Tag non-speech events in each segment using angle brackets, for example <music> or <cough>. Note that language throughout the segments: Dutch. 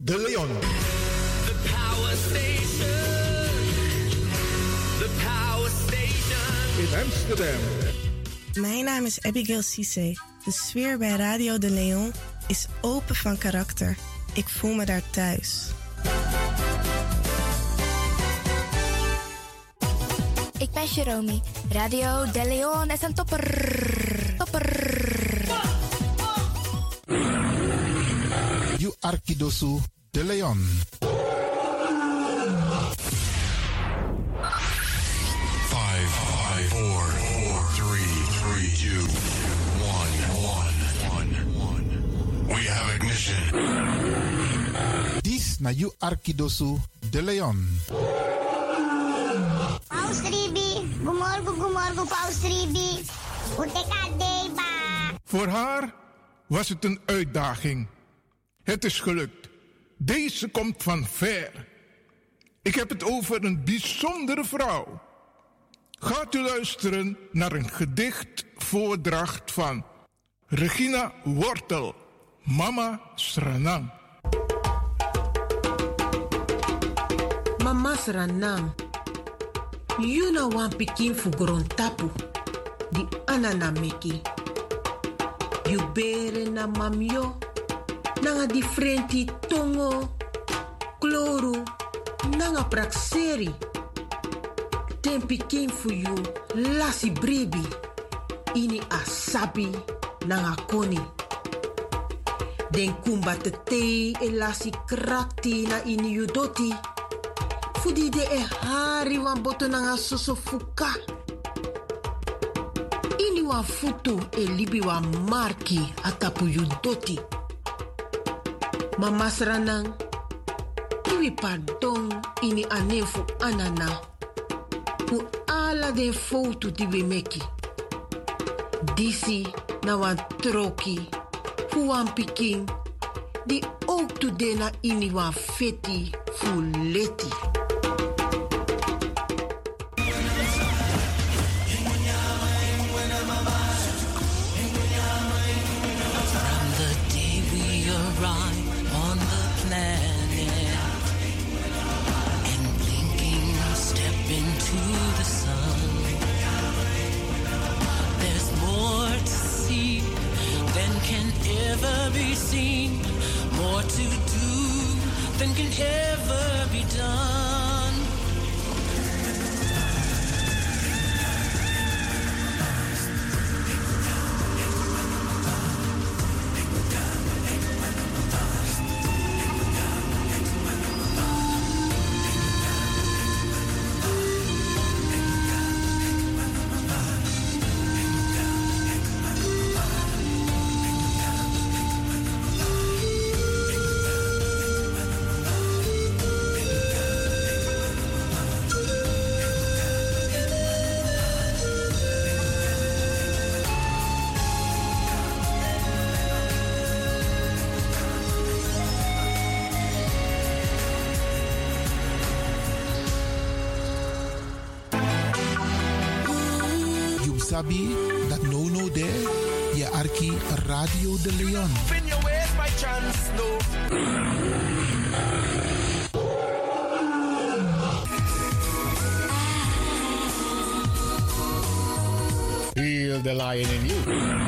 De Leon. The power station. The power station. In Amsterdam. Mijn naam is Abigail Cisse. De sfeer bij Radio de Leon is open van karakter. Ik voel me daar thuis. Ik ben Jerome. Radio De Leon is een topper. Arkidosu de Leon. Five, five, four, four, three, three, two, one, one, one, one. We have ignition. This na You Arkidosu de Leon. Paus Ribi, gumorgo gumorgo Paus Ribi. Uteka deba. Voor haar was het een uitdaging. Het is gelukt. Deze komt van ver. Ik heb het over een bijzondere vrouw. Gaat u luisteren naar een gedichtvoordracht van Regina Wortel, Mama Sranang. Mama Sranang. You know one pikin fu tapu. Di anana meki. You bere na mamyo. Nanga differenti tongo. Kloru. Nanga. Den pikin fu you. Lasi brebi. Ini asabi. Nanga koni. Den kumba te e lasi krakti na ini you doti. Fudi de e hari wan boto nanga soso fuka. Ini wan futu e libi wan marki atapu doti. Mama sranang, iwi pardon ini anefu anana. Fu ala den foto di we meki. Disi na wan troki, fu wan pikin. Di ook tu de na ini wan feti fu leti. More to do than can ever be done. Radio de Leon. Spin your ways by chance, no. Heal the lion in you.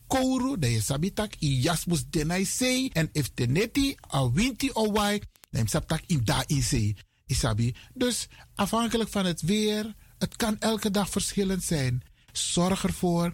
kouru, dan je sabitak i jasmus denai sei. En if teneti a winti o wai, dan sabtak in da in sei. Isabi. Dus afhankelijk van het weer, het kan elke dag verschillend zijn. Zorg ervoor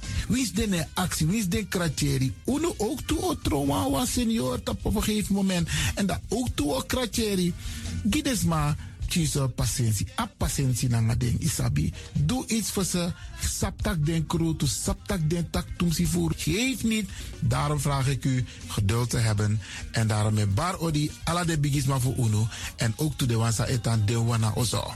Wie is de actie? Wie is de kratjeri? Uno ook toe o trauma was senior op een gegeven moment. En dat ook toe o kratjeri. Gides maar kies patiëntie. A patiëntie na ding isabi. Doe iets voor ze. Saptak den kroto, saptak den tak tumsi voer. Geef niet. Daarom vraag ik u geduld te hebben. En daarom met bar odi ala de bigisma voor uno. En ook toe de wansa etan de wana ozo.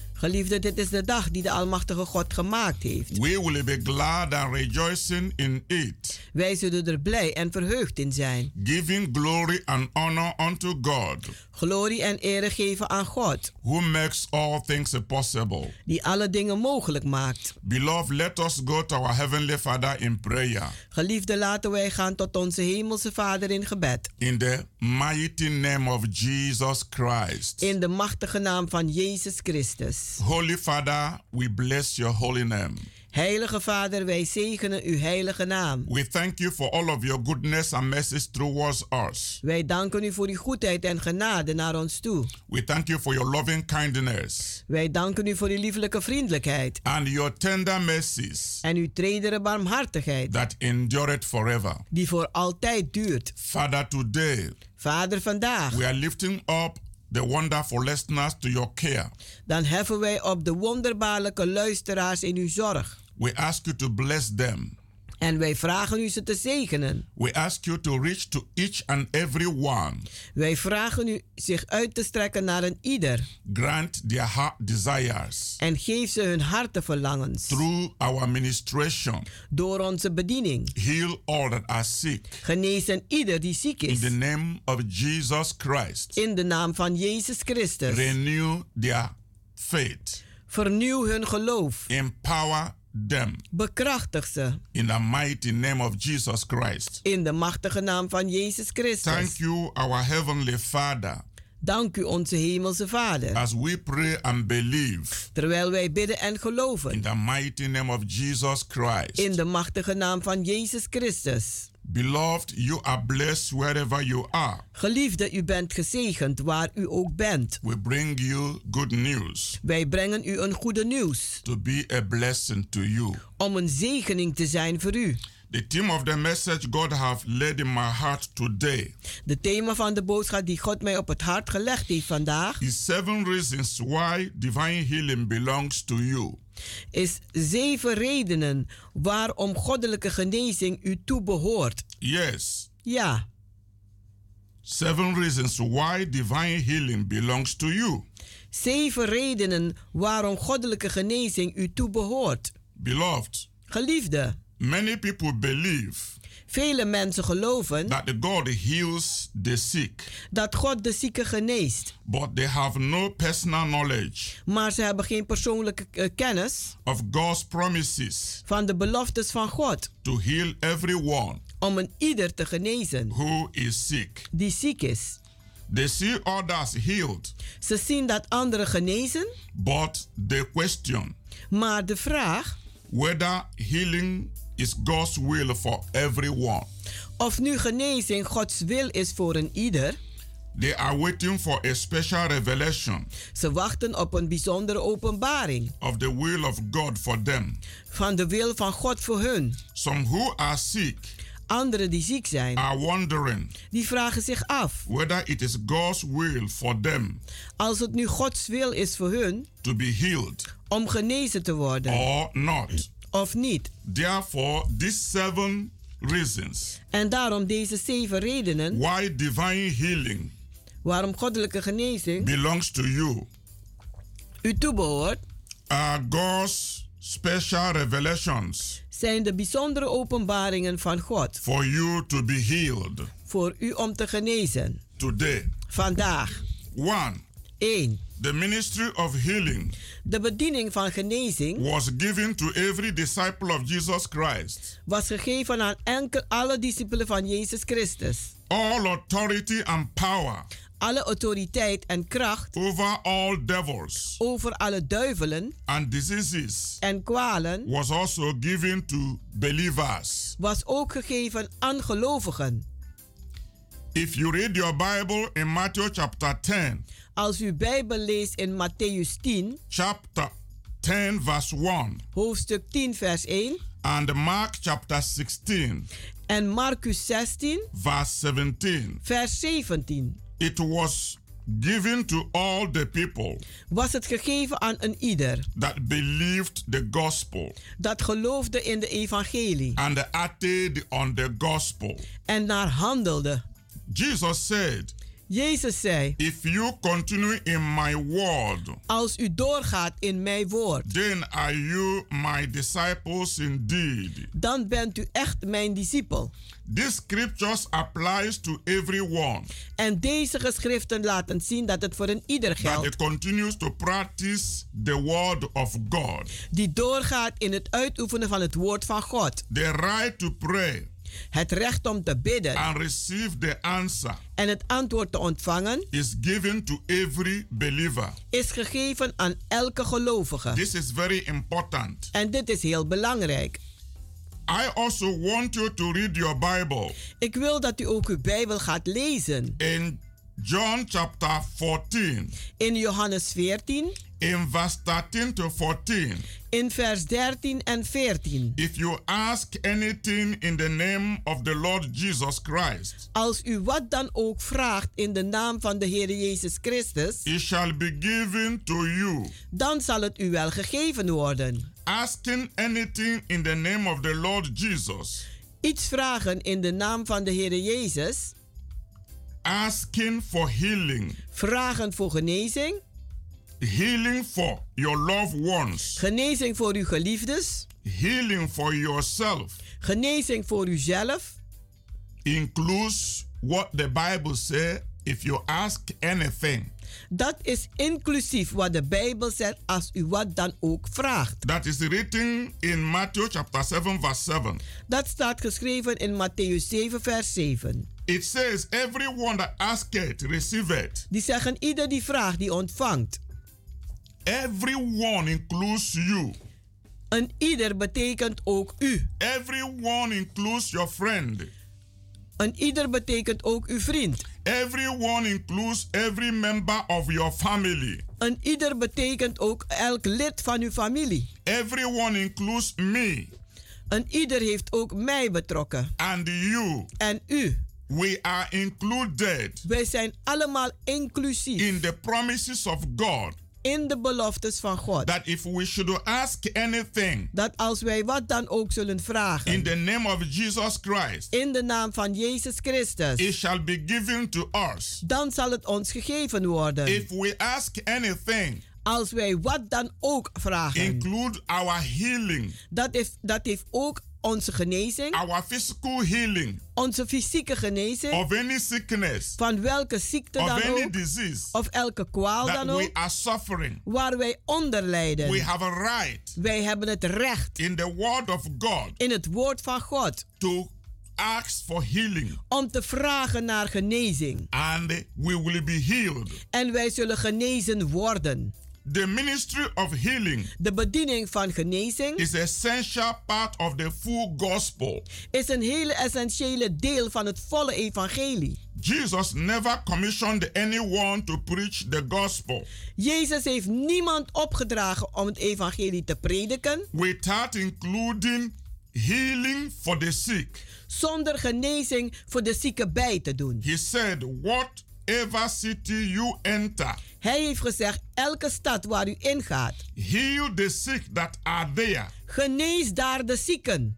Geliefde, dit is de dag die de Almachtige God gemaakt heeft. We will be glad and rejoicing in it, Wij zullen er blij en verheugd in zijn. giving glory and honor unto God, Glorie en ere geven aan God, who makes all things possible. die alle dingen mogelijk maakt. Beloved, let us go to our Heavenly Father in prayer. Geliefde, laten wij gaan tot onze Hemelse Vader in gebed. In the mighty name of Jesus Christ. In de machtige naam van Jezus Christus. Holy Father, we bless your holy name. Heilige Vader, wij zegenen uw heilige naam. We thank you for all of your goodness and mercies towards us. Wij danken u voor uw goedheid en genade naar ons toe. We thank you for your loving kindness Wij danken u voor uw lieflijke vriendelijkheid and your tender mercies en uw tredere barmhartigheid, that endureth forever. die voor altijd duurt. Father, today Vader, vandaag, we are lifting up the wonderful listeners to your care. dan heffen wij op de wonderbaarlijke luisteraars in uw zorg. We ask you to bless them. En wij vragen u ze te zegenen. We ask you to reach to each and every one. Wij vragen u zich uit te strekken naar een ieder. Grant their heart desires En geef ze hun hartenverlangens. through our ministration. Door onze bediening. Heal all that are sick. Genees een ieder die ziek In is. the name of Jesus Christ. In de naam van Jezus Christus. Renew their faith. Vernieuw hun geloof. Empower them. Bekrachtig ze. In the mighty name of Jesus Christ. In de machtige naam van Jezus Christus. Thank you, our Heavenly Father, Dank u onze hemelse Vader. as we pray and believe Terwijl wij bidden en in geloven. the mighty name of Jesus Christ. In de machtige naam van Jezus Christus. Beloved, you are blessed wherever you are. Geliefde, u bent gezegend waar u ook bent. We bring you good news Wij brengen u een goede nieuws. to be a blessing to you. Om een zegening te zijn voor u. The theme of the message God have laid in my heart today De thema van de boodschap die God mij op het hart gelegd heeft vandaag is seven reasons why divine healing belongs to you. is zeven redenen waarom goddelijke genezing u toebehoort. Yes, Ja, seven reasons why divine healing belongs to you. zeven redenen waarom goddelijke genezing u toebehoort. Beloved, Geliefde, many people believe vele mensen geloven that the God heals the sick, dat God de zieke geneest, but they have no personal knowledge maar ze hebben geen persoonlijke eh, kennis of God's promises van de beloftes van God to heal everyone om een ieder te genezen who is sick. die ziek is. They see others healed, Ze zien dat anderen genezen, but they question maar de vraag whether healing is God's will for everyone. of nu genezing Gods wil is voor een ieder, They are waiting for a special revelation ze wachten op een bijzondere openbaring of the will of God for them. van de wil van God voor hun. Some who are sick Anderen die ziek zijn, are wondering die vragen zich af whether it is God's will for them als het nu Gods wil is voor hun to be healed om genezen te worden or not. Of niet. Therefore, these seven reasons En daarom deze zeven redenen why divine healing waarom goddelijke genezing belongs to you u toebehoort, are God's special revelations zijn de bijzondere openbaringen van God for you to be healed voor u om te genezen. today. Vandaag. One, 1. The ministry of healing De bediening van genezing was given to every disciple of Jesus Christ. was gegeven aan enkel alle discipelen van Jezus Christus. All authority and power Alle autoriteit en kracht over all devils over alle duivelen and diseases en kwalen was also given to believers. was ook gegeven aan gelovigen. If you read your Bible in Matthew chapter 10, Als u Bijbel leest in Matthäus 10, chapter 10 verse 1 hoofdstuk 10, vers 1 and Mark chapter 16 en Marcus 16, verse 17, vers 17, it was given to all the people was het gegeven aan een ieder that believed the gospel dat geloofde in de evangelie and acted on the gospel. en naar handelde. Jesus said, Jezus zei, If you continue in my word, als u doorgaat in mijn woord, then are you my disciples indeed. dan bent u echt mijn discipel. This scriptures applies to everyone En deze geschriften laten zien dat het voor een ieder that geldt it continues to practice the word of God. die doorgaat in het uitoefenen van het woord van God. The right to pray Het recht om te bidden and receive the answer en het antwoord te ontvangen is given to every believer. is gegeven aan elke gelovige. This is very important. En dit is heel belangrijk. I also want you to read your Bible Ik wil dat u ook uw Bijbel gaat lezen. in John chapter 14, In Johannes 14, in verse 13 to 14. in vers 13 en 14. If you ask anything in the name of the Lord Jesus Christ, Als u wat dan ook vraagt in de naam van de Heer Jezus Christus, it shall be given to you. dan zal het u wel gegeven worden. Asking anything in the name of the Lord Jesus, Iets vragen in de naam van de Heer Jezus, asking for healing, vragen voor genezing, healing for your loved ones, genezing voor uw geliefdes, healing for yourself, genezing voor uzelf, includes what the Bible says if you ask anything. Dat is inclusief wat de Bijbel zegt als u wat dan ook vraagt. That is written in Matthew chapter 7, verse 7. Dat staat geschreven in Matthäus 7, vers 7. It says, Everyone that asketh, receiveth. Die zeggen ieder die vraagt, die ontvangt. Everyone includes you. Een ieder betekent ook u. Everyone includes your friend. Een ieder betekent ook uw vriend. Everyone includes every member of your family. Een ieder betekent ook elk lid van uw familie. Everyone includes me Een ieder heeft ook mij betrokken. and you. En u. We are included Wij zijn allemaal inclusief in the promises of God in de beloftes van God. that if we should ask anything Dat als wij wat dan ook zullen in vragen the name of Jesus Christ, in de naam van Jezus it Christus, shall be given to us. dan zal het ons gegeven worden. If we ask anything, Als wij wat dan ook vragen. include our healing, Dat heeft, dat heeft ook onze genezing, our physical healing onze fysieke genezing, of any sickness, van welke ziekte of dan any ook, disease of elke kwaal that dan we ook, are suffering. waar wij onder We lijden. have a right Wij hebben het recht in the word of God in het woord van God to ask for healing om te vragen naar genezing. and we will be healed. En wij zullen genezen worden. The ministry of healing De bediening van genezing is essential part of the full gospel. is een hele essentiële deel van het volle evangelie. Jesus never commissioned anyone to preach the gospel Jezus heeft niemand opgedragen om het evangelie te prediken without including healing for the sick. zonder genezing voor de zieken bij te doen. He said, Whatever city you enter, Hij heeft gezegd: elke stad waar u ingaat, heal the sick that are there genees daar de zieken.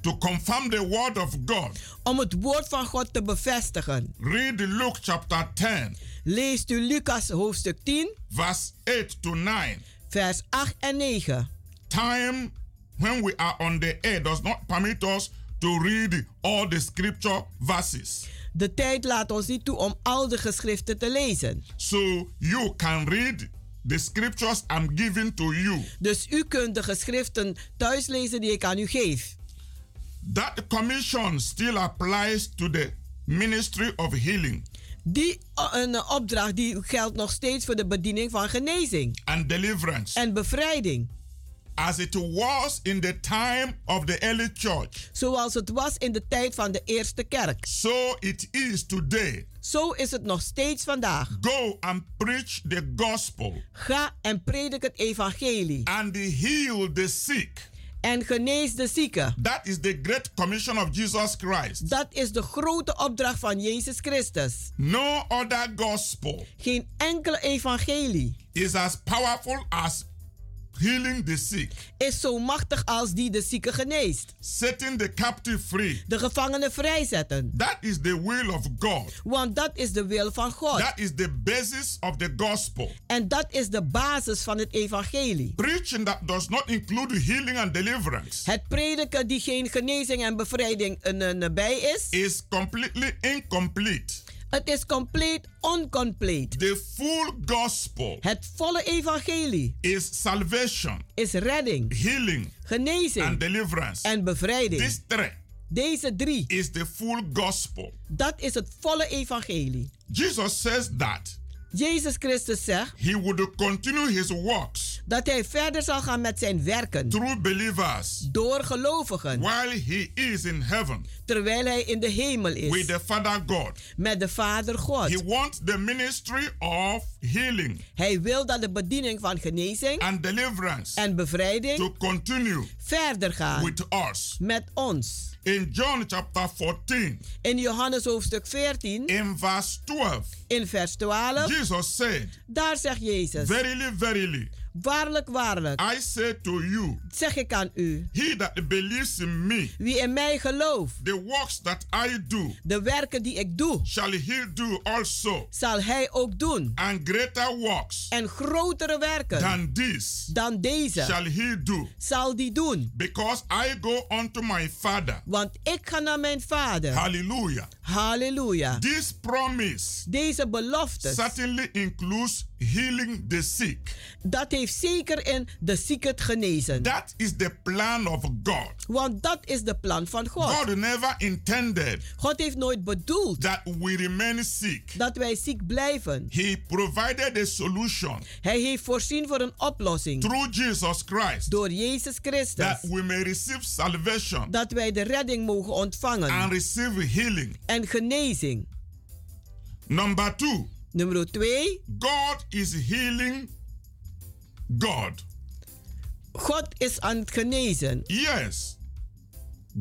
to confirm the word of God. Om het woord van God te bevestigen. Read Luke chapter 10, Leest u Lucas hoofdstuk 10, verse 8 to 9. vers 8 en 9. time when we are on the air does not permit us to read all the scripture verses. De tijd laat ons niet toe om al de geschriften te lezen. So you can read the scriptures I'm giving to you. Dus u kunt de geschriften thuis lezen die ik aan u geef. That commission still applies to the ministry of healing Die uh, een opdracht die geldt nog steeds voor de bediening van genezing and deliverance. en bevrijding. As it was in the time of the early church. Zoals het was in de tijd van de eerste kerk. So it is today. Zo is het nog steeds vandaag. Go and preach the gospel. Ga en predik het evangelie. And heal the sick. En genees de zieken. That is the great commission of Jesus Christ. Dat is de grote opdracht van Jezus Christus. No other gospel Geen enkele evangelie is as powerful as healing the sick, is zo machtig als die de zieke geneest. setting the captive free. De gevangenen vrijzetten. That is the will of God. Want dat is de wil van God. That is the basis of the gospel. En dat is de basis van het evangelie. Preaching that does not include healing and deliverance Het prediken die geen genezing en bevrijding een, een, bij is, is completely incomplete. Het is compleet oncompleet. The full gospel Het volle evangelie is salvation, is redding, healing, genezing and deliverance. en bevrijding. This three Deze drie, is the full gospel. dat is het volle evangelie. Jesus says that Jezus Christus zegt he would continue his works dat hij verder zal gaan met zijn werken. Through believers. Door gelovigen, while he is in heaven. Terwijl hij in de hemel with is the Father God. met de Vader God. He wants the ministry of healing. Hij wil dat de bediening van genezing and deliverance. en bevrijding to continue verder gaat with us. met ons. In John chapter 14, In Johannes hoofdstuk 14, in verse 12, in vers 12, Jesus said, daar zegt Jezus: Verily, verily, Waarlijk, waarlijk, I say to you, zeg ik aan u, he that believes in me, wie in mij gelooft, the works that I do, de werken die ik doe, shall he do also, zal hij ook doen. and greater works En grotere werken than this dan deze shall he do, zal die doen. because I go unto my Father. Want ik ga naar mijn vader. Hallelujah. Halleluja. This promise Deze belofte, certainly includes healing the sick. dat heeft zeker in de zieke genezen. That is the plan of God. Want dat is de plan van God. God never intended God heeft nooit bedoeld that we remain sick. dat wij ziek blijven. He provided a solution Hij heeft voorzien voor een oplossing through Jesus Christ door Jezus Christus. that we may receive salvation Dat wij de redding mogen and ontvangen receive healing. en genezing. Number two, Nummer 2. God is healing God. God is aan het genezen. Yes,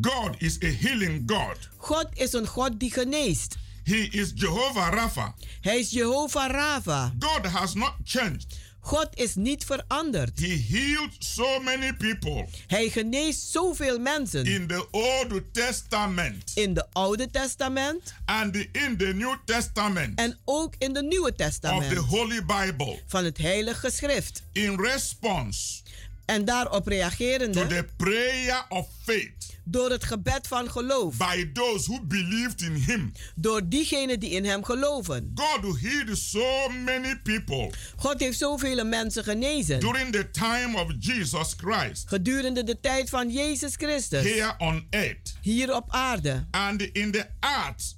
God is a healing God. God is een God die geneest. He is Jehovah Rapha. Hij is Jehovah Rapha. God has not changed. God is niet veranderd. He healed so many people. Hij geneest zoveel mensen. in the Old Testament. In de Oude Testament. And in the New Testament. En ook in de Nieuwe of the Testament. Holy Bible. Van het Heilige Schrift. in response En daarop to reagerende the prayer of faith door het gebed van geloof. by those who believed in him. Door diegenen die in hem geloven. God healed so many people God heeft zoveel mensen genezen. during the time of Jesus Christ Gedurende de tijd van Jezus Christus. here on earth Hier op aarde. and in the Acts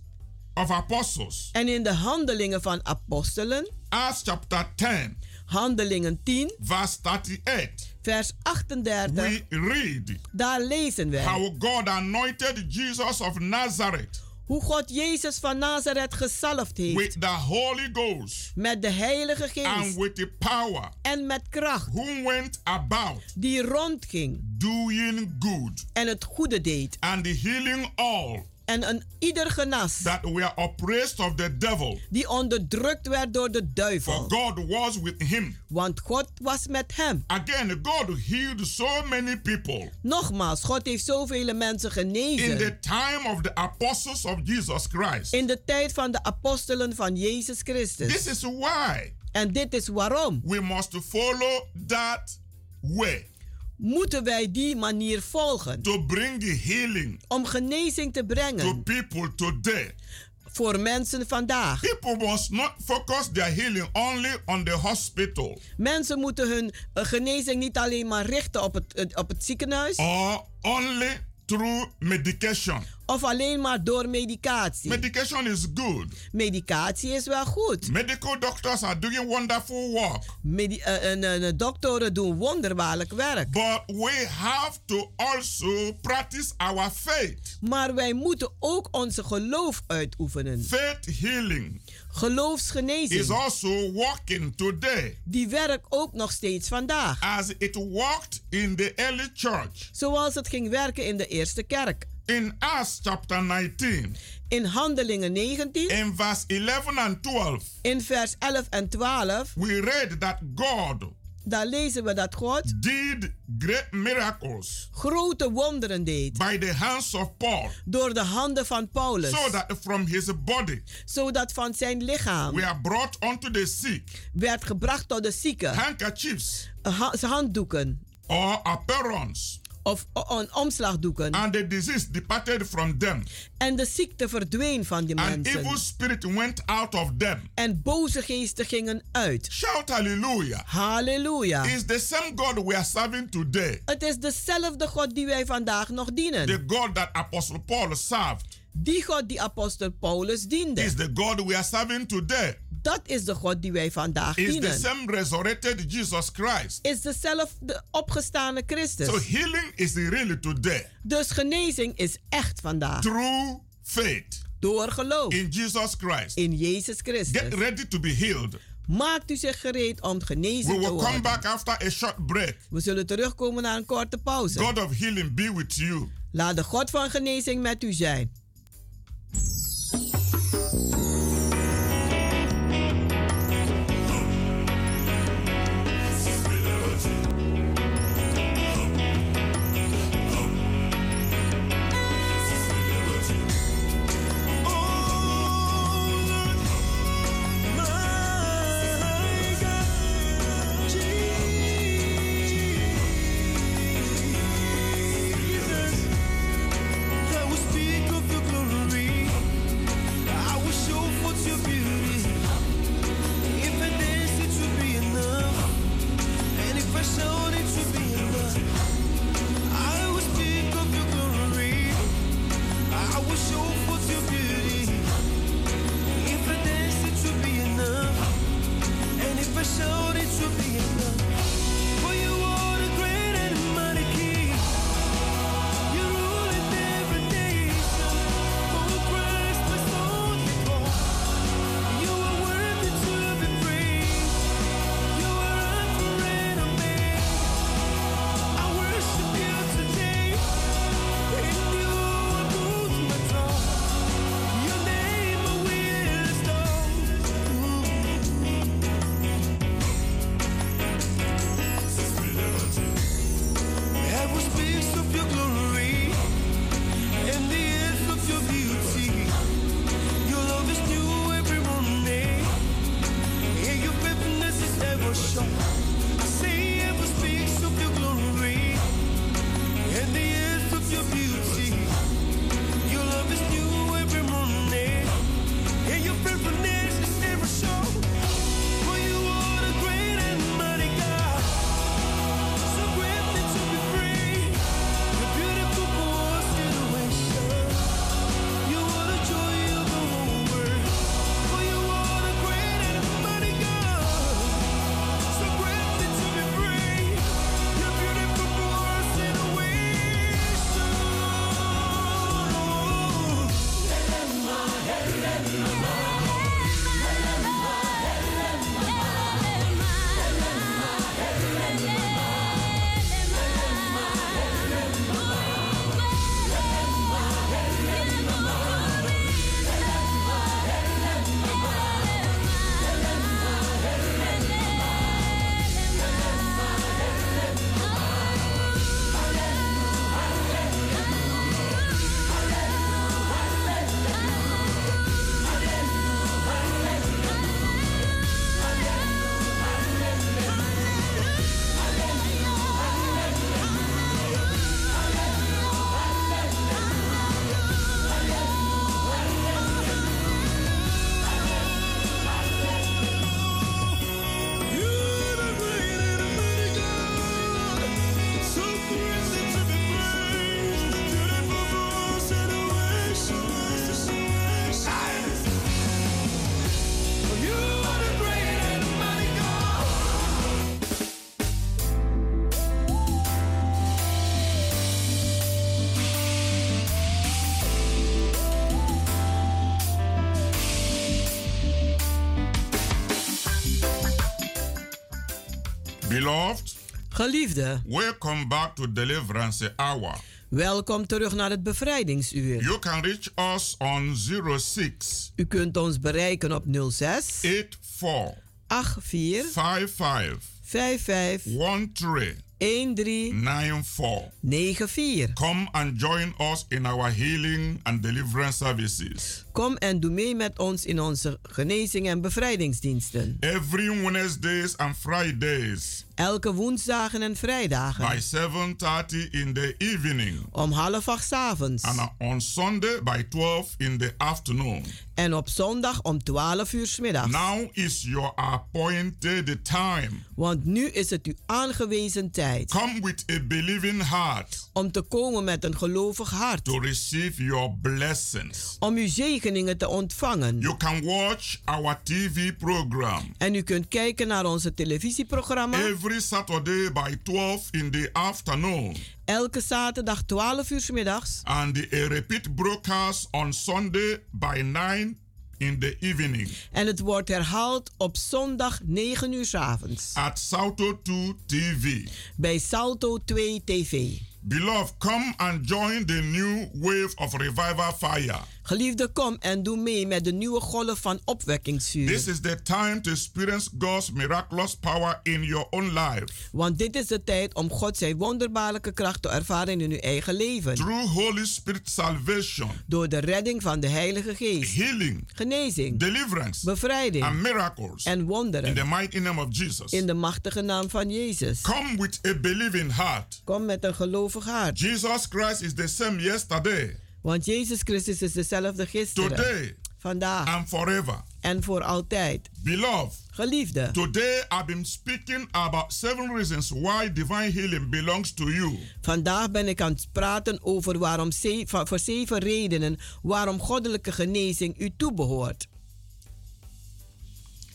of Apostles. En in de handelingen van apostelen. Acts chapter 10, Handelingen 10, verse 38. vers 38. We read Daar lezen wij. how God anointed Jesus of Nazareth Hoe God Jezus van Nazareth gezalfd heeft. with the Holy Ghost Met de Heilige and Geest. with the power, En met kracht. who went about Die rondging. doing good En het goede deed. and healing all En een ieder genas. that were oppressed of the devil. Die onderdrukt werd door de For duivel. God was with him. Want God was met hem. Again, God healed so many people Nogmaals, God heeft zoveel mensen in genezen. the time of the apostles of Jesus Christ. In de tijd van de apostelen van Jezus Christus. This is why En dit is waarom. we must follow that way. Moeten wij die manier volgen. To bring the healing Om genezing te to brengen people today. voor mensen vandaag. People must not focus their healing only on the hospital Mensen moeten hun eh, genezing niet alleen maar richten op het, eh, op het ziekenhuis or only through medication. Of alleen maar door medicatie. Medication is good. Medicatie is wel goed. Medical doctors are doing wonderful work. Medi en, en doktoren doen wonderbaarlijk werk. But we have to also practice our faith. Maar wij moeten ook onze geloof uitoefenen. Faith healing is Geloofsgenezing. also working today Die werkt ook nog steeds vandaag. as it worked in the early church. Zoals het ging werken in de eerste kerk. In Acts chapter 19, In Handelingen 19, in verse 11 and 12, in vers 11 en 12, we read that God daar lezen we dat God did great miracles grote wonderen deed. by the hands of Paul, door de handen van Paulus. so that from his body Zodat van zijn lichaam were brought unto the sick. werd gebracht tot de zieken. Handkerchiefs ha- handdoeken. or apparels, of o- o- omslagdoeken. and the disease departed from them, En de ziekte verdween van die and evil mensen. spirit went out of them. En boze geesten gingen uit. Shout hallelujah. Halleluja. Is the same God we are serving today, Het is dezelfde God die wij vandaag nog dienen. the God that Apostle Paul served, Die God die apostel Paulus diende. is the God we are serving today. Dat is de God die wij vandaag Is the dienen. same resurrected Jesus Christ. Is dezelfde opgestane Christus. So healing is really today Dus genezing is echt vandaag. through faith Door geloof in Jesus Christ. in Jezus Christus. Get ready to be healed. Maakt u zich gereed om We genezen te will come worden. back after a short break. We zullen terugkomen na een korte pauze. God of healing be with you. Laat de God van genezing met u zijn. Geliefde, welcome back to Deliverance Hour. welkom terug naar het bevrijdingsuur. You can reach us on 06 U kunt ons bereiken op 06 84 84 55 55 13 13 94. 94. Come and join us in our healing and deliverance services. Kom en doe mee met ons in onze genezing en bevrijdingsdiensten. Every Wednesdays and Fridays Elke woensdagen en vrijdagen. by 7:30 in the evening Om half acht avonds. and on Sunday by 12 in the afternoon. En op zondag om 12 uur 's middags. Now is your appointed time. Want nu is het uw aangewezen tijd. Come with a believing heart Om te komen met een gelovig hart. to receive your blessings. Om uw zegeningen te ontvangen. You can watch our TV program En u kunt kijken naar onze televisieprogramma. every Saturday by 12 in the afternoon Elke zaterdag 12 uur middags. and a repeat broadcast on Sunday by 9 in the evening En het wordt herhaald op zondag 9 uur 's avonds. at Salto 2 TV. Bij Salto 2 TV. Beloved, come and join the new wave of revival fire. Geliefde, kom en doe mee met de nieuwe golf van opwekkingsvuur. This is the time to experience God's miraculous power in your own life. Want dit is de tijd om God zijn wonderbaarlijke kracht te ervaren in uw eigen leven. Through Holy Spirit salvation, Door de redding van de Heilige Geest. healing, Genezing, deliverance, bevrijding and miracles. en In the wonderen. mighty name of Jesus. In de machtige naam van Jezus. Come with a believing heart. Kom met een gelovig hart. Jesus Christ is the same yesterday, Want Jezus Christus is dezelfde gisteren, today, vandaag and forever. en voor altijd. Beloved, Geliefde, today I've been speaking about seven reasons why divine healing belongs to you. vandaag ben ik aan het praten over waarom ze- voor zeven redenen waarom goddelijke genezing u toebehoort.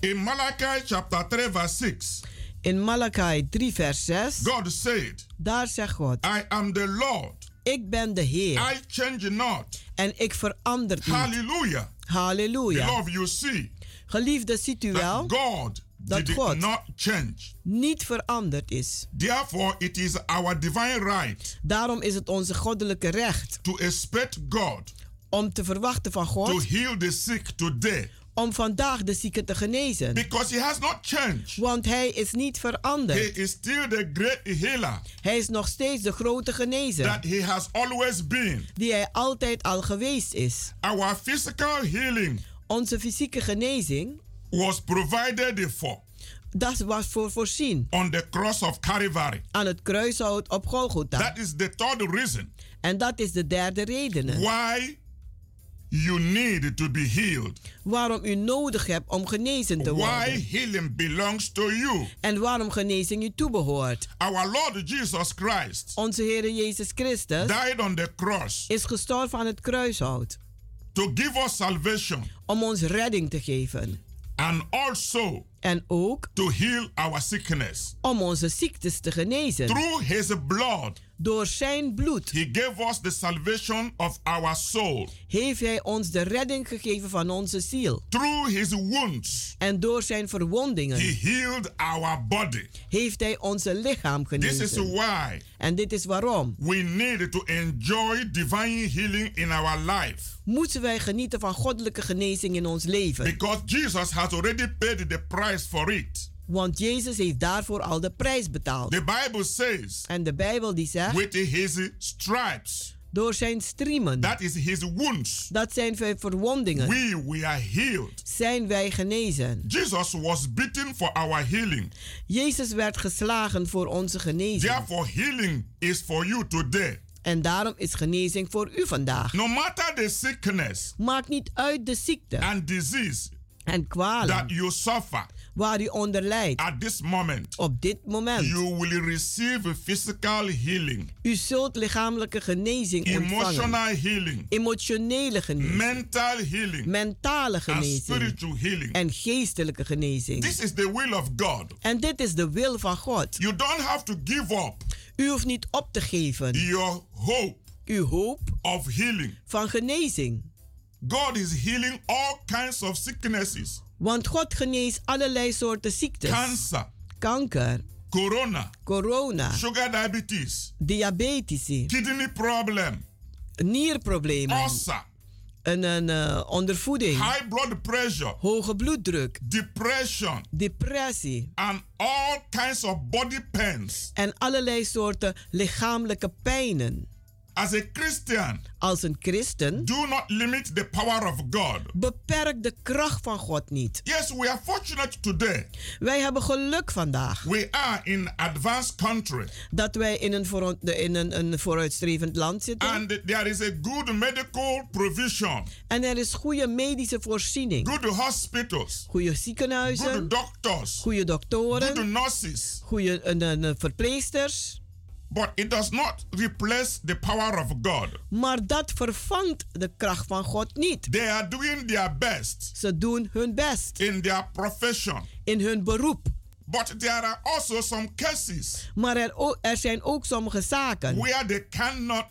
In Malachi chapter 3, verse 6, In Malachi 3, vers 6, God said, daar zegt God: I am the Lord, Ik ben de Heer I change not. en ik verander niet. Hallelujah. Halleluja. Beloved, you see Geliefde, ziet u wel God dat God not change. niet veranderd is. Therefore, it is our divine right Daarom is het onze goddelijke recht to expect God om te verwachten van to God heal the sick today om vandaag de zieken te genezen. because He has not changed. Want hij is niet He veranderd. is still the great healer Hij is nog steeds de grote genezer that He has always been. die hij altijd al geweest is. Our physical healing Onze fysieke genezing, was provided for dat was voor voorzien on the cross of Calvary. aan het kruishout op Golgotha. That is the third reason En dat is de derde reden why you need to be healed. waarom u nodig hebt om genezen te Why worden. healing belongs to you. En waarom genezing u toebehoort. Our Lord Jesus Christ Onze Heer Jezus Christus died on the cross is gestorven aan het kruishout to give us salvation om ons redding te geven. And also En ook to heal our sickness. om onze ziektes te genezen. Through his blood, Door zijn bloed he gave us the salvation of our soul. heeft hij ons de redding gegeven van onze ziel. Through his wounds, En door zijn he healed our body. heeft hij onze lichaam This is why En dit is waarom. we need to enjoy divine healing in our life. Moeten wij genieten van goddelijke genezing in ons leven. Because Jesus has already paid the price for it. Want Jezus heeft daarvoor al de prijs betaald. The Bible says, En de Bijbel die zegt, with his stripes, door zijn striemen, that is his wounds, dat zijn zijn verwondingen, we were healed. zijn wij genezen. Jesus was beaten for our healing. Jezus werd geslagen voor onze genezing. Therefore, healing is for you today. En daarom is genezing voor u vandaag. No matter the sickness Maakt niet uit de ziekte and disease en kwalen that you suffer waar u onder lijdt at this moment, op dit moment. you will receive physical healing, U zult lichamelijke genezing ontvangen. emotional healing, Emotionele genezing. mental healing, Mentale and genezing. spiritual healing. En geestelijke genezing. This is the will of God. En dit is de wil van God. You don't have to give up U hoeft niet op te geven. your hope Uw hoop of healing. van genezing. God is healing all kinds of sicknesses. Want God geneest allerlei soorten ziektes. cancer, Kanker, corona, corona, sugar diabetes, diabetes, kidney problem, nierproblemen, ulcer, een, een eh, ondervoeding, high blood pressure, hoge bloeddruk, depression, depressie. And all kinds of body pains. en allerlei soorten lichamelijke pijnen. As a Christian, Als een christen do not limit the power of God. beperk de kracht van God niet. Yes, we are fortunate today. Wij hebben geluk vandaag We are in advanced country dat wij in een, vooruit, in een, een vooruitstrevend land zitten. and there is a good medical provision, En er is goede medische voorziening. good hospitals, Goede good ziekenhuizen, doctors, goede good doktoren, nurses. goede eh, verpleegsters. But it does not replace the power of God. Maar dat vervangt de kracht van God niet. They are doing their best Ze doen hun best in their profession. in hun beroep. But there are also some cases Maar er, er zijn ook sommige zaken where they cannot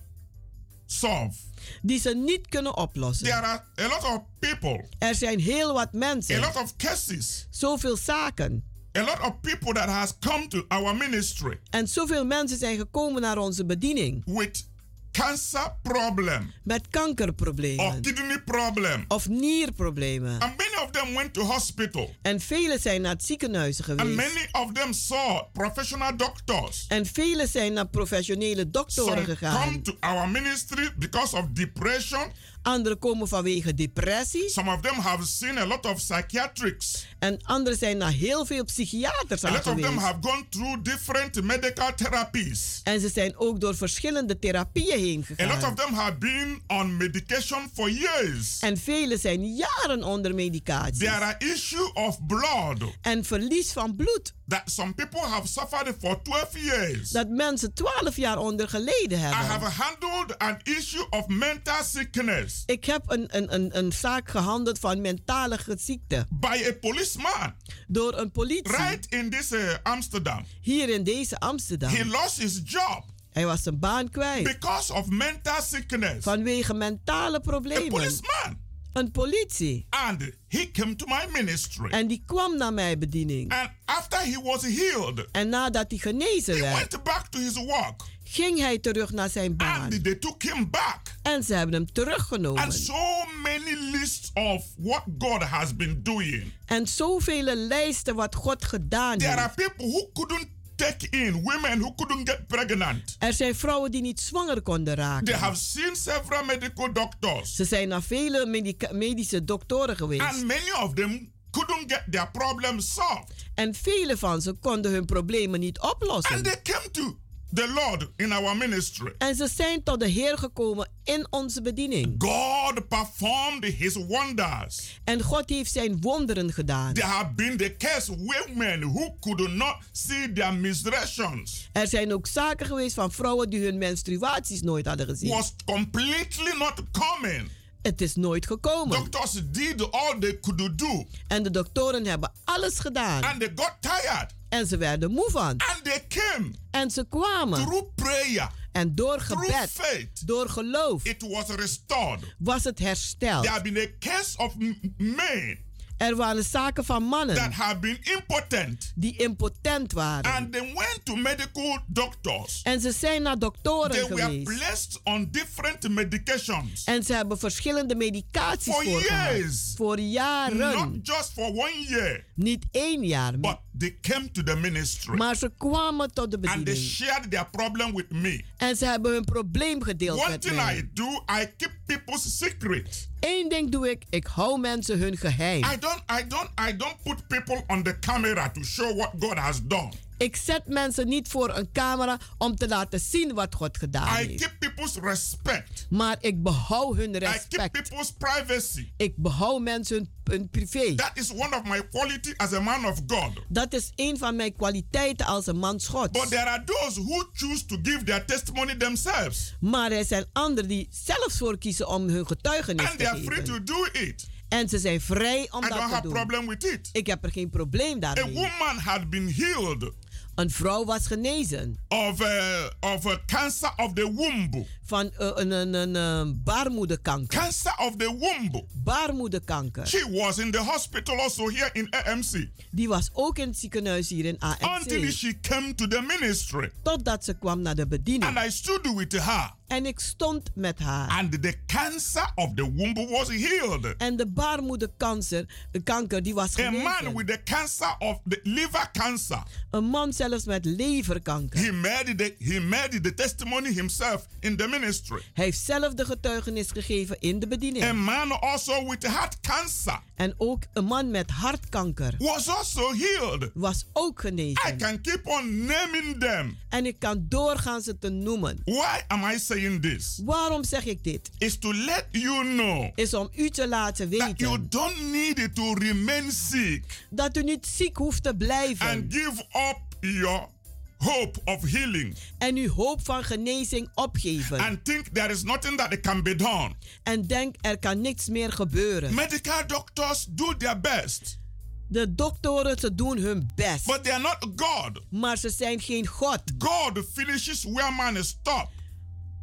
solve. die ze niet kunnen oplossen. There are a lot of people, Er zijn heel wat a mensen, lot of cases, zoveel zaken. A lot of people that has come to our ministry En zoveel mensen zijn gekomen naar onze bediening with cancer problem met or kankerproblemen kidney problem. of nierproblemen. And many of them went to hospital. En velen zijn naar het ziekenhuis And geweest. many of them saw professional doctors. En velen zijn naar professionele doktoren come gegaan. to our ministry because of depression. Anderen komen vanwege depressie. Some of them have seen a lot of psychiatrics. En anderen zijn naar heel veel psychiaters A lot of them geweest. have gone through different medical therapies. En ze zijn ook door verschillende therapieën heen A lot of gegaan. them have been on medication for years. En velen zijn jaren onder medicatie. There are issue of blood En verlies van bloed. that some people have suffered for 12 years. Dat mensen 12 jaar onder geleden I have hebben. handled an issue of mental sickness Ik heb een, een, een, een zaak gehandeld van mentale ziekte. by a policeman Door een politie. right in this uh, Amsterdam. Hier in deze Amsterdam. He lost his job Hij was zijn baan kwijt. because of mental sickness. Vanwege mentale A problemen. policeman. Een politie. And he came to my ministry. En die kwam naar mijn bediening. And after he was healed, En nadat hij genezen he werd, went back to his work. Ging hij terug naar zijn baan. And they took him back. En ze hebben hem teruggenomen. And so many lists of what God has been doing. En zoveel lijsten wat God gedaan There are heeft. people who couldn't take in women who couldn't get pregnant. Er zijn vrouwen die niet zwanger konden They raken. have seen several medical doctors, Ze zijn naar vele medica- medische doktoren geweest. and many of them couldn't get their problems solved. En vele van ze konden hun problemen niet And oplossen. they came to the Lord in our ministry. En ze zijn tot de Heer gekomen in onze bediening. God performed his wonders. En God heeft zijn wonderen gedaan. There have been the case women who could not see their menstruations Er zijn ook zaken geweest van vrouwen die hun menstruaties nooit hadden gezien. was completely not coming. Het is nooit gekomen. Doctors did all they could do, En de doktoren hebben alles gedaan. and they got tired. En ze werden moe van. And they came En ze kwamen. through prayer, En door gebed, faith. door geloof, It was restored. was het hersteld. There been a case of men Er waren zaken van that mannen have been impotent, die impotent waren. and they went to medical doctors. En ze zijn naar doktoren They were geweest. blessed on different medications. En ze hebben verschillende medicaties For voorgehad. years. Voor jaren. Not just for one year, Niet één jaar. but they came to the ministry Maar ze kwamen tot de and they bediening. shared their problem with me. En ze hebben hun probleem gedeeld One met thing mij. I do, I keep people's secret. Eén ding doe ik. Ik hou mensen hun geheim. I don't, I don't, I don't put people on the camera to show what God has done. Ik zet mensen niet voor een camera om te laten zien wat God gedaan I heeft. keep people's respect. Maar ik behoud hun I keep respect. people's privacy. Ik behoud mensen hun, hun privé. That is one of my quality as a man of God. Dat is een van mijn kwaliteiten als een man Gods. But there are those who choose to give their testimony themselves. Maar er zijn anderen die zelfs voor kiezen om hun getuigenis And te they are free geven. to do it. En ze zijn vrij om I dat te doen. problem with it. Ik heb er geen probleem A daarmee. woman had been healed Een vrouw was genezen of a, of a cancer of the womb. van eh, een, een, een, eh, baarmoederkanker. Cancer of the womb. Baarmoederkanker. She was in the hospital also here in AMC Die was ook in het ziekenhuis hier in until ANC. she came to the ministry. Totdat ze kwam naar de bediening. And I stood with her. En ik stond met haar. And the cancer of the womb was healed. En de baarmoederkanker, de kanker, die was A man genezen. with the cancer of the liver cancer. Een man zelfs met leverkanker. He made the he made the testimony himself in the ministry. Hij heeft zelf de getuigenis gegeven in de A bediening. man also with heart cancer En ook een man met hartkanker was also healed. was ook I genezen. can keep on naming them. En ik kan doorgaan ze te noemen. Why am I saying this? Waarom zeg ik dit? Is to let you know Is om u te laten that you weten don't need to remain sick dat u niet ziek hoeft te blijven. and give up your hope of healing En uw hoop van genezing opgeven. and think there is nothing that can be done. En denk er kan niks meer gebeuren. Medical doctors do their best, De doktoren ze doen hun best. but they are not God. Maar ze zijn geen God. God finishes where man is stopped.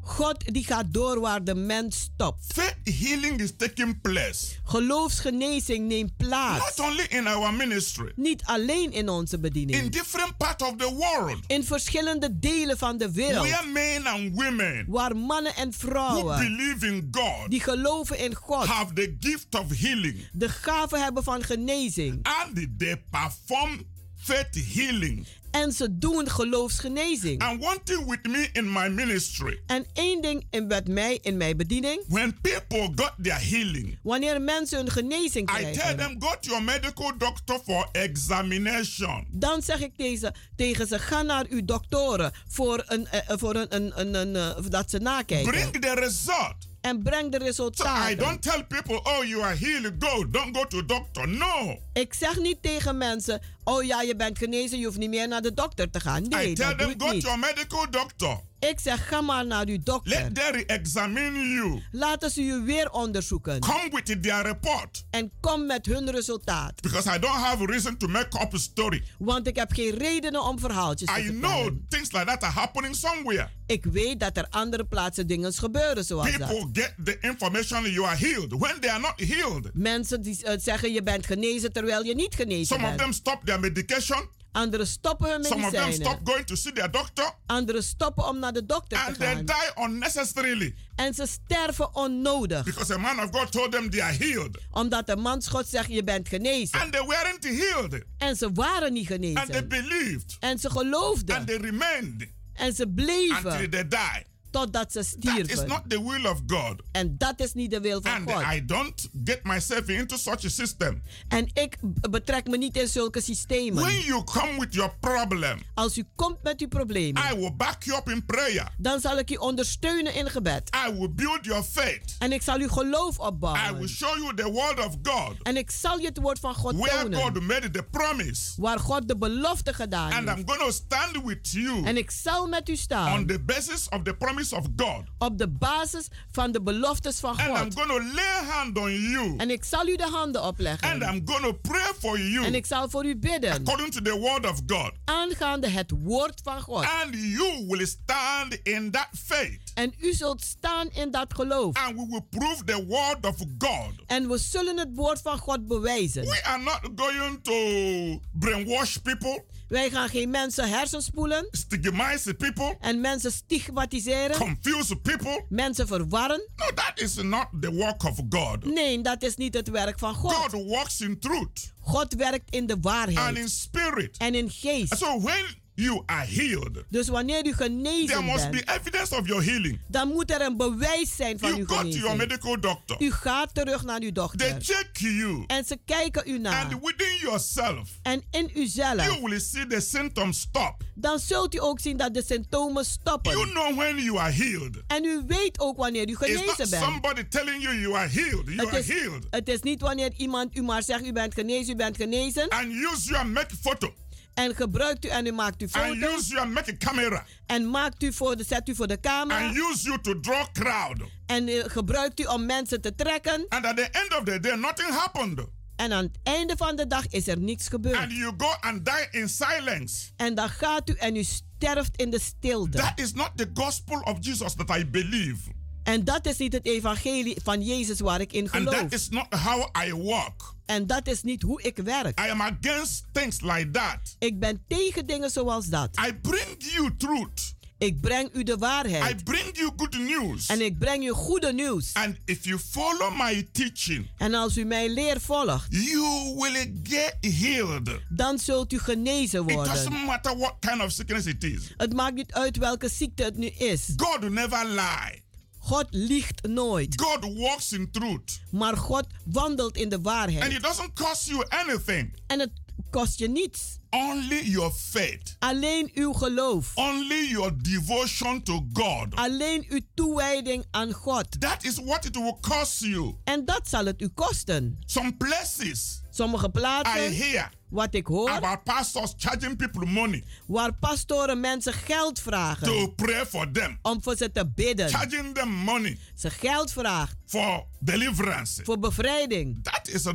God die gaat door waar de mens stopt. Faith healing is taking place Geloofsgenezing neemt plaats. not only in our ministry, Niet alleen in onze in bediening. different parts of the world, In verschillende delen van de wereld. where men and women Waar mannen en who vrouwen believe in God die geloven in God. have the gift of healing De gave hebben van genezing. and they perform faith healing. En ze doen geloofsgenezing. And one thing with me in my ministry, En één ding in- met mij in mijn bediening. when people got their healing, Wanneer mensen hun genezing I tell krijgen. them go to your medical doctor for examination. Dan zeg ik deze, tegen ze, ga naar uw doktoren voor, een, eh, voor een, een, een, een, eh, dat ze nakijken. Bring the result. En breng de So I resultaten. don't tell people, oh, you are healed, go, don't go to doctor. No. Ik zeg niet tegen mensen, oh ja, je bent genezen, je hoeft niet meer naar de dokter te gaan. Nee, I tell dat doe them, ik go to niet. your medical doctor. Ik zeg, ga maar naar uw dokter. Let them examine you. Laten ze u weer onderzoeken. Come with their report. En kom met hun resultaat. Because I don't have a reason to make up a story. Want ik heb geen redenen om verhaaltjes te I vertellen. know things like that are happening somewhere. Ik weet dat er andere plaatsen dingen gebeuren zoals dat. People get the information you are healed when they are not healed. Mensen die eh, zeggen je bent genezen terwijl je niet genezen Some of bent. them stop their medication. Anderen stoppen hun Some of them medicijnen. stop going to see their doctor. Anderen stoppen om naar de dokter And te they gaan. die unnecessarily. En ze sterven onnodig. Because a man of God told them they are healed. Omdat de man God zegt je bent genezen. And they weren't healed. En ze waren niet And they genezen. believed. En ze geloofden. And they remained En ze until bleven they died. Totdat ze That is stierven. not the will of God. En dat is niet de wil van And God. I don't get myself into such a system. En ik betrek me niet in zulke systemen. When you come with your problem, Als u komt met uw problemen, I will back you up in prayer. dan zal ik u ondersteunen in gebed. I will build your faith. En ik zal uw geloof I opbouwen. will show you the word of God. En ik zal je het woord van God Where tonen. God made the promise. Waar God de belofte gedaan And heeft. I'm stand with you En ik zal met u on staan. the basis of the promise of God. Op de basis van de beloftes van God. And I'm going to lay hand on you. En ik zal u de handen opleggen. And. I'm going to pray for you. En ik zal voor u bidden. according to the word of God. Aangaande het woord van God. And you will stand in that faith. En u zult staan in dat geloof. And we will prove the word of God. En we zullen het woord van God bewijzen. We are not going to brainwash people, Wij gaan geen mensen hersenspoelen. stigmatize people, En mensen stigmatiseren. confuse people. Mensen verwarren. No, that is not the work of God. Nee, dat is niet het werk van God. God works in truth God werkt in de and waarheid. in spirit. En in geest. So when you are healed, Dus wanneer u there genezen must be bent, evidence of your healing. dan moet er een bewijs zijn van You uw go to your genezing. medical doctor. U gaat terug naar uw They dokter. check you. En ze kijken u na. And within yourself, En in uzelf. you will see the symptoms stop. Dan zult u ook zien dat de symptomen stoppen. You know when you are healed. En u weet ook wanneer u It's genezen not bent. somebody telling you you are healed. You Het are is, healed. het is niet wanneer iemand u maar zegt u bent genezen, u bent genezen. And use you and make photo. En gebruikt u en u maakt uw And foto. use you and make a camera. En maakt u voor de, zet u voor de camera. And use you to draw crowd. En eh, gebruikt u om mensen te trekken. And at the end of the day, nothing happened. En aan het einde van de dag is er niks gebeurd. And you go and die in silence. En dan gaat u en u sterft in de stilte. That is not the gospel of Jesus that I believe. En dat is niet het evangelie van Jezus waar ik in And geloof. that is not how I walk. En dat is niet hoe ik werk. I am against things like that. Ik ben tegen dingen zoals dat. I bring you truth. Ik breng u de I waarheid. bring you good news. En ik breng u goede nieuws. And if you follow my teaching, En als u mijn leer volgt, you will get healed. dan zult u genezen It worden. doesn't matter what kind of sickness it is. Het maakt niet uit welke ziekte het nu is. God will never lie. God liegt nooit. God walks in truth. Maar God wandelt in de And waarheid. it doesn't cost you anything. En het kost je niets. Only your faith. Alleen uw geloof. Only your devotion to God. Alleen uw toewijding aan God. That is what it will cost you. En dat zal het u kosten. Some places Sommige I plaatsen, hear wat ik hoor, about pastors charging people money waar pastoren mensen geld vragen to pray for them, om voor ze te bidden. charging them money Ze geld vraagt for deliverance. voor bevrijding. That is uh,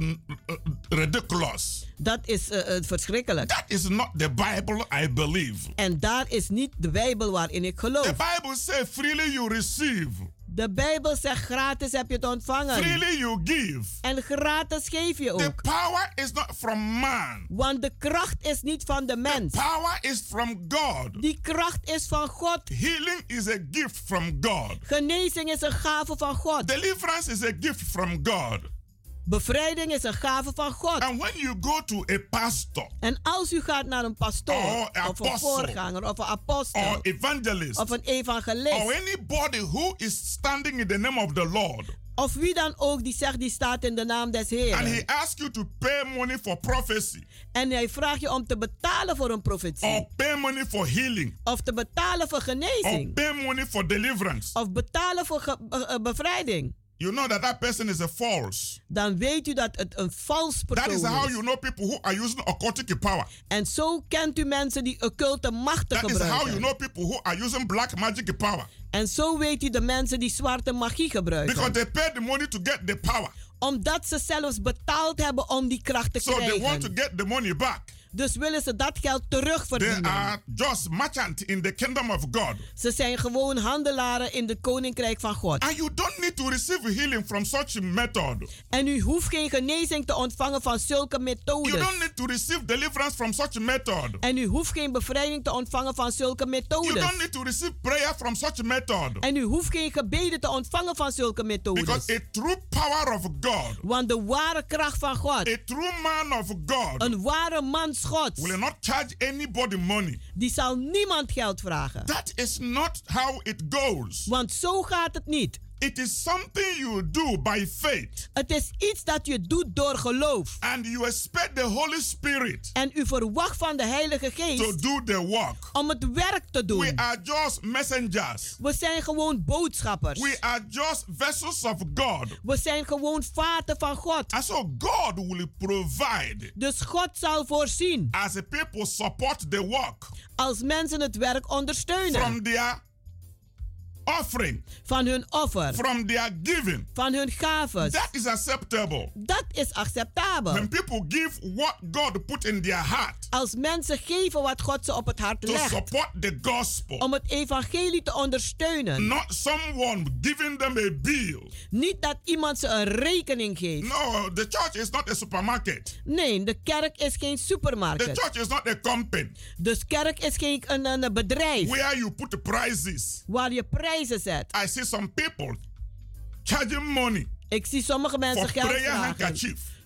ridiculous. Dat is eh, eh, verschrikkelijk. That is not the Bible I believe. En daar is niet de Bijbel waarin ik geloof. The Bible says freely you receive, De Bijbel zegt gratis heb je het ontvangen. freely you give. En gratis geef je The ook. power is not from man. Want de kracht is niet van de mens. Power is from God. Die kracht is van God. Healing is a gift from God. Genezing is een gave van God. Deliverance is a gift from God. Bevrijding is een gave van God. And when you go to a pastor En als u gaat naar een pastoor, Or of een apostle. voorganger, of een apostel, or evangelist of een or evangelist, anybody who is standing in the name of the Lord of wie dan ook die zegt die staat in de naam des and he Heeren. asks you to pay money for prophecy En hij vraagt je om te betalen voor een or profetie. pay money for healing Of te betalen voor or genezing. pay money for deliverance, Of betalen voor eh, bevrijding. You know that that person is a false. Dan weet u dat het een vals That is persoon how you know people who are using occultic power. En zo kent u mensen die occulte machten That is how you gebruiken. know people who are using black magic power. En zo weet u de mensen die zwarte magie Because gebruiken. they pay the money to get the power. Omdat ze zelfs betaald hebben om die kracht te So they want to krijgen. get the money back. Dus willen ze dat geld They terugverdienen. are just merchant in the kingdom of God. Ze zijn gewoon handelaren in het koninkrijk van God. And you don't need to receive healing from such a method. En u hoeft geen genezing te ontvangen van zulke You methodes. don't need to receive deliverance from such a method. En u hoeft geen bevrijding te ontvangen van zulke You methodes. don't need to receive prayer from such a method. En u hoeft geen gebeden te ontvangen van zulke methodes. Because a true power of God, Want de ware kracht van God, a true man of God, een ware man Gods, will not charge anybody money. die zal niemand geld vragen. That is not how it goes. Want zo gaat het niet. It is something you do by faith. Het is iets dat je doet door geloof. And you expect the Holy Spirit En u verwacht van de Heilige to Geest do the work. om het werk te We doen. are just messengers. We zijn gewoon boodschappers. We are just vessels of God. We zijn gewoon vaten van God. And so God will provide Dus God zal voorzien as the people support the work als mensen het werk ondersteunen. from their offering, Van hun offer, from their giving. van hun gaves. That is acceptable. Dat is acceptabel. When people give what God put in their heart Als mensen geven wat God ze op het hart to legt. support the gospel, Om het evangelie te ondersteunen. not someone giving them a bill. Niet dat iemand ze een rekening geeft. No, the church is not a supermarket. Nee, de kerk is geen The supermarkt. church is not a company Dus kerk is geen een, een bedrijf where you put the prices. waar je prijzen zet. I see some people charging money Ik zie sommige mensen for geld vragen.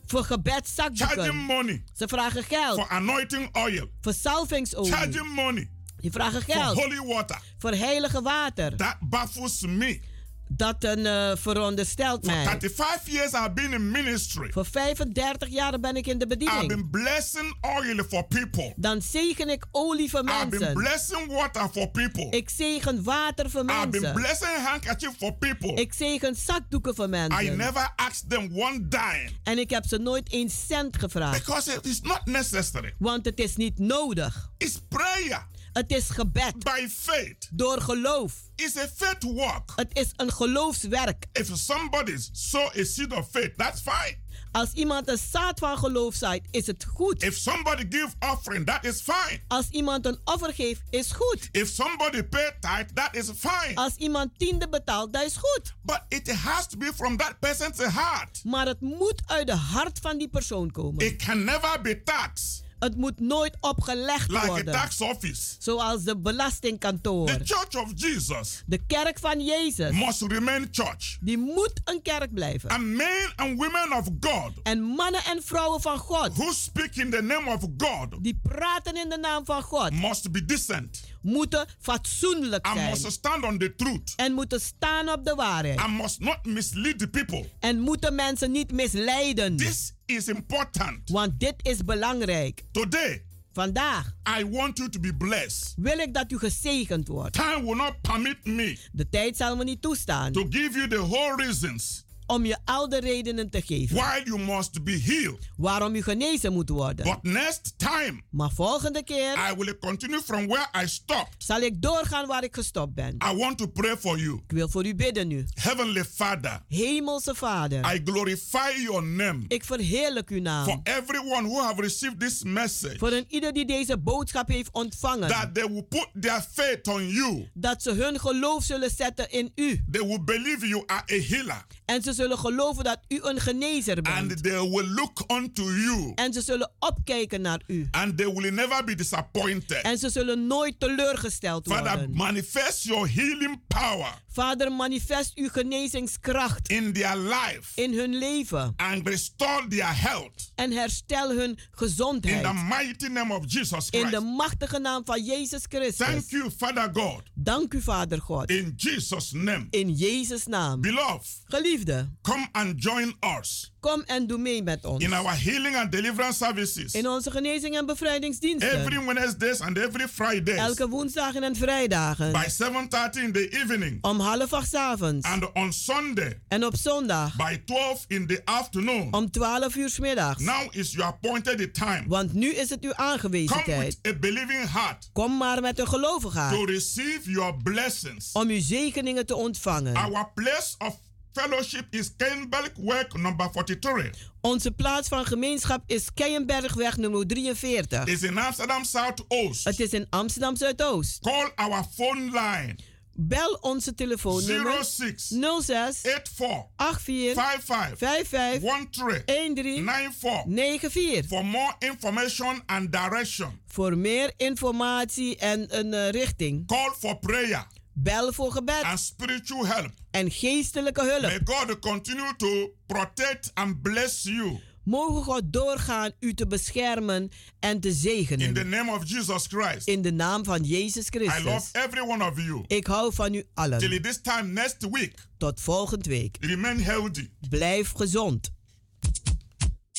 Voor charging gebedszakdoeken. money Ze vragen geld. for anointing oil, Voor salvingsolie. charging money Die vragen for geld. holy water. Voor heilige water. That baffles me. Dat een, eh, veronderstelt For mij. 35 years I've been in ministry. Voor 35 jaar ben ik in de I've bediening. been blessing oil for people. Dan zegen ik olie voor I've been mensen. blessing water for people. Ik zegen water voor I've been mensen. blessing handkerchief for people. Ik zegen zakdoeken voor I mensen. never asked them one dime En ik heb ze nooit één cent gevraagd. because it is not necessary. Want het is niet nodig. It's prayer. Het is gebed. By faith. Door geloof. It's a faith walk. Het is een geloofswerk. If somebody sow a seed of faith, that's fine. Als iemand een zaad van geloof zaait, is het goed. If somebody give offering, that is fine. Als iemand een offer geeft, is goed. If somebody pay tithe, that is fine. Als iemand tiende betaalt, dat is goed. But it has to be from that person's heart. Maar het moet uit de hart van die persoon komen. It can never be taxed. Het moet nooit opgelegd like worden. a tax office. Zoals de belastingkantoor. The church of Jesus de kerk van Jezus. Must remain church. Die moet een kerk blijven. And men and women of God. En mannen en vrouwen van God. Who speak in the name of God. Die praten in de naam van God. Must be decent. Moeten fatsoenlijk and zijn. Must stand on the truth. En moeten staan op de waarheid. And must not mislead the people. En moeten mensen niet misleiden. This is important. Want dit is belangrijk. Today. Vandaag. I want you to be blessed. Wil ik dat u gezegend wordt. Time will not permit me. De tijd zal me niet toestaan. To give you the whole reasons om je al de redenen te geven. Why you must be healed. Waarom u genezen moet worden. But next time. Maar volgende keer. I will continue from where I stopped. Zal ik doorgaan waar ik gestopt ben. I want to pray for you. Ik wil voor u bidden nu. Heavenly Father. Hemelse Vader. I glorify your name. Ik verheerlijk uw naam. For everyone who have received this message. Voor een ieder die deze boodschap heeft ontvangen. That they will put their faith on you. Dat ze hun geloof zullen zetten in u. They will believe you are a healer. En ze zullen geloven dat u een genezer bent. And they will look unto you. En ze zullen opkijken naar u. And they will never be disappointed. En ze zullen nooit teleurgesteld Father, worden. manifest your healing power. Vader, manifest uw genezingskracht. In their life. In hun leven. And restore their health. En herstel hun gezondheid. In the mighty name of Jesus Christ. In de machtige naam van Jezus Christus. Thank you, Father God. Dank u, Vader God. In Jesus' name. In Jezus' naam. Beloved. Geliefde. Come and join us. Kom en doe mee met ons. In our healing and deliverance services. In onze genezing en bevrijdingsdiensten. Every Wednesdays and every Fridays. Elke woensdagen en vrijdagen. By 7:30 in the evening. Om half acht avonds. And on Sunday. En op zondag. By 12 in the afternoon. Om 12 uur 's middags. Now is your appointed time. Want nu is het uw aangewezen Come tijd. with a believing heart. Kom maar met een gelovige hart. To receive your blessings. Om uw zegeningen te ontvangen. Our place of fellowship is Kenbergweg number 43. Onze plaats van gemeenschap is Keienbergweg nummer 43. Is in Amsterdam Zuidoost. Het is in Amsterdam Zuidoost. Call our phone line. Bel onze telefoonnummer 06 06 84 84 55 55 13 13 94 94. For more information and direction. Voor meer informatie en een uh, richting. Call for prayer. Bel voor gebed. And spiritual help. En geestelijke hulp. May God continue to protect and bless you. Mogen God doorgaan u te beschermen en te zegenen. In the name of Jesus Christ. In de naam van Jezus Christus. I love every one of you. Ik hou van u allen. Till this time next week. Tot volgende week. Remain healthy. Blijf gezond.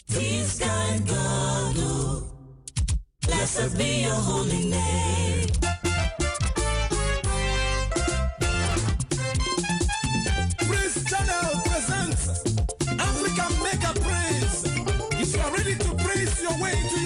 Peace God, God, blessed be your holy name. Way to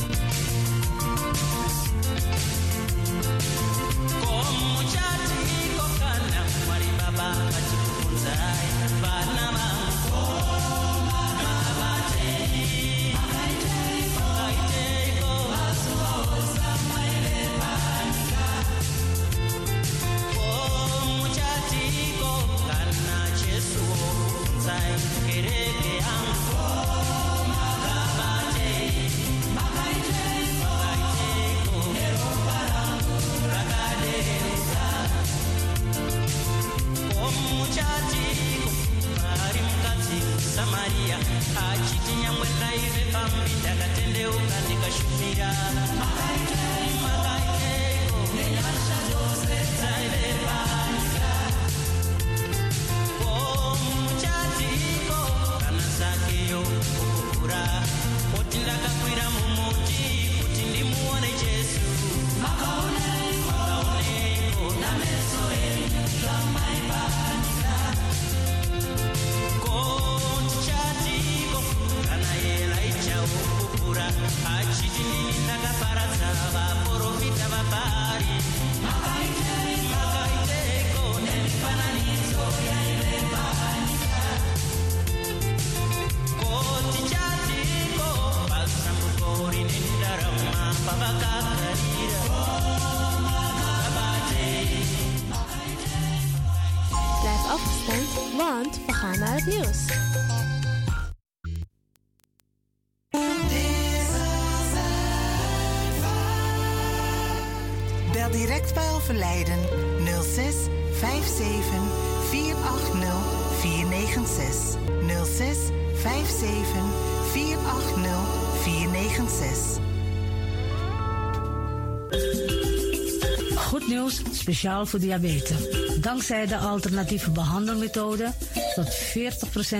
Speciaal voor diabetes. Dankzij de alternatieve behandelmethode tot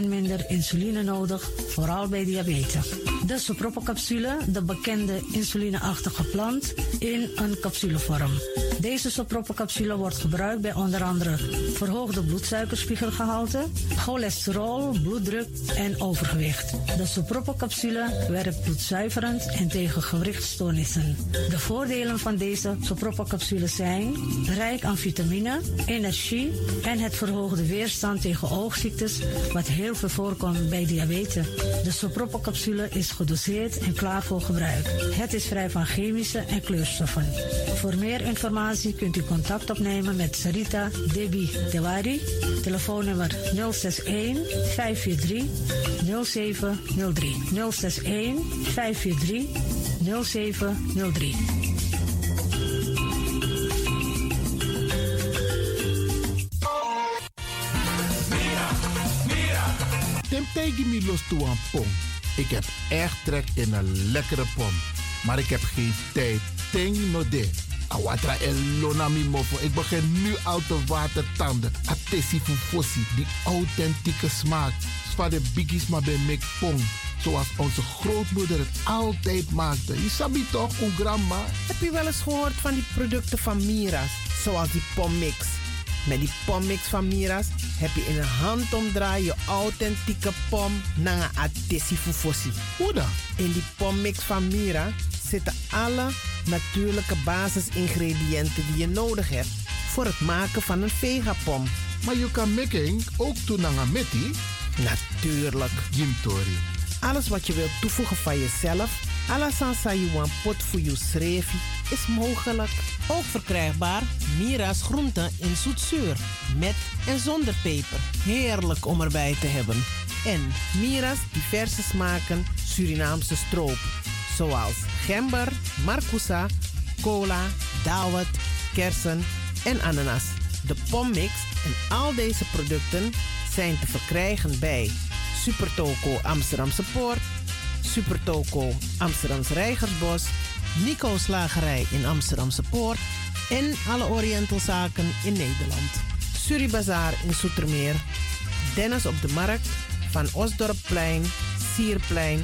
40% minder insuline nodig, vooral bij diabetes. De soproppencapsule, de bekende insulineachtige plant, in een capsulevorm. Deze soproppencapsule wordt gebruikt bij onder andere verhoogde bloedsuikerspiegelgehalte, cholesterol, bloeddruk en overgewicht. De soproppencapsule werkt bloedzuiverend en tegen gewrichtstoornissen. De voordelen van deze soproppencapsules zijn rijk aan vitamine, energie en het verhoogde weerstand tegen oogziektes, wat heel veel voorkomt bij diabetes. De soproppencapsule is gedoseerd en klaar voor gebruik. Het is vrij van chemische en kleurstoffen. Voor meer informatie kunt u contact opnemen met Sarita Debi Dewari. Telefoonnummer 061 543 0703. 061 543 0703. Tim tegen me los toe aan pom. Ik heb echt trek in een lekkere pom. Maar ik heb geen tijd. Ting no de. Awatra elona mi mofo. Ik begin nu al te watertanden. Atesi fufosi. Die authentieke smaak. Zwa de biggies maar bij mek pom. Zoals onze grootmoeder het altijd maakte. Je sabi toch, een grandma? Heb je wel eens gehoord van die producten van Mira's? Zoals die pommix. Met die pommix van Mira's heb je in een handomdraai je authentieke pom naar een atesi fufosi. Hoe dan? In die pommix van Mira zitten alle natuurlijke basisingrediënten die je nodig hebt voor het maken van een vegapom. Maar je kan making ook doen aan een metti? Natuurlijk. Jim Tori. Alles wat je wilt toevoegen van jezelf, alla sansa you want pot voor je is mogelijk. Ook verkrijgbaar Mira's groenten in zoetzuur, met en zonder peper. Heerlijk om erbij te hebben. En Mira's diverse smaken Surinaamse stroop, zoals gember, marcousa, cola, dawet, kersen en ananas. De pommix en al deze producten zijn te verkrijgen bij Supertoco Amsterdamse Poort, Supertoco Amsterdamse Reigersbos, Nico Slagerij in Amsterdamse Poort en alle Orientalzaken in Nederland. Suribazaar in Soetermeer, Dennis op de Markt, Van Osdorpplein, Sierplein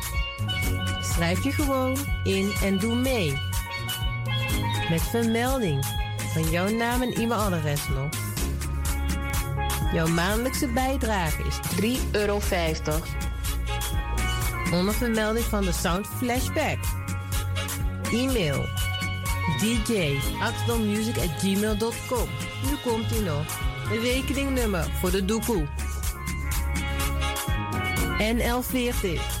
Schrijf je gewoon in en doe mee. Met vermelding van jouw naam en e-mailadres nog. Jouw maandelijkse bijdrage is 3,50 euro. Onder vermelding van de Sound Flashback. E-mail dj gmail.com. Nu komt ie nog. Rekeningnummer voor de doekoe. NL40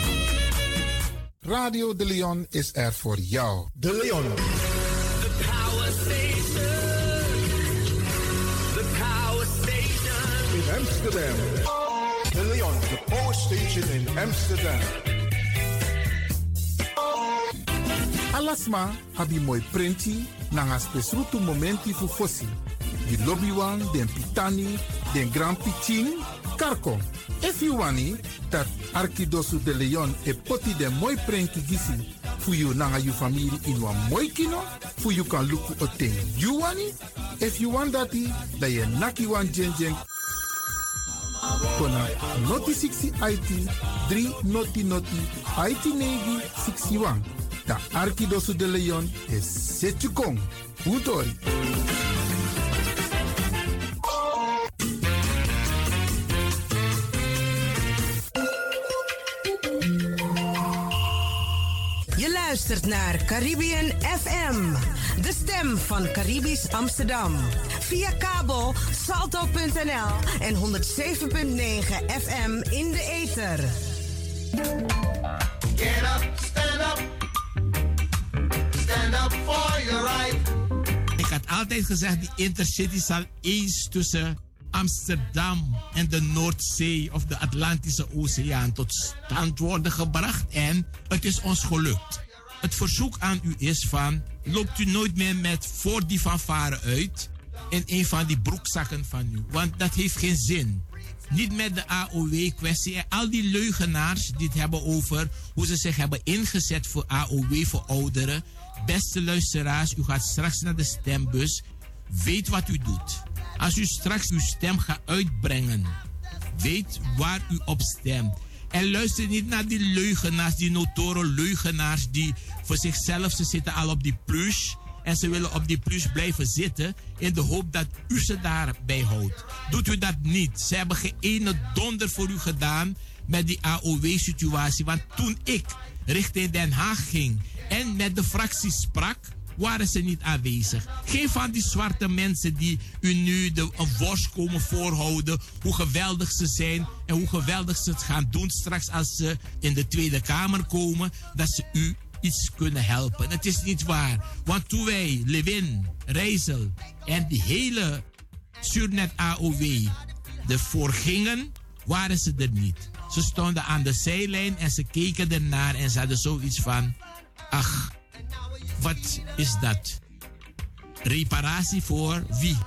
Radio De Leon is er voor jou. De Leon. The power station. The power station. In Amsterdam. De Leon, the power station in Amsterdam. Alasma abi moi prenti nanga spesrutu momenti fu fosi. Di lobby wan, den pitani, den grand pitin, karko. If you wani, dat Arkidosu de Leon e poti den moi prenki gisi fu you nanga you family in wan moi kino, fu you kan luku o ten you wani. If you want dati, da ye naki wan jen jen kona noti 60 IT 3 noti noti IT negi 61. Da Arkidosu de Leon is Setjukong. Utori. Luistert naar Caribbean FM, de stem van Caribisch Amsterdam. Via kabel salto.nl en 107.9 FM in de ether. Get up, stand up. Stand up for your right. Ik had altijd gezegd, die intercity zal eens tussen Amsterdam en de Noordzee of de Atlantische Oceaan tot stand worden gebracht. En het is ons gelukt. Het verzoek aan u is van, loopt u nooit meer met voor die fanfare uit in een van die broekzakken van u. Want dat heeft geen zin. Niet met de AOW-kwestie. En al die leugenaars die het hebben over hoe ze zich hebben ingezet voor AOW voor ouderen. Beste luisteraars, u gaat straks naar de stembus. Weet wat u doet. Als u straks uw stem gaat uitbrengen, weet waar u op stemt. En luister niet naar die leugenaars, die notoren leugenaars die voor zichzelf, ze zitten al op die plush. En ze willen op die plush blijven zitten in de hoop dat u ze daarbij houdt. Doet u dat niet. Ze hebben geen donder voor u gedaan met die AOW-situatie. Want toen ik richting Den Haag ging en met de fractie sprak, waren ze niet aanwezig. Geen van die zwarte mensen die u nu de, een worst komen voorhouden. Hoe geweldig ze zijn en hoe geweldig ze het gaan doen straks als ze in de Tweede Kamer komen. Dat ze u iets kunnen helpen. Het is niet waar. Want toen wij Lewin, Rijssel en die hele Surnet AOW ervoor gingen, waren ze er niet. Ze stonden aan de zijlijn en ze keken ernaar en ze hadden zoiets van... Ach, wat is dat? Reparatie voor wie?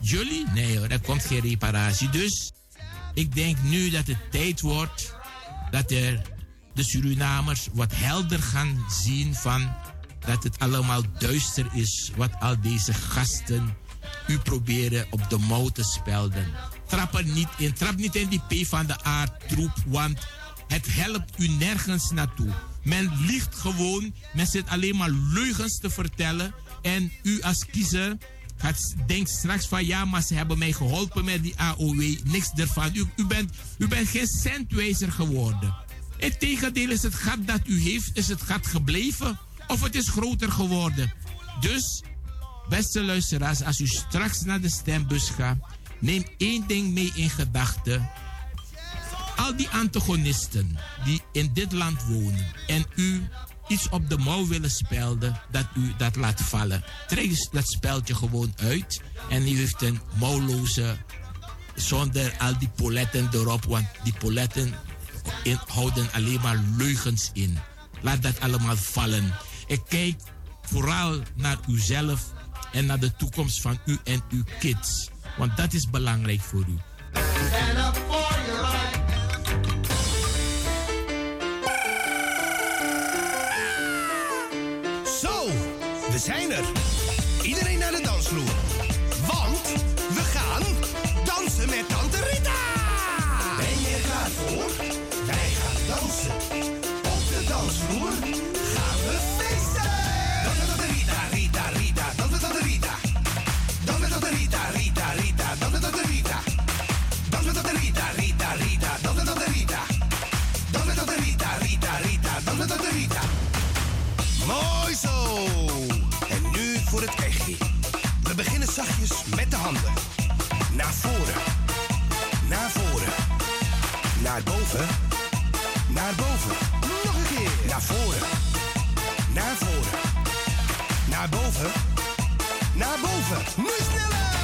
Jullie? Nee hoor, er komt geen reparatie. Dus ik denk nu dat het tijd wordt dat de Surinamers wat helder gaan zien van dat het allemaal duister is wat al deze gasten u proberen op de mouw te spelden. Trap er niet in. Trap niet in die P van de A troep, want het helpt u nergens naartoe. Men liegt gewoon. Men zit alleen maar leugens te vertellen. En u als kiezer gaat, denkt straks van ja, maar ze hebben mij geholpen met die AOW. Niks ervan. U, u, bent, u bent geen centwijzer geworden. Integendeel is het gat dat u heeft, is het gat gebleven. Of het is groter geworden. Dus, beste luisteraars, als u straks naar de stembus gaat, neem één ding mee in gedachten. Al die antagonisten die in dit land wonen en u iets op de mouw willen spelden, dat u dat laat vallen. Trek dat speldje gewoon uit en u heeft een mouwloze, zonder al die poletten erop, want die poletten houden alleen maar leugens in. Laat dat allemaal vallen. Ik kijk vooral naar uzelf en naar de toekomst van u en uw kids. Want dat is belangrijk voor u. we zijn er. Zachtjes met de handen. Naar voren. Naar voren. Naar boven. Naar boven. Nog een keer. Naar voren. Naar voren. Naar boven. Naar boven. Nu sneller.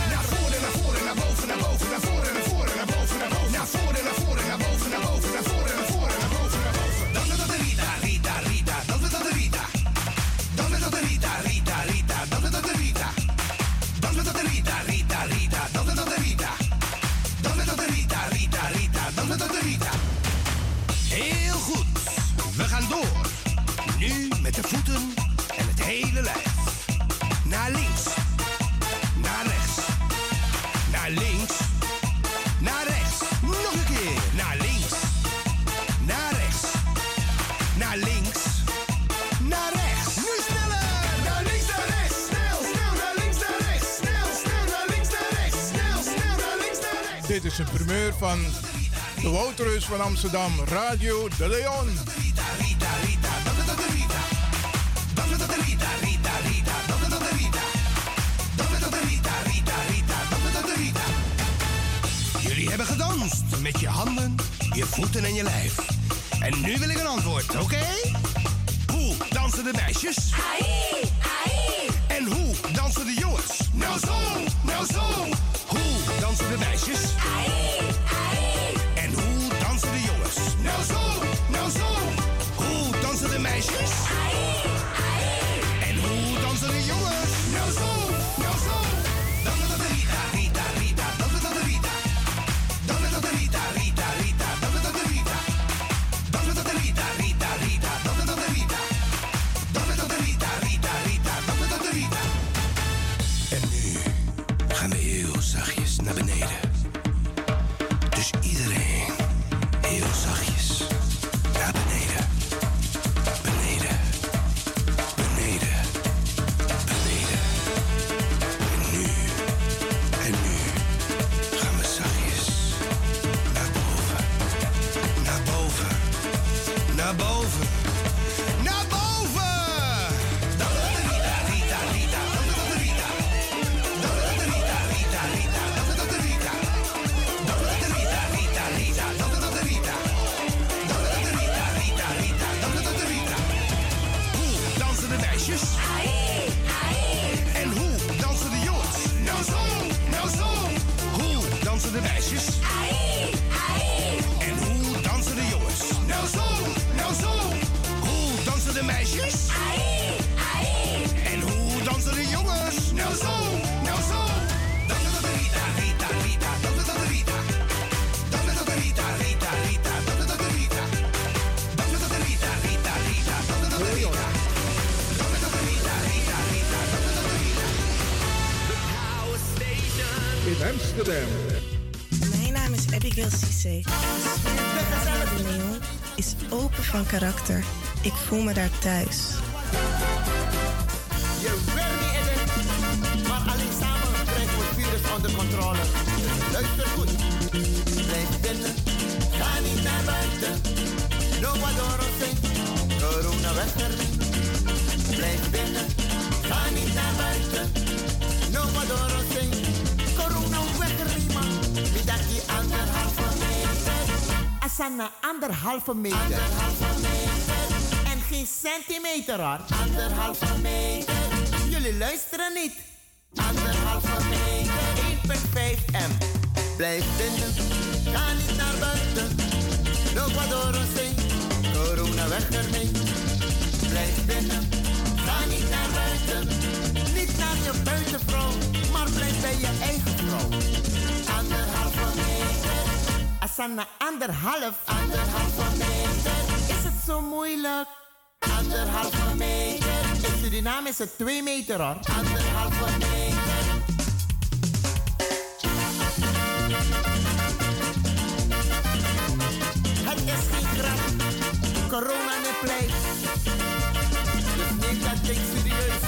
En het hele lijf. Naar links. Naar rechts. Naar links. Naar rechts. Nog een keer. Naar links. Naar rechts. Naar links. Naar rechts. Nu sneller. Naar links, naar rechts. Snel, snel naar links, naar rechts. Snel, snel naar links, naar rechts. Snel, snel naar links, naar rechts. Dit is een primeur van de Wouterus van Amsterdam, Radio De Leon. Je handen, je voeten en je lijf. En nu wil ik een antwoord, oké? Hoe dansen de meisjes? Ai, ai. En hoe dansen de jongens? Nou zo, nou zo. Hoe dansen de meisjes? Ai, ai. En hoe dansen de jongens? Nou zo, nou zo. Hoe dansen de meisjes? Amsterdam. Mijn naam is Abigail Cisse. De Leon is open van karakter. Ik voel me daar thuis. Je wil niet in het, maar alleen samen we het virus onder controle. Luister goed. Blijf binnen, ga niet naar buiten. No adoro zing, corona weg erin. Blijf binnen, Anderhalve meter. Anderhalve meter. En geen centimeter hoor. Anderhalve meter. Jullie luisteren niet. Anderhalve meter. 1,5 m. Blijf binnen. Ga niet naar buiten. Loop maar door ons heen. Corona weg ermee. Blijf binnen. Ga niet naar buiten. Niet naar je buitenvrouw. Maar blijf bij je eigen vrouw. Anderhalve meter. Asana anderhalf. Anderhalve meter. Is het zo moeilijk? Anderhalve meter. In Suriname is het 2 meter hoor. Anderhalve meter. Het is geen grap. Corona ne play. Dus neem dat ding serieus.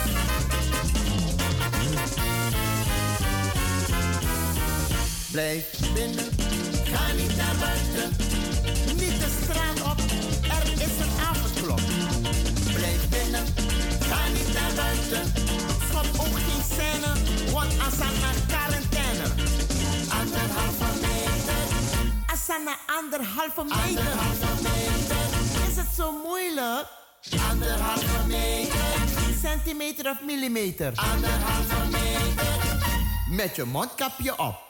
Blijf binnen. Asana quarantaine. Anderhalve meter. Asana anderhalve meter. Anderhalve meter. Is het zo moeilijk? Anderhalve meter. Centimeter of millimeter? Anderhalve meter. Met je mondkapje op.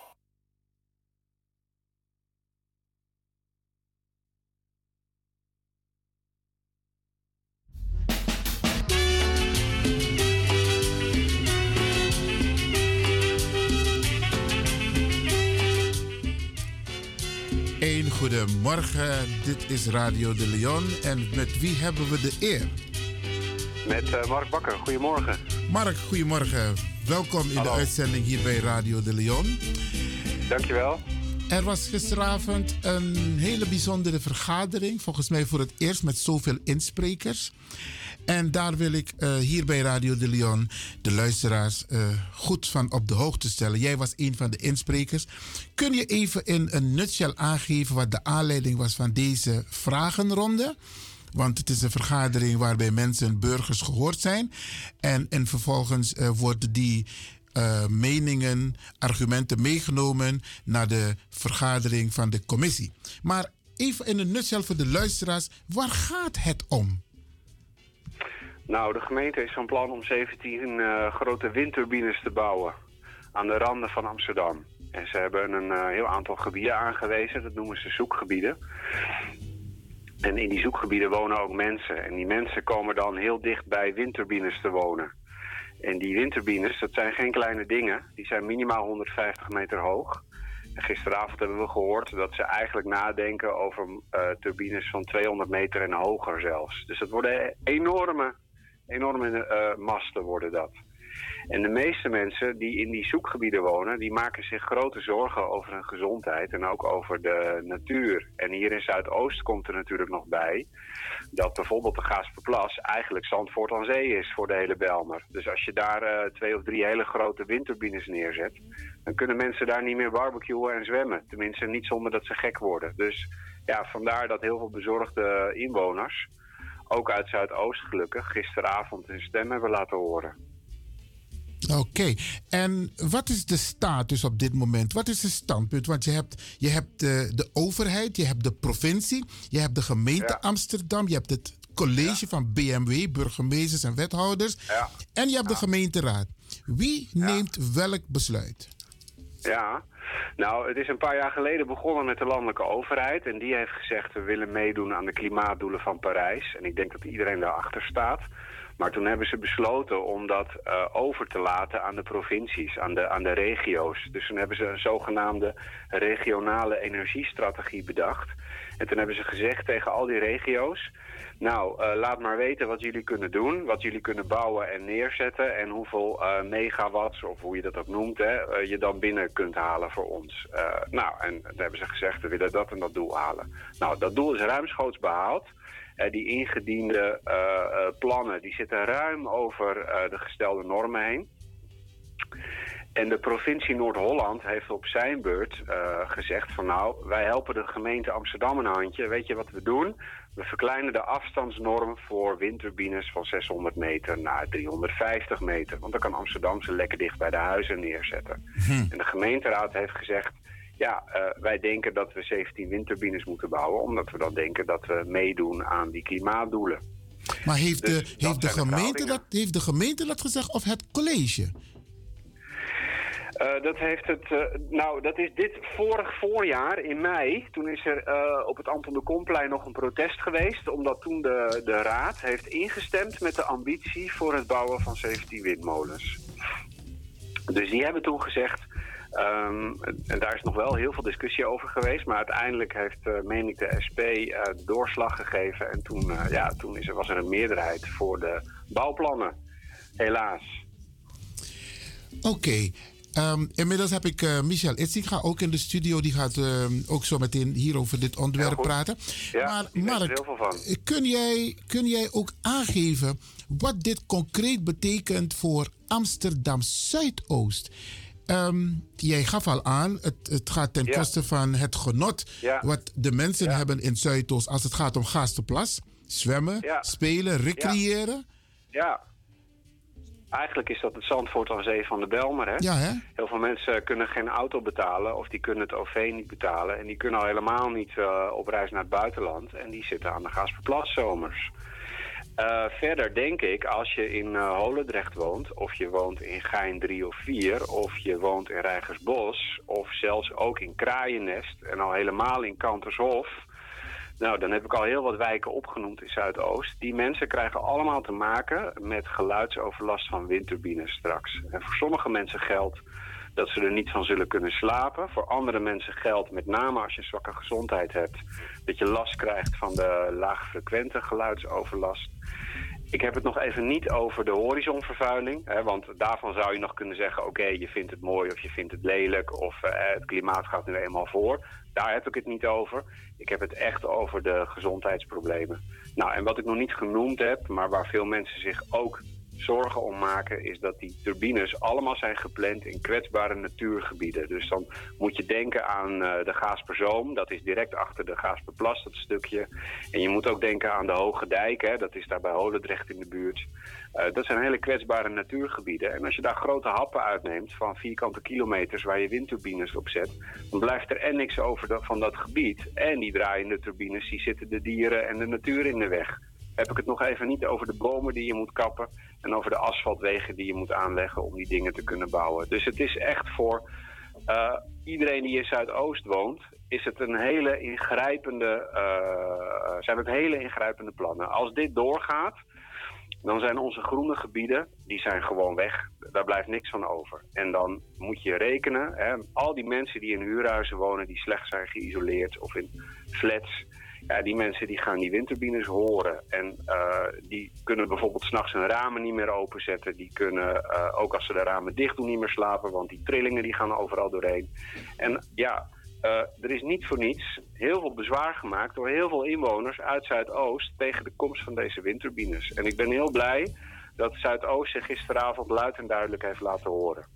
goedemorgen, dit is Radio de Leon en met wie hebben we de eer? Met eh, Mark Bakker, goedemorgen. Mark, goedemorgen. Welkom in de uitzending hier bij Radio de Leon. Dankjewel. Er was gisteravond een hele bijzondere vergadering, volgens mij voor het eerst met zoveel insprekers. En daar wil ik eh, hier bij Radio de Leon de luisteraars eh, goed van op de hoogte stellen. Jij was een van de insprekers. Kun je even in een nutshell aangeven wat de aanleiding was van deze vragenronde? Want het is een vergadering waarbij mensen, burgers gehoord zijn. En, en vervolgens eh, worden die meningen, argumenten meegenomen naar de vergadering van de commissie. Maar even in een nutshell voor de luisteraars, waar gaat het om? Nou, de gemeente is van plan om 17 eh, grote windturbines te bouwen aan de randen van Amsterdam. En ze hebben een eh, heel aantal gebieden aangewezen, dat noemen ze zoekgebieden. En in die zoekgebieden wonen ook mensen. En die mensen komen dan heel dicht bij windturbines te wonen. En die windturbines, dat zijn geen kleine dingen. Die zijn minimaal 150 meter hoog. En gisteravond hebben we gehoord dat ze eigenlijk nadenken over eh, turbines van 200 meter en hoger zelfs. Dus dat worden enorme, enorme eh, masten worden dat. En de meeste mensen die in die zoekgebieden wonen, die maken zich grote zorgen over hun gezondheid en ook over de natuur. En hier in Zuidoost komt er natuurlijk nog bij dat bijvoorbeeld de Gaasperplas eigenlijk Zandvoort aan zee is voor de hele Belmer. Dus als je daar eh, twee of drie hele grote windturbines neerzet, dan kunnen mensen daar niet meer barbecuen en zwemmen. Tenminste niet zonder dat ze gek worden. Dus ja, vandaar dat heel veel bezorgde inwoners, ook uit Zuidoost gelukkig, gisteravond hun stem hebben laten horen. Oké, en wat is de status op dit moment? Wat is het standpunt? Want je hebt, je hebt de, de overheid, je hebt de provincie, je hebt de gemeente Amsterdam, je hebt het college van BMW, burgemeesters en wethouders, en je hebt de gemeenteraad. Wie neemt welk besluit? Ja, nou, het is een paar jaar geleden begonnen met de landelijke overheid. En die heeft gezegd, we willen meedoen aan de klimaatdoelen van Parijs. En ik denk dat iedereen daarachter staat. Maar toen hebben ze besloten om dat eh, over te laten aan de provincies, aan de, aan de regio's. Dus toen hebben ze een zogenaamde regionale energiestrategie bedacht. En toen hebben ze gezegd tegen al die regio's... Nou, eh, laat maar weten wat jullie kunnen doen, wat jullie kunnen bouwen en neerzetten... en hoeveel eh, megawatts, of hoe je dat ook noemt, hè, eh, je dan binnen kunt halen voor ons. nou, en toen hebben ze gezegd, we willen dat en dat doel halen. Nou, dat doel is ruimschoots behaald. Eh, die ingediende plannen die zitten ruim over de gestelde normen heen. En de provincie Noord-Holland heeft op zijn beurt eh, gezegd van nou, wij helpen de gemeente Amsterdam een handje. Weet je wat we doen? We verkleinen de afstandsnorm voor windturbines van 600 meter naar 350 meter. Want dan kan Amsterdam ze lekker dicht bij de huizen neerzetten. En de gemeenteraad heeft gezegd, ja, eh, wij denken dat we 17 windturbines moeten bouwen. Omdat we dan denken dat we meedoen aan die klimaatdoelen. Maar heeft, Dus de, heeft, de gemeente dat, heeft de gemeente dat gezegd of het college? Eh, dat heeft het, eh, nou, dat is dit vorig voorjaar in mei. Toen is er eh, op het Anton de Komplein nog een protest geweest. Omdat toen de, de raad heeft ingestemd met de ambitie voor het bouwen van 17 windmolens. Dus die hebben toen gezegd, ehm, en daar is nog wel heel veel discussie over geweest. Maar uiteindelijk heeft, meen ik, de SP doorslag gegeven. En toen, ja, toen is er, was er een meerderheid voor de bouwplannen. Helaas. Oké. Ehm, inmiddels heb ik eh, Michel Itzinga ook in de studio. Die gaat ehm, ook zo meteen hier over dit onderwerp praten. Ja, maar Mark, van. kun jij, kun jij ook aangeven wat dit concreet betekent voor Amsterdam Zuidoost? Ehm, jij gaf al aan, het, het gaat ten Ja. koste van het genot Ja. wat de mensen hebben in Zuidoost als het gaat om Gaasterplas. Zwemmen, Ja. spelen, recreëren. Ja. Eigenlijk is dat het Zandvoort aan Zee van de Belmer. Hè? Ja, hè? Heel veel mensen kunnen geen auto betalen of die kunnen het OV niet betalen. En die kunnen al helemaal niet eh, op reis naar het buitenland. En die zitten aan de Gasperplas zomers. Eh, verder denk ik, als je in eh, Holendrecht woont, of je woont in Gein 3 of 4, of je woont in Rijgersbos, of zelfs ook in Kraaiennest en al helemaal in Kantershof, nou, dan heb ik al heel wat wijken opgenoemd in Zuidoost. Die mensen krijgen allemaal te maken met geluidsoverlast van windturbines straks. En voor sommige mensen geldt dat ze er niet van zullen kunnen slapen. Voor andere mensen geldt, met name als je zwakke gezondheid hebt, dat je last krijgt van de laagfrequente geluidsoverlast. Ik heb het nog even niet over de horizonvervuiling. Hè, want daarvan zou je nog kunnen zeggen... oké, je vindt het mooi of je vindt het lelijk... of eh, het klimaat gaat nu eenmaal voor. Daar heb ik het niet over. Ik heb het echt over de gezondheidsproblemen. Nou, en wat ik nog niet genoemd heb... maar waar veel mensen zich ook zorgen om maken... is dat die turbines allemaal zijn gepland in kwetsbare natuurgebieden. Dus dan moet je denken aan eh, de Gaasperzoom. Dat is direct achter de Gaasperplas, dat stukje. En je moet ook denken aan de Hoge Dijk. Hè, dat is daar bij Holendrecht in de buurt. Eh, dat zijn hele kwetsbare natuurgebieden. En als je daar grote happen uitneemt van vierkante kilometers waar je windturbines op zet, dan blijft er en niks over van dat gebied. En die draaiende turbines, die zitten de dieren en de natuur in de weg. Heb ik het nog even niet over de bomen die je moet kappen en over de asfaltwegen die je moet aanleggen om die dingen te kunnen bouwen. Dus het is echt voor eh, iedereen die in Zuidoost woont, is het een hele ingrijpende, eh, zijn het hele ingrijpende plannen. Als dit doorgaat, dan zijn onze groene gebieden, die zijn gewoon weg. Daar blijft niks van over. En dan moet je rekenen, hè, al die mensen die in huurhuizen wonen, die slecht zijn geïsoleerd of in flats, ja, die mensen die gaan die windturbines horen. En eh, die kunnen bijvoorbeeld s'nachts hun ramen niet meer openzetten. Die kunnen, eh, ook als ze de ramen dicht doen, niet meer slapen, want die trillingen die gaan overal doorheen. En ja, eh, er is niet voor niets heel veel bezwaar gemaakt door heel veel inwoners uit Zuidoost tegen de komst van deze windturbines. En ik ben heel blij dat Zuidoost zich gisteravond luid en duidelijk heeft laten horen.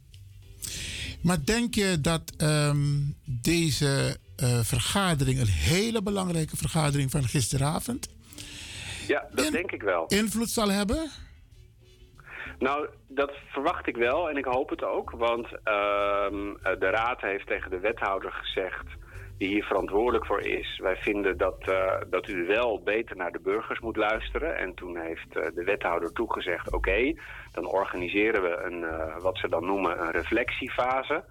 Maar denk je dat ehm, deze eh, vergadering, een hele belangrijke vergadering van gisteravond, Ja, dat denk ik wel. invloed zal hebben? Nou, dat verwacht ik wel en ik hoop het ook. Want ehm, eh, de Raad heeft tegen de wethouder gezegd, die hier verantwoordelijk voor is... wij vinden dat, eh, dat u wel beter naar de burgers moet luisteren. En toen heeft eh, de wethouder toegezegd, oké, dan organiseren we een, eh, wat ze dan noemen een reflectiefase...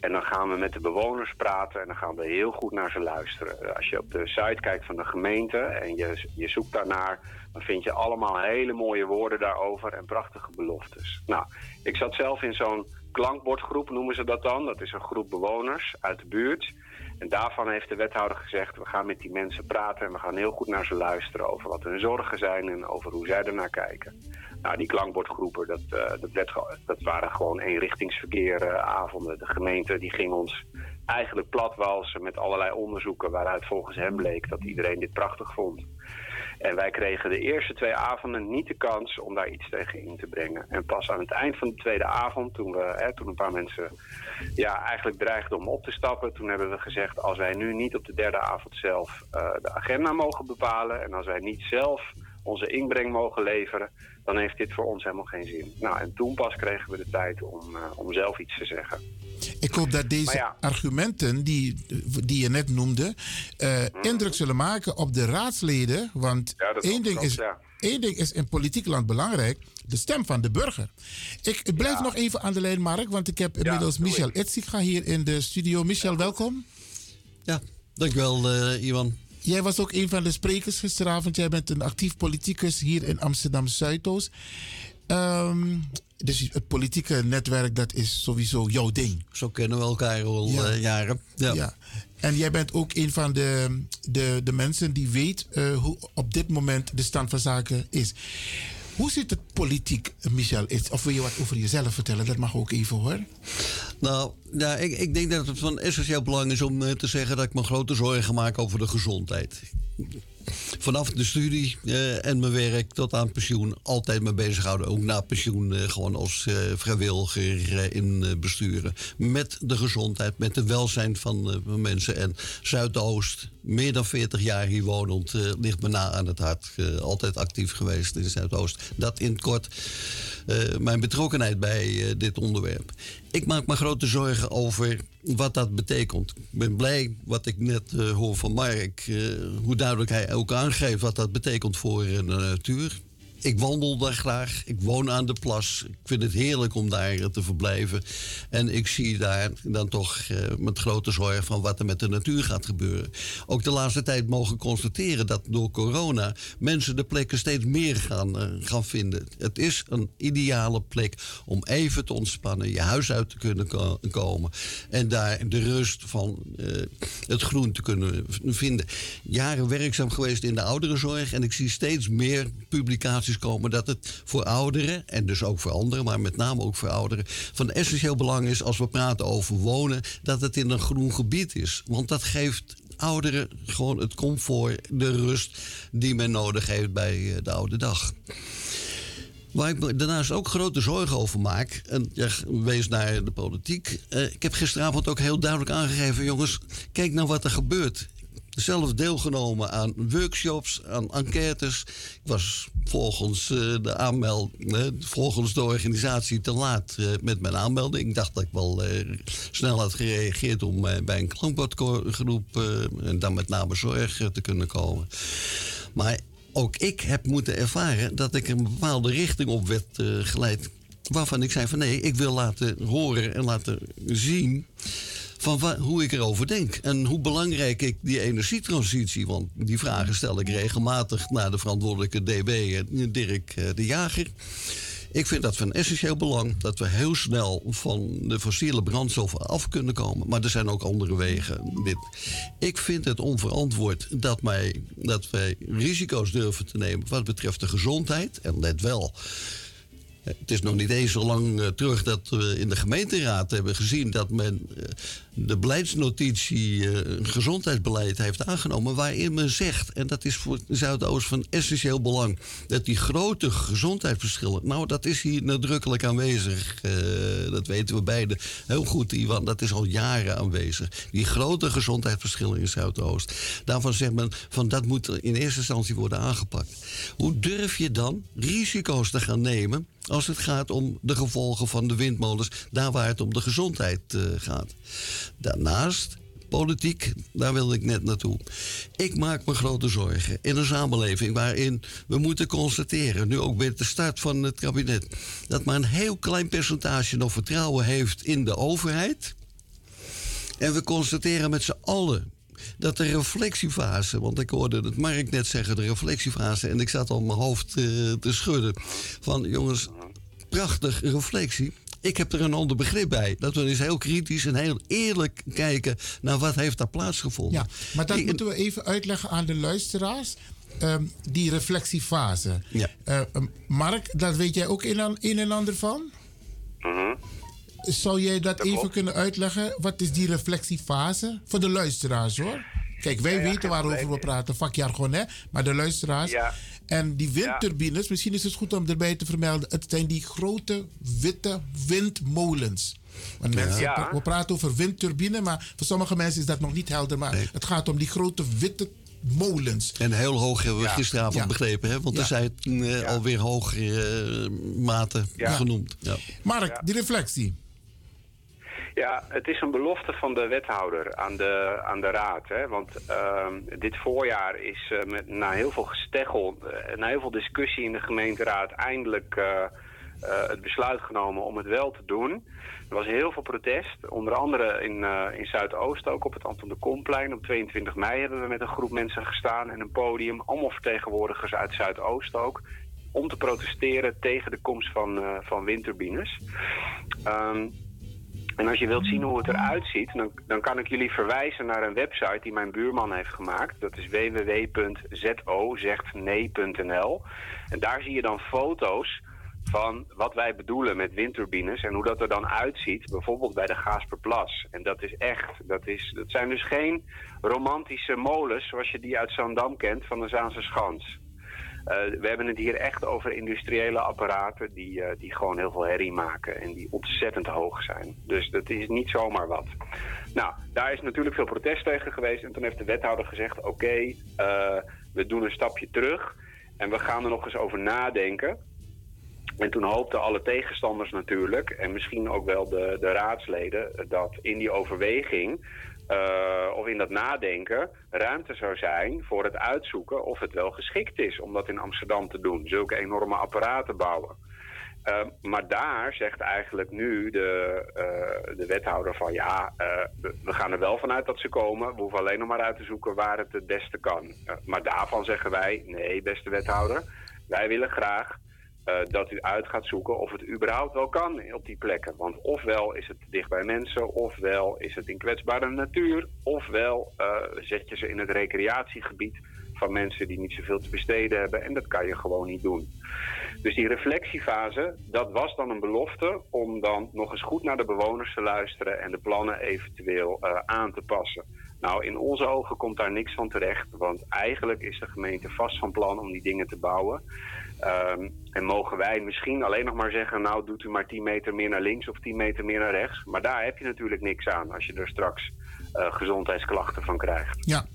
En dan gaan we met de bewoners praten en dan gaan we heel goed naar ze luisteren. Als je op de site kijkt van de gemeente en je, je zoekt daarnaar, dan vind je allemaal hele mooie woorden daarover en prachtige beloftes. Nou, ik zat zelf in zo'n klankbordgroep, noemen ze dat dan. Dat is een groep bewoners uit de buurt. En daarvan heeft de wethouder gezegd, we gaan met die mensen praten en we gaan heel goed naar ze luisteren over wat hun zorgen zijn en over hoe zij ernaar kijken. Nou, die klankbordgroepen, dat, eh, dat, waren gewoon eenrichtingsverkeer eh. De gemeente die ging ons eigenlijk platwalsen met allerlei onderzoeken waaruit volgens hem bleek dat iedereen dit prachtig vond. En wij kregen de eerste twee avonden niet de kans om daar iets tegen in te brengen. En pas aan het eind van de tweede avond, toen, we, hè, toen een paar mensen ja, eigenlijk dreigden om op te stappen... toen hebben we gezegd, als wij nu niet op de derde avond zelf eh, de agenda mogen bepalen... en als wij niet zelf onze inbreng mogen leveren... dan heeft dit voor ons helemaal geen zin. Nou, en toen pas kregen we de tijd om, eh, om zelf iets te zeggen. Ik hoop dat deze ja. argumenten die, die je net noemde, eh, indruk zullen maken op de raadsleden. Want Ja, één, ding is, ja. één ding is in politiek land belangrijk: de stem van de burger. Ik, ik blijf nog even aan de lijn, Mark, want ik heb inmiddels Michel Etziga hier in de studio. Michel, welkom. Ja, dankjewel, uh, Iwan. Jij was ook een van de sprekers gisteravond. Jij bent een actief politicus hier in Amsterdam Zuidoost. Ehm, dus het politieke netwerk, dat is sowieso jouw ding. Zo kennen we elkaar al eh, jaren. Ja. En jij bent ook een van de, de, de mensen die weet eh, hoe op dit moment de stand van zaken is. Hoe zit het politiek, Michel? Of wil je wat over jezelf vertellen? Dat mag ook even hoor. Nou, ja, ik, ik denk dat het van essentieel belang is om eh, te zeggen dat ik me grote zorgen maak over de gezondheid. Vanaf de studie eh, en mijn werk tot aan pensioen altijd me bezighouden. Ook na pensioen eh, gewoon als eh, vrijwilliger eh, in eh, besturen. Met de gezondheid, met het welzijn van mensen. En Zuidoost, meer dan 40 jaar hier wonend, eh, ligt me na aan het hart. Eh, altijd actief geweest in Zuidoost. Dat in het kort eh, mijn betrokkenheid bij dit onderwerp. Ik maak me grote zorgen over wat dat betekent. Ik ben blij wat ik net hoor van Mark. hoe duidelijk hij ook aangeeft wat dat betekent voor de natuur. Ik wandel daar graag. Ik woon aan de plas. Ik vind het heerlijk om daar te verblijven. En ik zie daar dan toch eh, met grote zorg van wat er met de natuur gaat gebeuren. Ook de laatste tijd mogen constateren dat door corona mensen de plekken steeds meer gaan, eh, gaan vinden. Het is een ideale plek om even te ontspannen, je huis uit te kunnen ko- komen. En daar de rust van eh, het groen te kunnen vinden. Jaren werkzaam geweest in de ouderenzorg. En ik zie steeds meer publicaties komen dat het voor ouderen, en dus ook voor anderen, maar met name ook voor ouderen, van essentieel belang is als we praten over wonen, dat het in een groen gebied is. Want dat geeft ouderen gewoon het comfort, de rust die men nodig heeft bij eh, de oude dag. Waar ik me daarnaast ook grote zorgen over maak, en ja, wees naar de politiek. Eh, ik heb gisteravond ook heel duidelijk aangegeven, jongens, kijk naar wat er gebeurt. Zelf deelgenomen aan workshops, aan enquêtes. Ik was volgens, eh, de, aanmeld, eh, volgens de organisatie te laat eh, met mijn aanmelding. Ik dacht dat ik wel snel had gereageerd om bij een klankbordgroep en dan met name zorg te kunnen komen. Maar ook ik heb moeten ervaren dat ik een bepaalde richting op werd geleid. Waarvan ik zei van nee, ik wil laten horen en laten zien van hoe ik erover denk. En hoe belangrijk ik die energietransitie, want die vragen stel ik regelmatig naar de verantwoordelijke DB, eh, Dirk eh, de Jager. Ik vind dat van essentieel belang dat we heel snel van de fossiele brandstoffen af kunnen komen. Maar er zijn ook andere wegen. Ik vind het onverantwoord dat, wij, dat wij risico's durven te nemen wat betreft de gezondheid. En let wel, het is nog niet eens zo lang eh, terug dat we in de gemeenteraad hebben gezien dat men eh, de beleidsnotitie eh, gezondheidsbeleid heeft aangenomen. Waarin men zegt, en dat is voor Zuidoost van essentieel belang, dat die grote gezondheidsverschillen. Nou, dat is hier nadrukkelijk aanwezig. Dat weten we beiden heel goed, Iwan. Dat is al jaren aanwezig. Die grote gezondheidsverschillen in Zuidoost. Daarvan zegt men van dat moet in eerste instantie worden aangepakt. Hoe durf je dan risico's te gaan nemen als het gaat om de gevolgen van de windmolens, daar waar het om de gezondheid eh, gaat. Daarnaast, politiek, daar wil ik net naartoe. Ik maak me grote zorgen in een samenleving waarin we moeten constateren, nu ook met de start van het kabinet, dat maar een heel klein percentage nog vertrouwen heeft in de overheid. En we constateren met z'n allen dat de reflectiefase, want ik hoorde het Mark net zeggen, de reflectiefase, en ik zat al mijn hoofd eh, te schudden. Van jongens, prachtig reflectie. Ik heb er een ander begrip bij. Dat we eens heel kritisch en heel eerlijk kijken naar wat heeft daar plaatsgevonden. Ja, maar dat moeten we even uitleggen aan de luisteraars. Ehm, die reflectiefase. Ja. Eh, ehm, Mark, daar weet jij ook een, en- een en ander van? Zou jij dat, even kunnen uitleggen? Wat is die reflectiefase? Voor de luisteraars hoor. Kijk, wij weten waarover we praten, vakjargon, hè? Maar de luisteraars. Ja. En die windturbines, misschien is het goed om erbij te vermelden. Het zijn die grote witte windmolens. Want mensen, Ja. We praten over windturbine, maar voor sommige mensen is dat nog niet helder. Maar het gaat om die grote witte molens. En heel hoog hebben we Ja. gisteravond Ja. begrepen, hè? want Ja. er zijn eh, alweer hogere eh, maten Ja. genoemd. Ja. Mark, die reflectie. Ja, het is een belofte van de wethouder aan de, aan de raad. Hè? Want ehm, dit voorjaar is eh, met, na heel veel gesteggel, eh, na heel veel discussie in de gemeenteraad... eindelijk eh, het besluit genomen om het wel te doen. Er was heel veel protest, onder andere in, in Zuidoost ook op het Anton de Komplein. Op 22 mei hebben we met een groep mensen gestaan en een podium. Allemaal vertegenwoordigers uit Zuidoost ook. Om te protesteren tegen de komst van, eh, van windturbines. Ehm, en als je wilt zien hoe het eruit ziet, dan, dan kan ik jullie verwijzen naar een website die mijn buurman heeft gemaakt. Dat is www.zozegtnee.nl. En daar zie je dan foto's van wat wij bedoelen met windturbines en hoe dat er dan uitziet, bijvoorbeeld bij de Gaasperplas. En dat is echt, dat, is, dat zijn dus geen romantische molens zoals je die uit Zandam kent van de Zaanse Schans. Eh, we hebben het hier echt over industriële apparaten die, eh, die gewoon heel veel herrie maken en die ontzettend hoog zijn. Dus dat is niet zomaar wat. Nou, daar is natuurlijk veel protest tegen geweest en toen heeft de wethouder gezegd, oké, eh, we doen een stapje terug en we gaan er nog eens over nadenken. En toen hoopten alle tegenstanders natuurlijk, en misschien ook wel de, de raadsleden, dat in die overweging eh, of in dat nadenken ruimte zou zijn voor het uitzoeken of het wel geschikt is om dat in Amsterdam te doen. Zulke enorme apparaten bouwen. Eh, maar daar zegt eigenlijk nu de, eh, de wethouder van ja, eh, we, gaan er wel vanuit dat ze komen. We hoeven alleen nog maar uit te zoeken waar het het beste kan. Maar daarvan zeggen wij, nee beste wethouder, wij willen graag eh, dat u uit gaat zoeken of het überhaupt wel kan op die plekken. Want ofwel is het dicht bij mensen, ofwel is het in kwetsbare natuur, ofwel eh, zet je ze in het recreatiegebied van mensen die niet zoveel te besteden hebben. En dat kan je gewoon niet doen. Dus die reflectiefase, dat was dan een belofte om dan nog eens goed naar de bewoners te luisteren en de plannen eventueel eh, aan te passen. Nou, in onze ogen komt daar niks van terecht, want eigenlijk is de gemeente vast van plan om die dingen te bouwen. Ehm, en mogen wij misschien alleen nog maar zeggen, nou doet u maar 10 meter meer naar links of 10 meter meer naar rechts. Maar daar heb je natuurlijk niks aan als je er straks eh, gezondheidsklachten van krijgt. Ja.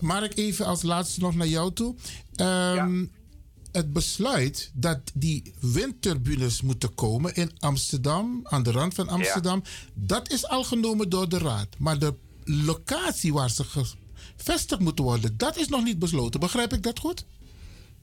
Mark, even als laatste nog naar jou toe. Ehm, Het besluit dat die windturbines moeten komen in Amsterdam, aan de rand van Amsterdam, dat is al genomen door de raad. Maar de locatie waar ze gevestigd moeten worden, dat is nog niet besloten. Begrijp ik dat goed?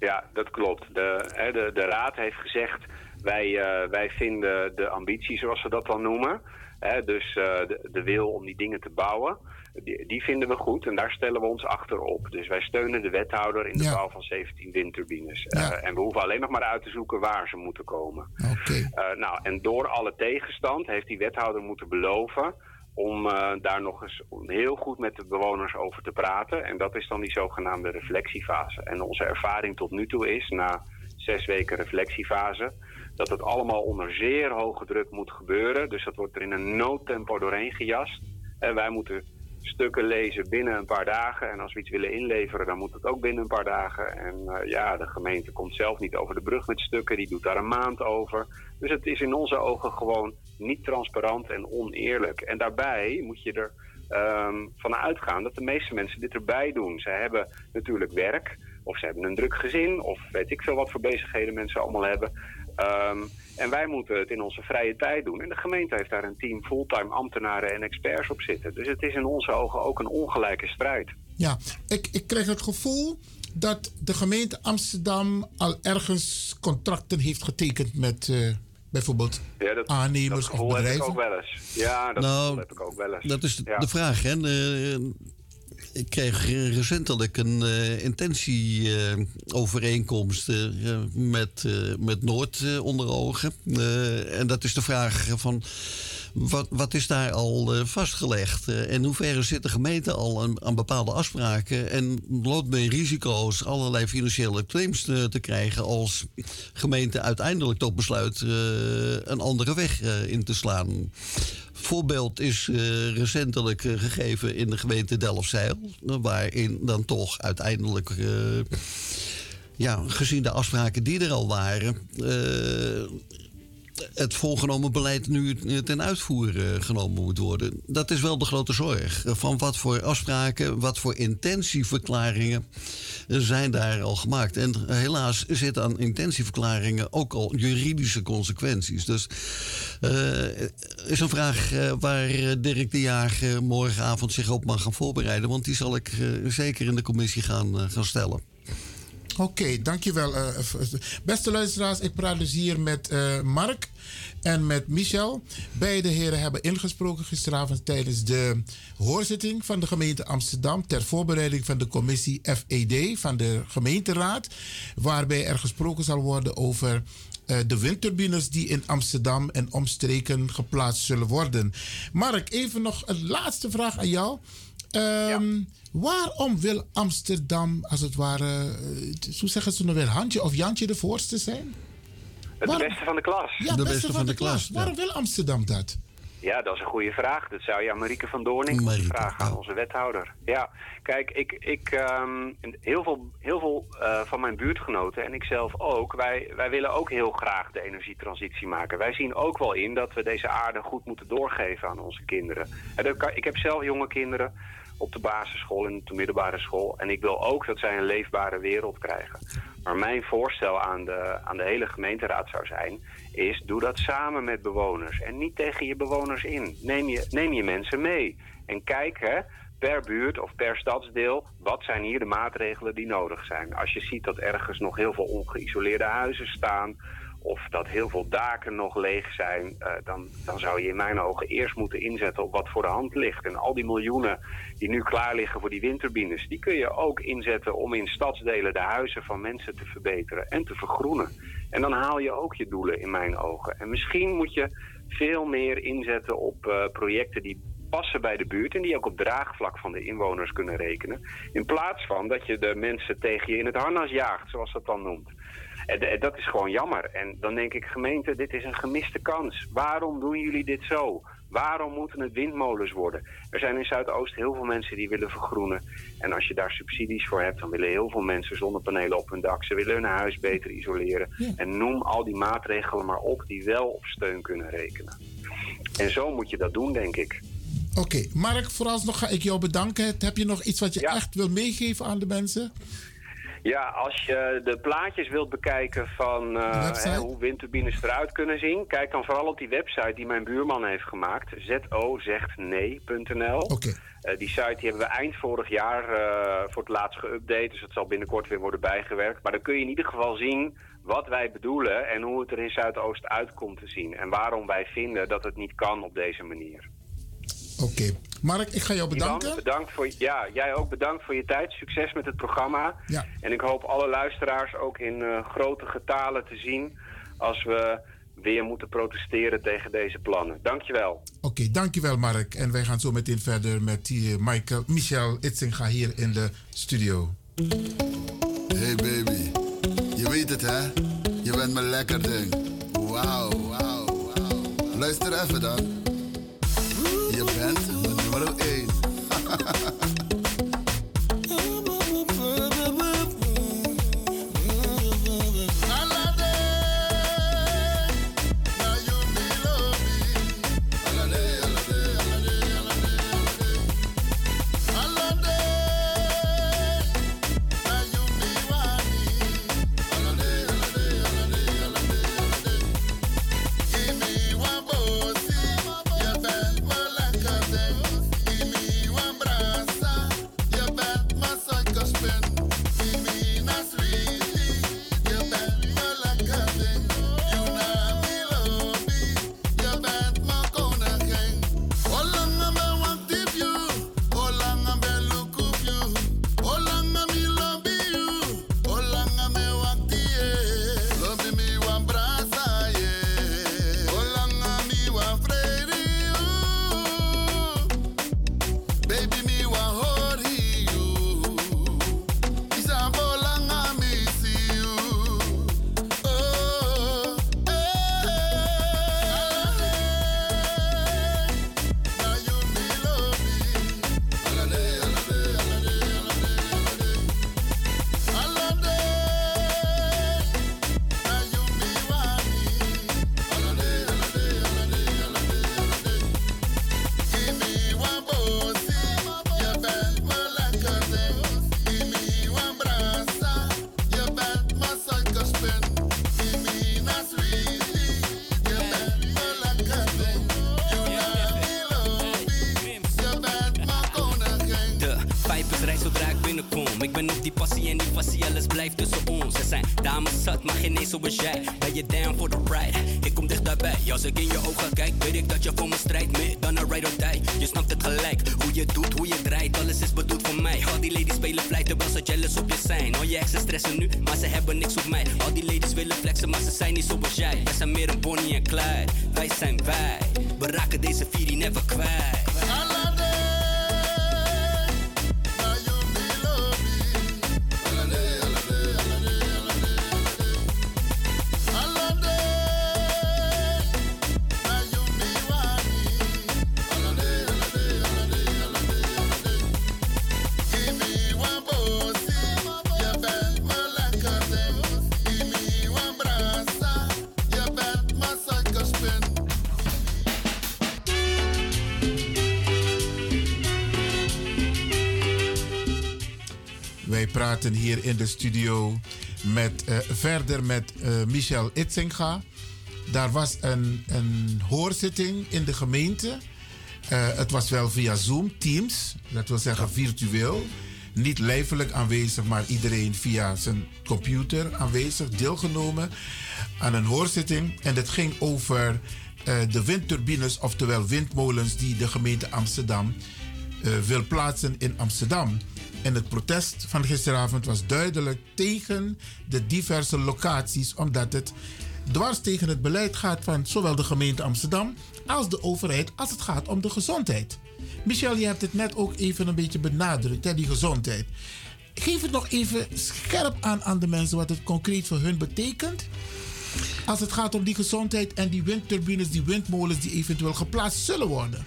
Ja, dat klopt. De, hè, de, de raad heeft gezegd, wij, eh, wij vinden de ambitie, zoals we dat dan noemen, hè, dus eh, de, de wil om die dingen te bouwen, die, die vinden we goed en daar stellen we ons achter op. Dus wij steunen de wethouder in de bouw van 17 windturbines. Eh, en we hoeven alleen nog maar uit te zoeken waar ze moeten komen. Nou, en door alle tegenstand heeft die wethouder moeten beloven om eh, daar nog eens heel goed met de bewoners over te praten. En dat is dan die zogenaamde reflectiefase. En onze ervaring tot nu toe is, na zes weken reflectiefase, dat het allemaal onder zeer hoge druk moet gebeuren. Dus dat wordt er in een noodtempo doorheen gejast. En wij moeten stukken lezen binnen een paar dagen. En als we iets willen inleveren, dan moet het ook binnen een paar dagen. En eh, ja, de gemeente komt zelf niet over de brug met stukken. Die doet daar een maand over. Dus het is in onze ogen gewoon niet transparant en oneerlijk. En daarbij moet je er ehm, van uitgaan dat de meeste mensen dit erbij doen. Ze hebben natuurlijk werk, of ze hebben een druk gezin, of weet ik veel wat voor bezigheden mensen allemaal hebben. Ehm, en wij moeten het in onze vrije tijd doen. En de gemeente heeft daar een team fulltime ambtenaren en experts op zitten. Dus het is in onze ogen ook een ongelijke strijd. Ja, ik, ik krijg het gevoel dat de gemeente Amsterdam al ergens contracten heeft getekend met eh, bijvoorbeeld Ja, dat, aannemers dat of gevoel heb ik bedrijven. ook wel eens. Ja, dat Nou, heb ik ook wel eens. Dat is de, Ja. de vraag. Hè? Ik kreeg recentelijk een eh, intentieovereenkomst eh, met, eh, met Noord onder ogen. En dat is de vraag van. Wat, wat is daar al vastgelegd? En hoe ver zit de gemeente al aan, bepaalde afspraken? En loopt men risico's allerlei financiële claims te, krijgen als gemeente uiteindelijk toch besluit een andere weg in te slaan? Voorbeeld is eh, recentelijk eh, gegeven in de gemeente Delfzijl. Waarin dan toch uiteindelijk, eh, ja, gezien de afspraken die er al waren, het voorgenomen beleid nu ten uitvoer genomen moet worden. Dat is wel de grote zorg. Van wat voor afspraken, wat voor intentieverklaringen zijn daar al gemaakt. En helaas zitten aan intentieverklaringen ook al juridische consequenties. Dus eh is een vraag eh, waar eh, Dirk de Jager morgenavond zich op mag gaan voorbereiden. Want die zal ik zeker in de commissie gaan, gaan stellen. Oké, dankjewel. eh, beste luisteraars, ik praat dus hier met eh, Mark en met Michel. Beide heren hebben ingesproken gisteravond tijdens de hoorzitting van de gemeente Amsterdam ter voorbereiding van de commissie FED van de gemeenteraad, waarbij er gesproken zal worden over de windturbines die in Amsterdam en omstreken geplaatst zullen worden. Mark, even nog een laatste vraag aan jou. Ehm, Waarom wil Amsterdam, als het ware, eh, hoe zeggen ze nou weer, handje of Jantje de voorste zijn? Het Waarom- beste van de klas. Ja, de beste, van, de, klas. Waarom wil Amsterdam dat? Ja, dat is een goede vraag. Dat zou je aan Marieke van Doorning moeten vragen, aan onze wethouder. Ja, kijk, ik, ik, ehm, heel veel, heel veel eh, van mijn buurtgenoten en ik zelf ook, wij, wij willen ook heel graag de energietransitie maken. Wij zien ook wel in dat we deze aarde goed moeten doorgeven aan onze kinderen. En dat kan- ik heb zelf jonge kinderen op de basisschool en de middelbare school. En ik wil ook dat zij een leefbare wereld krijgen. Maar mijn voorstel aan de, aan de hele gemeenteraad zou zijn... is doe dat samen met bewoners en niet tegen je bewoners in. Neem je, neem je mensen mee. En kijk hè, per buurt of per stadsdeel... wat zijn hier de maatregelen die nodig zijn. Als je ziet dat ergens nog heel veel ongeïsoleerde huizen staan... of dat heel veel daken nog leeg zijn... eh, dan, dan zou je in mijn ogen eerst moeten inzetten op wat voor de hand ligt. En al die miljoenen die nu klaar liggen voor die windturbines... die kun je ook inzetten om in stadsdelen de huizen van mensen te verbeteren en te vergroenen. En dan haal je ook je doelen in mijn ogen. En misschien moet je veel meer inzetten op eh, projecten die passen bij de buurt... en die ook op draagvlak van de inwoners kunnen rekenen. In plaats van dat je de mensen tegen je in het harnas jaagt, zoals dat dan noemt. En de- dat is gewoon jammer. En dan denk ik, gemeente, dit is een gemiste kans. Waarom doen jullie dit zo? Waarom moeten het windmolens worden? Er zijn in Zuidoost heel veel mensen die willen vergroenen. En als je daar subsidies voor hebt, dan willen heel veel mensen zonnepanelen op hun dak. Ze willen hun huis beter isoleren. En noem al die maatregelen maar op die wel op steun kunnen rekenen. En zo moet je dat doen, denk ik. Oké, Mark, vooralsnog ga ik jou bedanken. Heb je nog iets wat je echt wil meegeven aan de mensen? Ja, als je de plaatjes wilt bekijken van eh, hoe windturbines eruit kunnen zien, kijk dan vooral op die website die mijn buurman heeft gemaakt, zozegtnee.nl. Eh, die site die hebben we eind vorig jaar eh, voor het laatst geüpdate, dus dat zal binnenkort weer worden bijgewerkt. Maar dan kun je in ieder geval zien wat wij bedoelen en hoe het er in Zuidoost uit komt te zien. En waarom wij vinden dat het niet kan op deze manier. Oké. Mark, ik ga jou bedanken. Ivan, bedankt voor, ja, jij ook bedankt voor je tijd. Succes met het programma. Ja. En ik hoop alle luisteraars ook in eh, grote getalen te zien als we weer moeten protesteren tegen deze plannen. Dankjewel. Oké, dankjewel Mark. En wij gaan zo meteen verder met die Michael, Michel Itzinga hier in de studio. Hey baby, je weet het hè? Je bent mijn lekker ding. Wauw, wauw, wauw. Luister even dan. Je bent mijn nummer 1. Hier in de studio met, eh, verder met eh, Michel Itzinga. Daar was een, een hoorzitting in de gemeente. Eh, het was wel via Zoom, Teams, dat wil zeggen virtueel. Niet lijfelijk aanwezig, maar iedereen via zijn computer aanwezig, deelgenomen aan een hoorzitting. En het ging over de windturbines, oftewel windmolens, die de gemeente Amsterdam wil plaatsen in Amsterdam. En het protest van gisteravond was duidelijk tegen de diverse locaties, omdat het dwars tegen het beleid gaat van zowel de gemeente Amsterdam als de overheid als het gaat om de gezondheid. Michel, je hebt het net ook even een beetje benadrukt, hè, die gezondheid. Geef het nog even scherp aan aan de mensen wat het concreet voor hun betekent. Als het gaat om die gezondheid en die windturbines, die windmolens die eventueel geplaatst zullen worden.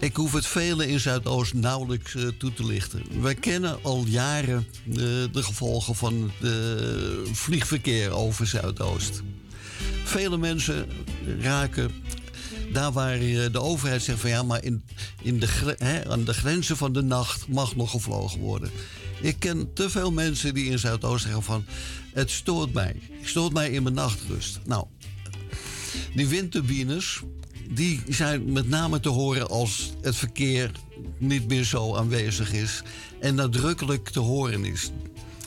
Ik hoef het velen in Zuidoost nauwelijks eh, toe te lichten. Wij kennen al jaren eh, de gevolgen van het vliegverkeer over Zuidoost. Vele mensen raken daar waar eh, de overheid zegt van ja, maar in, in de, hè, aan de grenzen van de nacht mag nog gevlogen worden. Ik ken te veel mensen die in Zuidoost zeggen van het stoort mij. Het stoort mij in mijn nachtrust. Nou, die windturbines, die zijn met name te horen als het verkeer niet meer zo aanwezig is en nadrukkelijk te horen is.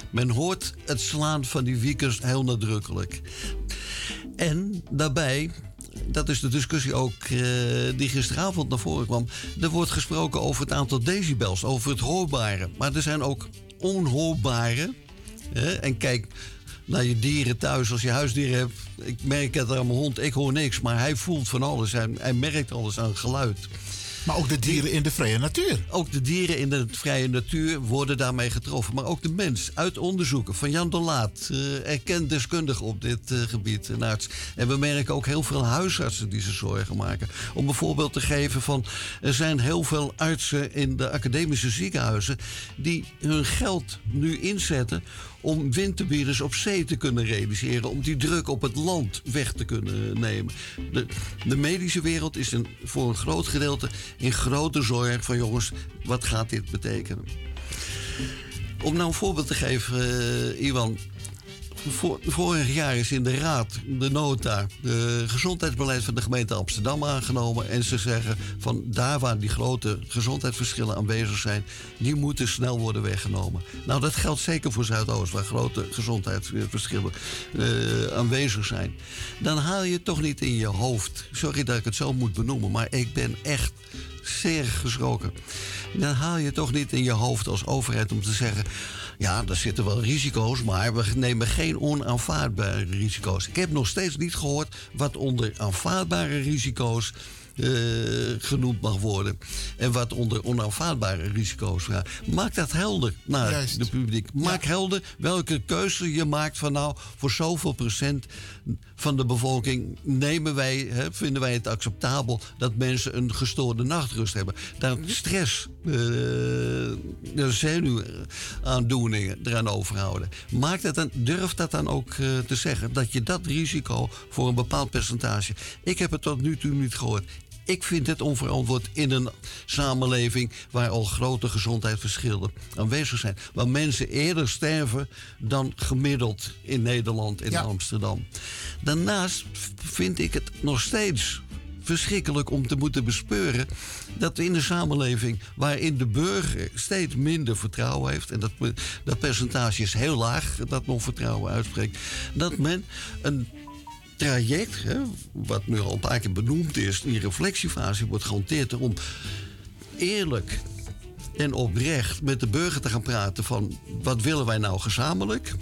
Men hoort het slaan van die wiekers heel nadrukkelijk. En daarbij, dat is de discussie ook eh, die gisteravond naar voren kwam. Er wordt gesproken over het aantal decibels, over het hoorbare. Maar er zijn ook onhoorbare. Hè? En kijk naar je dieren thuis, als je huisdieren hebt. Ik merk het aan mijn hond, ik hoor niks. Maar hij voelt van alles. Hij, hij merkt alles aan geluid. Maar ook de dieren in de vrije natuur. Ook de dieren in de vrije natuur worden daarmee getroffen. Maar ook de mens. Uit onderzoeken van Jan de Laat, eh, erkend deskundige op dit eh, gebied, een arts. En we merken ook heel veel huisartsen die zich zorgen maken. Om een voorbeeld te geven van, er zijn heel veel artsen in de academische ziekenhuizen die hun geld nu inzetten om windturbines op zee te kunnen realiseren. Om die druk op het land weg te kunnen nemen. De, de medische wereld is een, voor een groot gedeelte in grote zorg van jongens, wat gaat dit betekenen? Om nou een voorbeeld te geven, eh, Iwan. Vor- vorig jaar is in de Raad, de nota, de gezondheidsbeleid van de gemeente Amsterdam aangenomen. En ze zeggen van daar waar die grote gezondheidsverschillen aanwezig zijn, die moeten snel worden weggenomen. Nou, dat geldt zeker voor Zuidoost, waar grote gezondheidsverschillen eh, aanwezig zijn. Dan haal je toch niet in je hoofd. Sorry dat ik het zo moet benoemen, maar ik ben echt zeer geschrokken. Dan haal je toch niet in je hoofd als overheid om te zeggen. Ja, er zitten wel risico's, maar we nemen geen onaanvaardbare risico's. Ik heb nog steeds niet gehoord wat onder aanvaardbare risico's eh, genoemd mag worden. En wat onder onaanvaardbare risico's gaat. Maak dat helder naar Juist. de publiek. Maak helder welke keuze je maakt van nou voor zoveel procent van de bevolking nemen wij, hè, vinden wij het acceptabel dat mensen een gestoorde nachtrust hebben. Dan stress, eh, de zenuwaandoeningen eraan overhouden. Maak dat dan, durf dat dan ook eh, te zeggen, dat je dat risico voor een bepaald percentage. Ik heb het tot nu toe niet gehoord. Ik vind het onverantwoord in een samenleving waar al grote gezondheidsverschillen aanwezig zijn. Waar mensen eerder sterven dan gemiddeld in Nederland en Amsterdam. Daarnaast vind ik het nog steeds verschrikkelijk om te moeten bespeuren dat we in een samenleving waarin de burger steeds minder vertrouwen heeft, en dat, dat percentage is heel laag dat nog vertrouwen uitspreekt, dat men een traject, hè, wat nu al een paar keer benoemd is, die reflectiefase wordt gehanteerd om eerlijk en oprecht met de burger te gaan praten van wat willen wij nou gezamenlijk.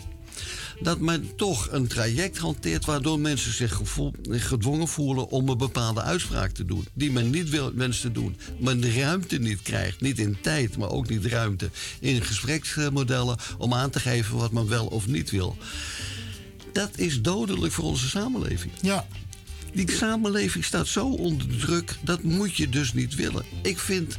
Dat men toch een traject hanteert waardoor mensen zich gedwongen voelen om een bepaalde uitspraak te doen. Die men niet wil te doen. Men de ruimte niet krijgt. Niet in tijd, maar ook niet ruimte in gespreksmodellen om aan te geven wat men wel of niet wil. Dat is dodelijk voor onze samenleving. Ja. Die samenleving staat zo onder druk, dat moet je dus niet willen. Ik vind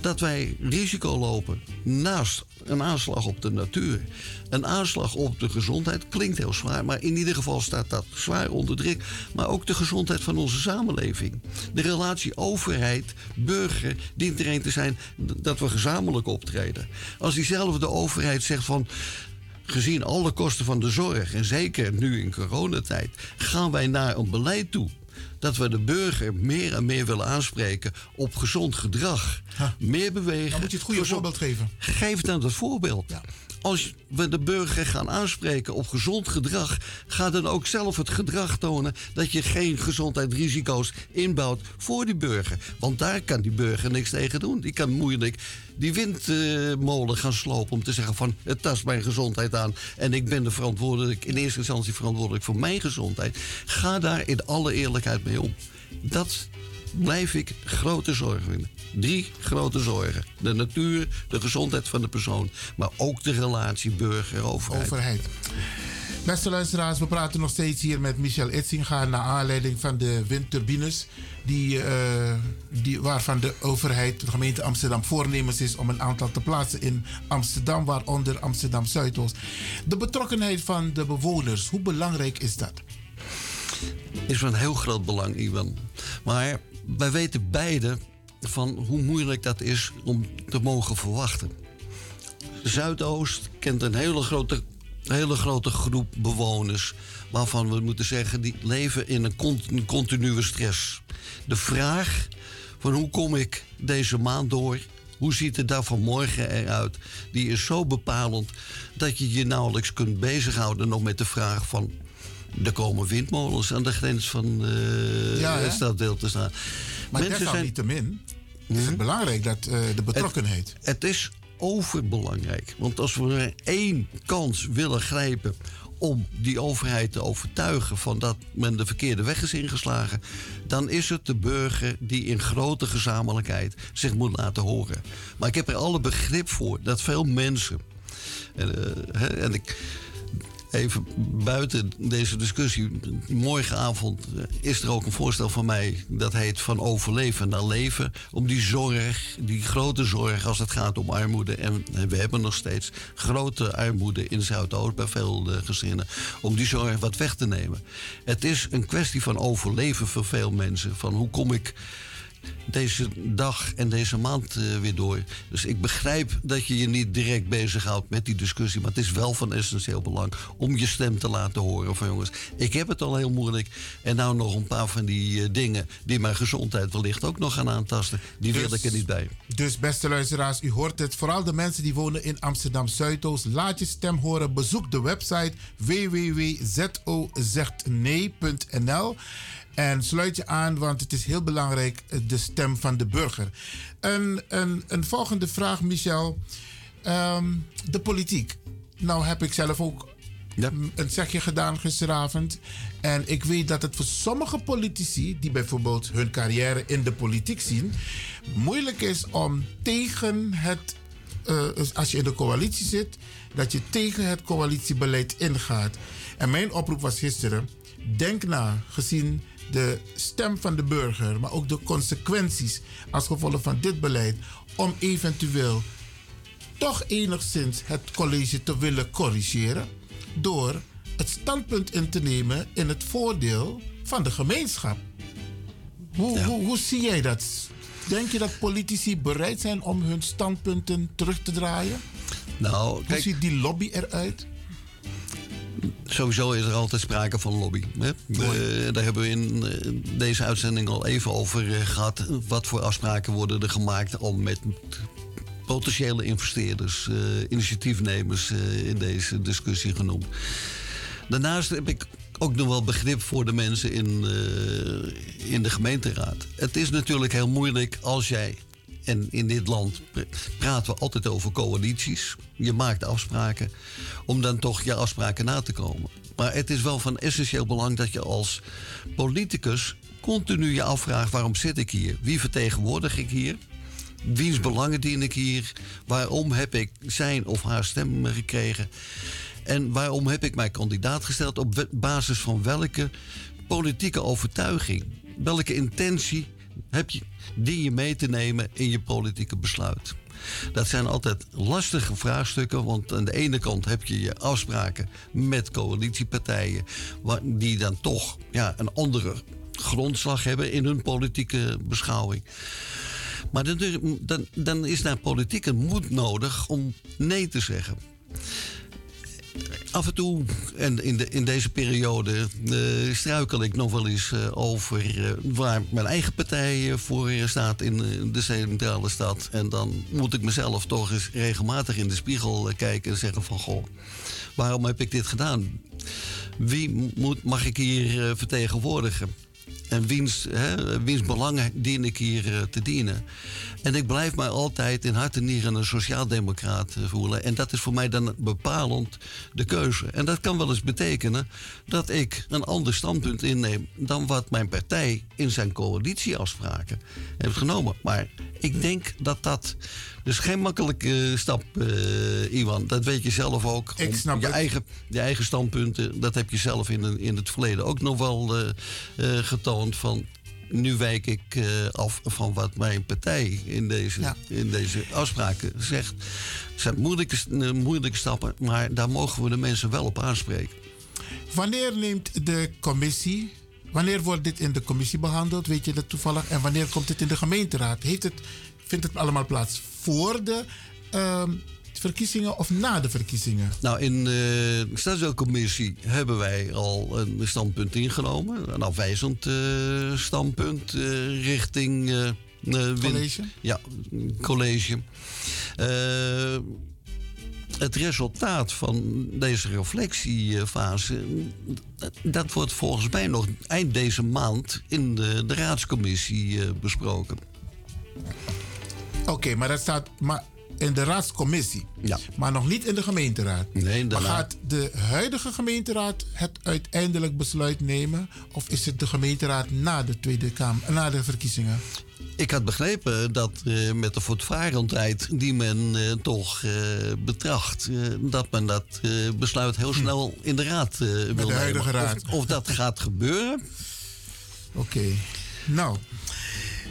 dat wij risico lopen naast een aanslag op de natuur. Een aanslag op de gezondheid klinkt heel zwaar, maar in ieder geval staat dat zwaar onder druk. Maar ook de gezondheid van onze samenleving. De relatie overheid-burger dient er een te zijn dat we gezamenlijk optreden. Als diezelfde overheid zegt van gezien alle kosten van de zorg, en zeker nu in coronatijd, gaan wij naar een beleid toe. Dat we de burger meer en meer willen aanspreken op gezond gedrag. Meer bewegen. Dan moet je het goede voorbeeld geven. Geef dan het voorbeeld. Als we de burger gaan aanspreken op gezond gedrag, ga dan ook zelf het gedrag tonen dat je geen gezondheidsrisico's inbouwt voor die burger. Want daar kan die burger niks tegen doen. Die kan moeilijk die windmolen gaan slopen om te zeggen van het tast mijn gezondheid aan en ik ben de verantwoordelijk, in eerste instantie verantwoordelijk voor mijn gezondheid. Ga daar in alle eerlijkheid mee om. Dat blijf ik grote zorgen vinden. Drie grote zorgen. De natuur, de gezondheid van de persoon, maar ook de relatie burger-overheid. Overheid. Beste luisteraars, we praten nog steeds hier met Michel Itzinga naar aanleiding van de windturbines. Die, eh, die, waarvan de overheid, de gemeente Amsterdam, voornemens is om een aantal te plaatsen in Amsterdam, waaronder Amsterdam Zuidoost. De betrokkenheid van de bewoners, hoe belangrijk is dat? is van heel groot belang, Iwan. Maar wij weten beide van hoe moeilijk dat is om te mogen verwachten. Zuidoost kent een hele grote, hele grote groep bewoners. Waarvan we moeten zeggen, die leven in een cont- continue stress. De vraag van hoe kom ik deze maand door? Hoe ziet het daar vanmorgen eruit? Die is zo bepalend dat je je nauwelijks kunt bezighouden nog met de vraag van... Er komen windmolens aan de grens van Ja, hè? het staddeel te staan. Maar Mensen zijn- desalniettemin is het belangrijk dat eh, de betrokkenheid. het, het is overbelangrijk. Want als we er één kans willen grijpen om die overheid te overtuigen van dat men de verkeerde weg is ingeslagen, dan is het de burger die in grote gezamenlijkheid zich moet laten horen. Maar ik heb er alle begrip voor dat veel mensen. En, eh, en ik. Even buiten deze discussie. Morgenavond eh, is er ook een voorstel van mij. Dat heet van overleven naar leven. Om die zorg, die grote zorg als het gaat om armoede. En we hebben nog steeds grote armoede in Zuidoost bij veel eh, gezinnen. Om die zorg wat weg te nemen. Het is een kwestie van overleven voor veel mensen. Van hoe kom ik deze dag en deze maand eh, weer door. Dus ik begrijp dat je je niet direct bezighoudt met die discussie. Maar het is wel van essentieel belang om je stem te laten horen. Van jongens, ik heb het al heel moeilijk. En nou nog een paar van die eh, dingen die mijn gezondheid wellicht ook nog gaan aantasten. Die wil Dus- ik er niet bij. Dus beste luisteraars, u hoort het. Vooral de mensen die wonen in Amsterdam Zuidoost. Laat je stem horen. Bezoek de website www.zozegtnee.nl en sluit je aan, want het is heel belangrijk, eh, de stem van de burger. Een, een, een volgende vraag, Michel. Ehm, de politiek. Nou heb ik zelf ook mm, een zegje gedaan gisteravond. En ik weet dat het voor sommige politici, die bijvoorbeeld hun carrière in de politiek zien, moeilijk is om tegen het, eh, als je in de coalitie zit, dat je tegen het coalitiebeleid ingaat. En mijn oproep was gisteren: denk na, gezien de stem van de burger, maar ook de consequenties als gevolg van dit beleid, om eventueel toch enigszins het college te willen corrigeren door het standpunt in te nemen in het voordeel van de gemeenschap. Hoe, hoe, hoe zie jij dat? Denk je dat politici bereid zijn om hun standpunten terug te draaien? Nou, Hoe ziet die lobby eruit? Sowieso is er altijd sprake van lobby. Hè? Eh, daar hebben we in eh, deze uitzending al even over eh, gehad. Wat voor afspraken worden er gemaakt om met potentiële investeerders, initiatiefnemers in deze discussie genoemd. Daarnaast heb ik ook nog wel begrip voor de mensen in, in de gemeenteraad. Het is natuurlijk heel moeilijk als jij. En in dit land pr- praten we altijd over coalities. Je maakt afspraken om dan toch je afspraken na te komen. Maar het is wel van essentieel belang dat je als politicus continu je afvraagt: waarom zit ik hier? Wie vertegenwoordig ik hier? Wiens belangen dien ik hier? Waarom heb ik zijn of haar stem gekregen? En waarom heb ik mij kandidaat gesteld? Op basis van welke politieke overtuiging? Welke intentie heb je, die je mee te nemen in je politieke besluit? Dat zijn altijd lastige vraagstukken, want aan de ene kant heb je je afspraken met coalitiepartijen, die dan toch ja, een andere grondslag hebben in hun politieke beschouwing. Maar dan, dan, dan is daar politieke moed nodig om nee te zeggen. Af en toe, en in, de, in deze periode, eh, struikel ik nog wel eens eh, over eh, waar mijn eigen partij voor staat in de centrale stad. En dan moet ik mezelf toch eens regelmatig in de spiegel kijken en zeggen van... Goh, waarom heb ik dit gedaan? Wie moet, mag ik hier vertegenwoordigen? En wiens, hè, wiens belangen dien ik hier eh, te dienen? En ik blijf mij altijd in hart en nieren een sociaaldemocraat eh, voelen. En dat is voor mij dan bepalend de keuze. En dat kan wel eens betekenen dat ik een ander standpunt inneem dan wat mijn partij in zijn coalitieafspraken heeft genomen. Maar ik denk dat dat. Dus geen makkelijke stap, eh, Iwan. Dat weet je zelf ook. Ik snap je, het. eigen, je eigen standpunten, dat heb je zelf in, in het verleden ook nog wel eh, eh, getoond. Van nu wijk ik af van wat mijn partij in deze, in deze afspraken zegt. Het zijn moeilijke, moeilijke stappen, maar daar mogen we de mensen wel op aanspreken. Wanneer neemt de commissie, wanneer wordt dit in de commissie behandeld? Weet je dat toevallig? En wanneer komt het in de gemeenteraad? Heeft het, vindt het allemaal plaats voor de ehm, verkiezingen of na de verkiezingen? Nou, in de stadsdeelcommissie hebben wij al een standpunt ingenomen. Een afwijzend eh, standpunt eh, richting... eh, eh, College? Ja, college. Eh, het resultaat van deze reflectiefase... dat- wordt volgens mij nog eind deze maand... in de, de raadscommissie eh, besproken. Oké, maar dat staat maar in de raadscommissie. Ja. Maar nog niet in de gemeenteraad. Nee, Maar gaat de huidige gemeenteraad het uiteindelijk besluit nemen? Of is het de gemeenteraad na de Tweede Kamer, na de verkiezingen? Ik had begrepen dat eh, met de voortvarendheid die men eh, toch eh, betracht, dat men dat besluit heel snel in de raad wil Hm. de huidige nemen. raad. Of, of dat gaat gebeuren. Oké. Nou,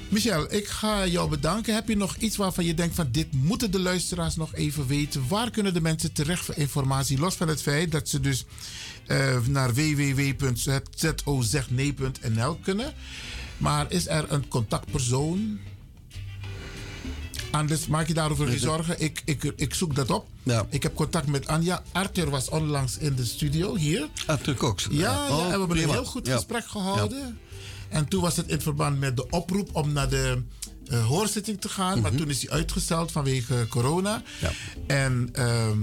Michel, ik ga jou bedanken. Heb je nog iets waarvan je denkt van dit moeten de luisteraars nog even weten? Waar kunnen de mensen terecht voor informatie? Los van het feit dat ze dus eh, naar www.zozegnee.nl kunnen. Maar is er een contactpersoon? Anders maak je daarover geen zorgen. Ik, ik, ik zoek dat op. Ik heb contact met Anja. Arthur was onlangs in de studio hier. Arthur Cox. Ja, ja, Oh, en we hebben prima. een heel goed Ja. gesprek gehouden. En toen was het in verband met de oproep om naar de eh, hoorzitting te gaan. Maar toen is die uitgesteld vanwege corona. Ja. En ehm,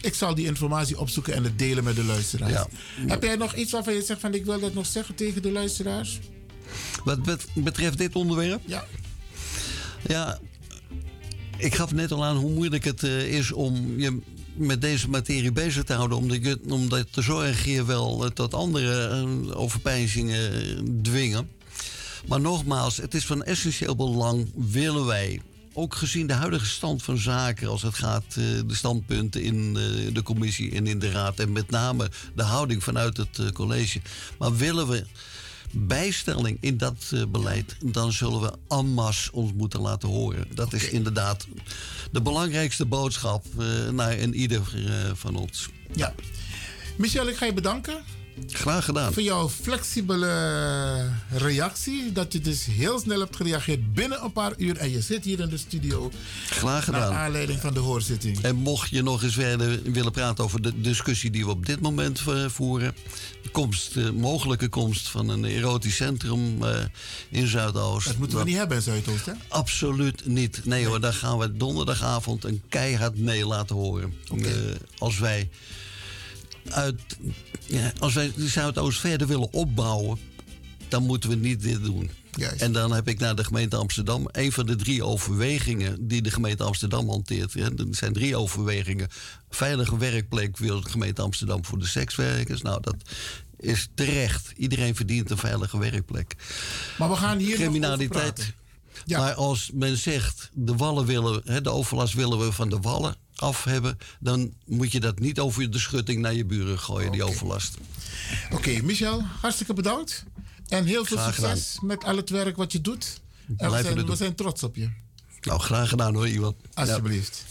ik zal die informatie opzoeken en het delen met de luisteraars. Ja. Heb jij nog iets waarvan je zegt van ik wil dat nog zeggen tegen de luisteraars? Wat bet- betreft dit onderwerp? Ja. Ja, ik gaf net al aan hoe moeilijk het eh, is om je met deze materie bezig te houden. Omdat, je, omdat de zorg hier wel eh, tot andere eh, overpeinzingen eh, dwingen. Maar nogmaals, het is van essentieel belang, willen wij ook gezien de huidige stand van zaken, als het gaat eh, de standpunten in de commissie en in de raad, en met name de houding vanuit het college. Maar willen we bijstelling in dat eh, beleid, dan zullen we masse ons moeten laten horen. Dat is inderdaad de belangrijkste boodschap eh, naar een ieder eh, van ons. Ja. Michel, ik ga je bedanken. Graag gedaan. Voor jouw flexibele reactie. Dat je dus heel snel hebt gereageerd binnen een paar uur. En je zit hier in de studio. Graag gedaan. Naar aanleiding van de hoorzitting. En mocht je nog eens verder willen praten over de discussie die we op dit moment eh, voeren. De komst, de mogelijke komst van een erotisch centrum eh, in Zuidoost. Dat moeten we niet hebben in Zuidoost, hè? Absoluut niet. Nee hoor, daar gaan we donderdagavond een keihard nee laten horen. Eh, als wij uit, ja, als wij Zuidoost verder willen opbouwen, dan moeten we niet dit doen. En dan heb ik naar de gemeente Amsterdam. Een van de drie overwegingen die de gemeente Amsterdam hanteert. Ja, er zijn drie overwegingen. Veilige werkplek wil de gemeente Amsterdam voor de sekswerkers. Nou, dat is terecht. Iedereen verdient een veilige werkplek. Maar we gaan hier Criminaliteit. Maar als men zegt, de wallen willen, hè, de overlast willen we van de wallen af hebben, dan moet je dat niet over de schutting naar je buren gooien, die overlast. Oké, Michel, hartstikke bedankt. En heel veel Graag succes met al het werk wat je doet. En we zijn, we zijn trots op je. Nou, graag gedaan hoor, Iwan. Alsjeblieft.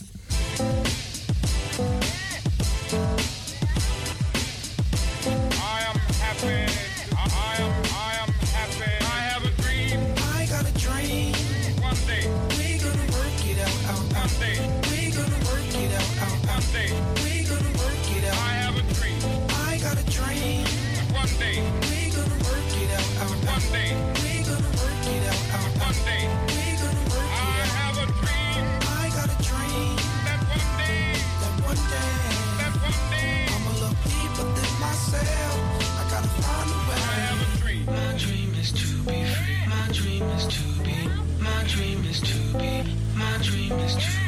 My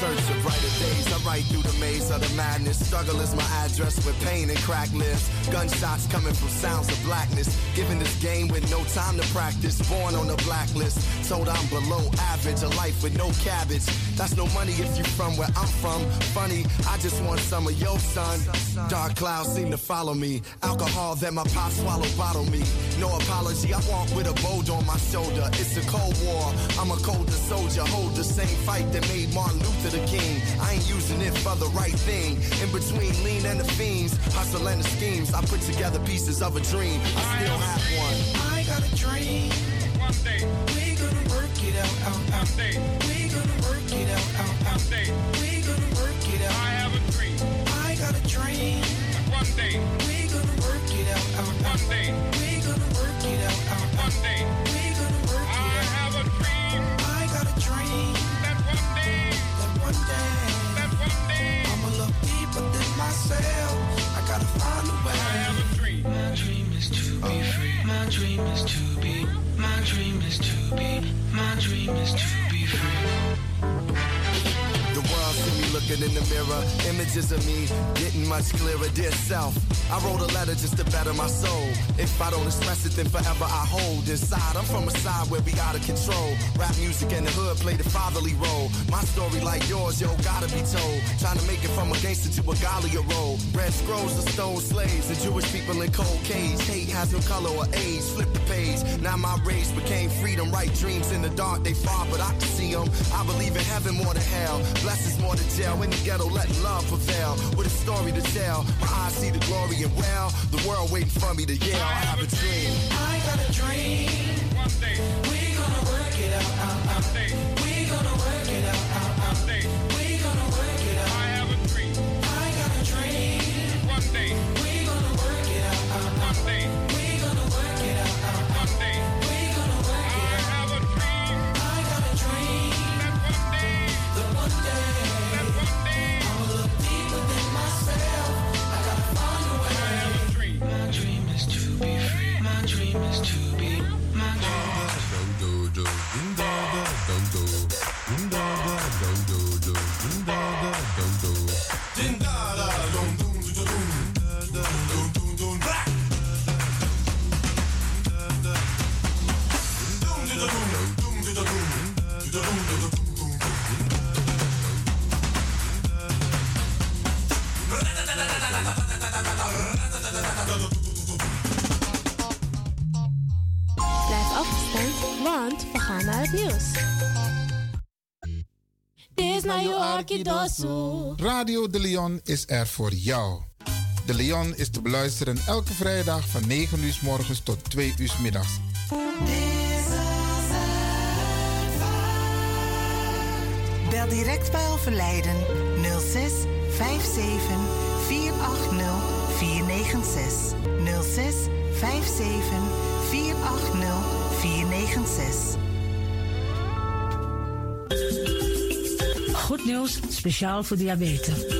search of brighter days, I ride through the maze of the madness. Struggle is my address with pain and cracked lips. Gunshots coming from sounds of blackness. Given this game with no time to practice. Born on the blacklist. Told I'm below average. A life with no cabbage. That's no money if you from where I'm from. Funny, I just want some of your son. Dark clouds seem to follow me. Alcohol that my pop swallow bottle me. No apology, I walk with a bold on my shoulder. It's a cold war. I'm a colder soldier. Hold the same fight that made Martin Luther the king. I ain't using it for the right thing. In between lean and the fiends, hustle and the schemes. I put together pieces of a dream. I still have one. I got a dream. One day we gonna work it out. out, out. One day we gonna work it out. out, out. One day we gonna work it out. I have a dream. I got a dream. One day we gonna work it out. out, out. One day dream is to be. My dream is to be. My dream is to be free. The world see me looking in the mirror. Images of me getting much clearer. Dear self, I wrote a letter just to better my soul. If I don't express it, then forever I hold inside. I'm from a side where we out of control. Rap music and the hood play the fatherly role. My story, like yours, yo, gotta be told. Trying to make it from a gangster to a Galia role. Red scrolls of stone slaves and Jewish people in cold cage. Hate has no color or age. Flip the page. Now my rage became freedom. Right dreams in the dark, they far, but I can see them. I believe in heaven more than hell. Blessings more than jail. In the ghetto, let love prevail. With a story to tell. My eyes see the glory and well. The world waiting for me to yell. I have a dream. I got a dream. One day we gonna work it out. out, out. Gaan naar het nieuws. Radio De Leon is er voor jou. De Leon is te beluisteren elke vrijdag van 9 uur s morgens tot 2 uur s middags. Bel direct bij Overlijden 06 57 480 496. 06 57 480 496. Goed nieuws, speciaal voor diabetes.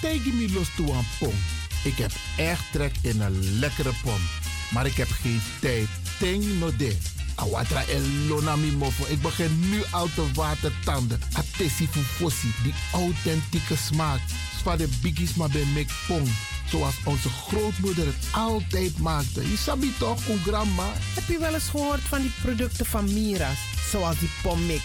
Tegen los toe aan pom. Ik heb echt trek in een lekkere pom. Maar ik heb geen tijd. Ting no de. Awatra elona mofo. Ik begin nu al te watertanden. Atesi fufosi. Die authentieke smaak. Zwa de biggies maar bij mek pom. Zoals onze grootmoeder het altijd maakte. Je sabi toch, grandma? Heb je wel eens gehoord van die producten van Mira's? Zoals die pommix.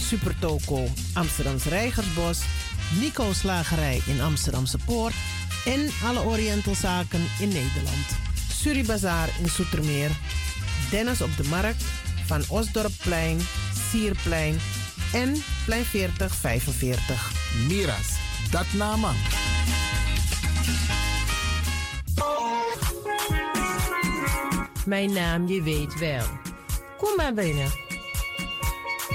Supertoco Amsterdamse Reigersbos, Nico Slagerij in Amsterdamse Poort en alle Orientalzaken in Nederland. Suribazaar in Soetermeer, Dennis op de Markt, Van Osdorpplein, Sierplein en Plein 4045. Miras, dat nama. Mijn naam, je weet wel. Kom maar binnen.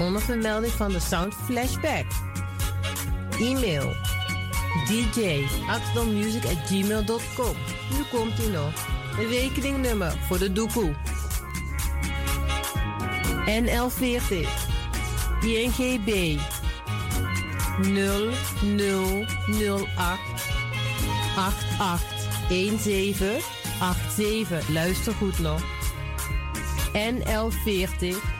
Onder vermelding van de Sound Flashback. E-mail gmail.com. Nu komt ie nog. Rekeningnummer voor de doekoe. NL40 INGB 0008 8817 87. Luister goed nog. NL40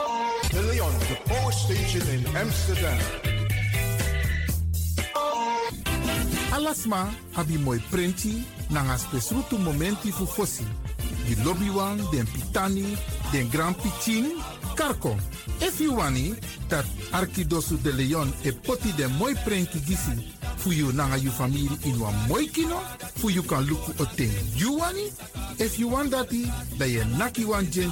Power Station in Amsterdam. Alasma abi moi prenti nanga spesrutu momenti fu fosi. Di lobby wan, den pitani, den grand pitin, Karko, if you wani dat Arkidosu de Leon e poti de moi prenki gisi fu you nanga you family in wa moi kino, fu you kan luku o ting you wani, if you want dati, da ye naki wan jen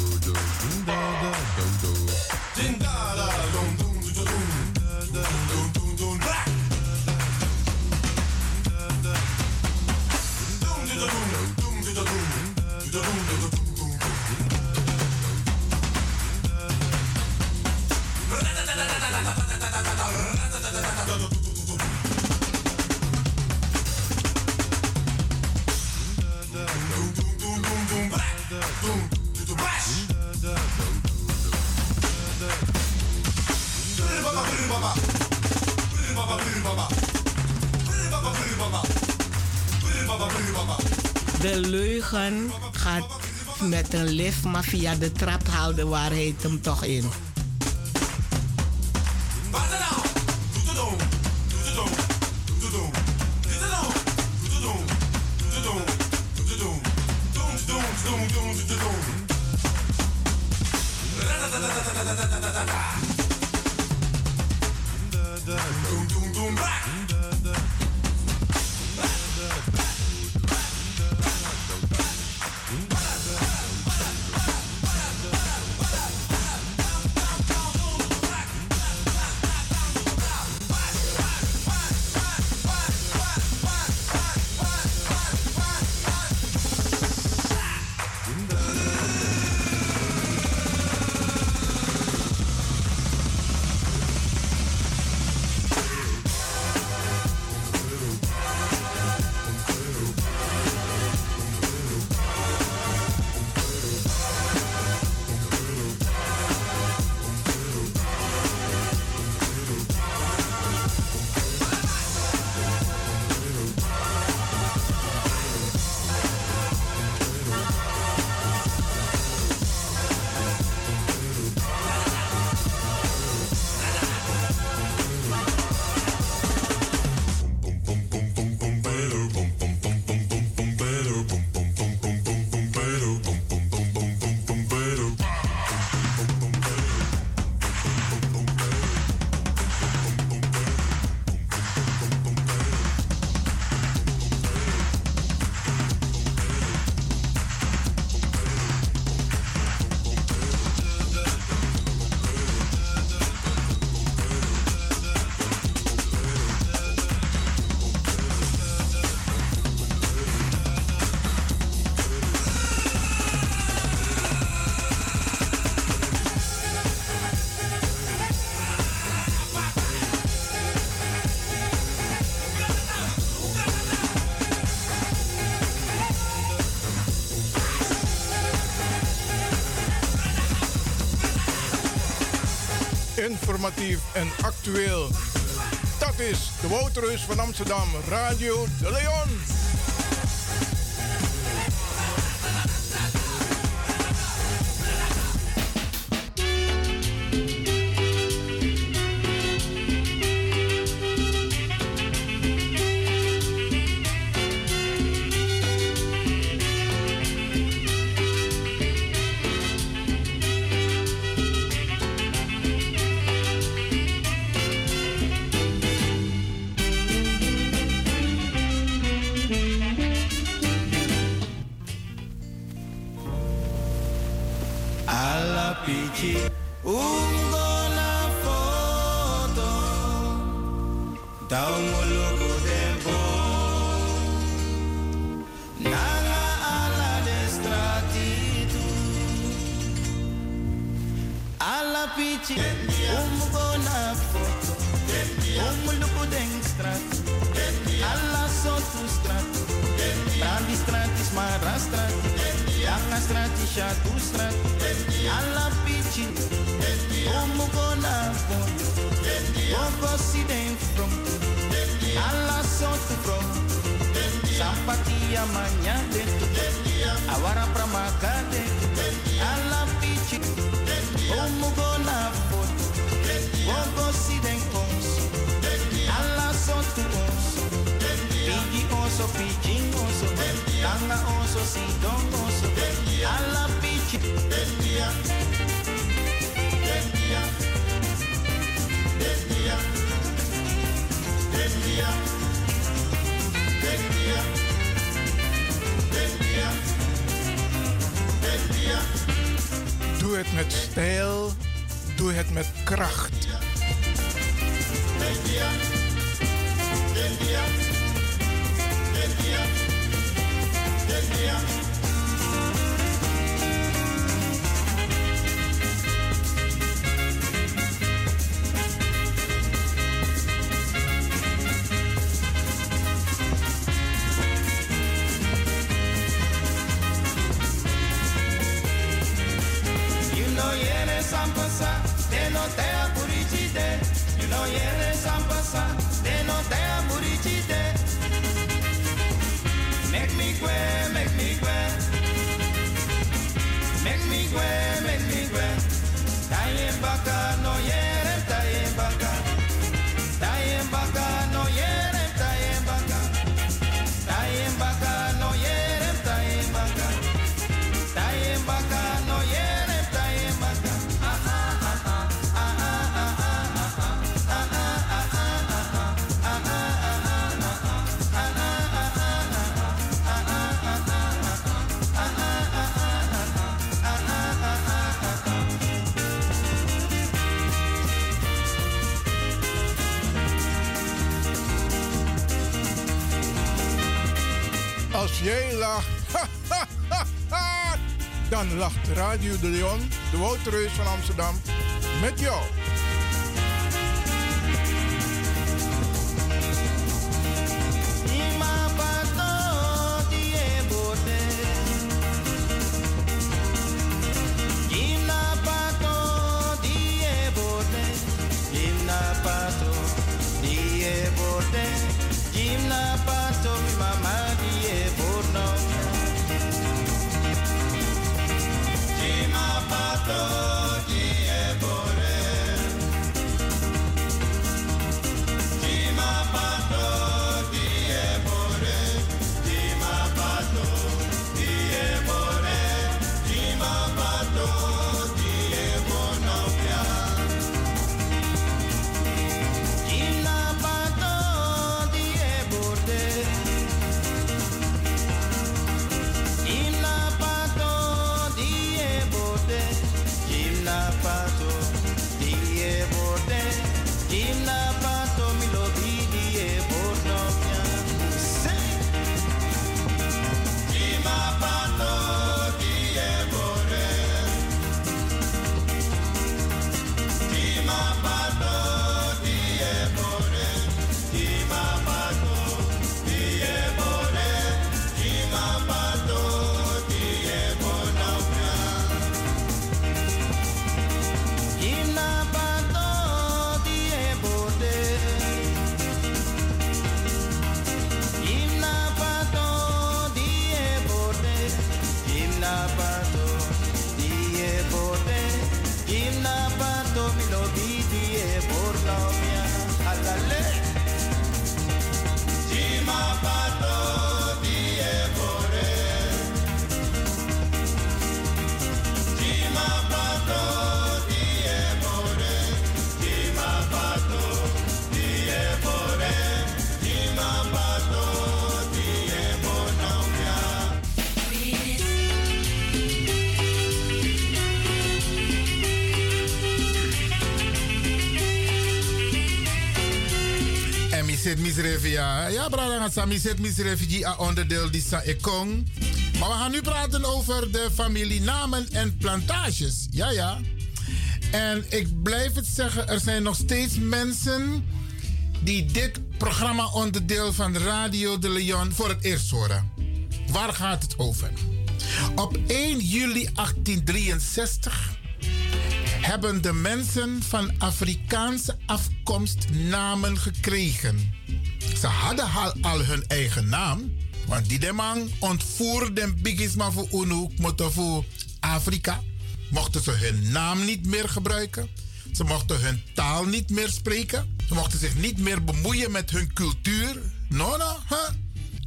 De leugen gaat met een lift, maar via de trap haalt de waarheid hem toch in. Informatief en actueel. Dat is de Wouterus van Amsterdam, Radio de Leon. Radio de Leon, de Woudreus van Amsterdam, met jou. Ja. Brada gaat mi zit misrevi die a onderdeel die sa ekong. Maar we gaan nu praten over de familienamen en plantages. Ja, ja. En ik blijf het zeggen, er zijn nog steeds mensen die dit programma onderdeel van Radio de Leon voor het eerst horen. Waar gaat het over? Op 1 juli 1863 hebben de mensen van Afrikaanse afkomst namen gekregen. Ze hadden al, hun eigen naam, want die de man ontvoerde bigisma voor UNO, voor Afrika. Mochten ze hun naam niet meer gebruiken. Ze mochten hun taal niet meer spreken. Ze mochten zich niet meer bemoeien met hun cultuur. No, no, huh?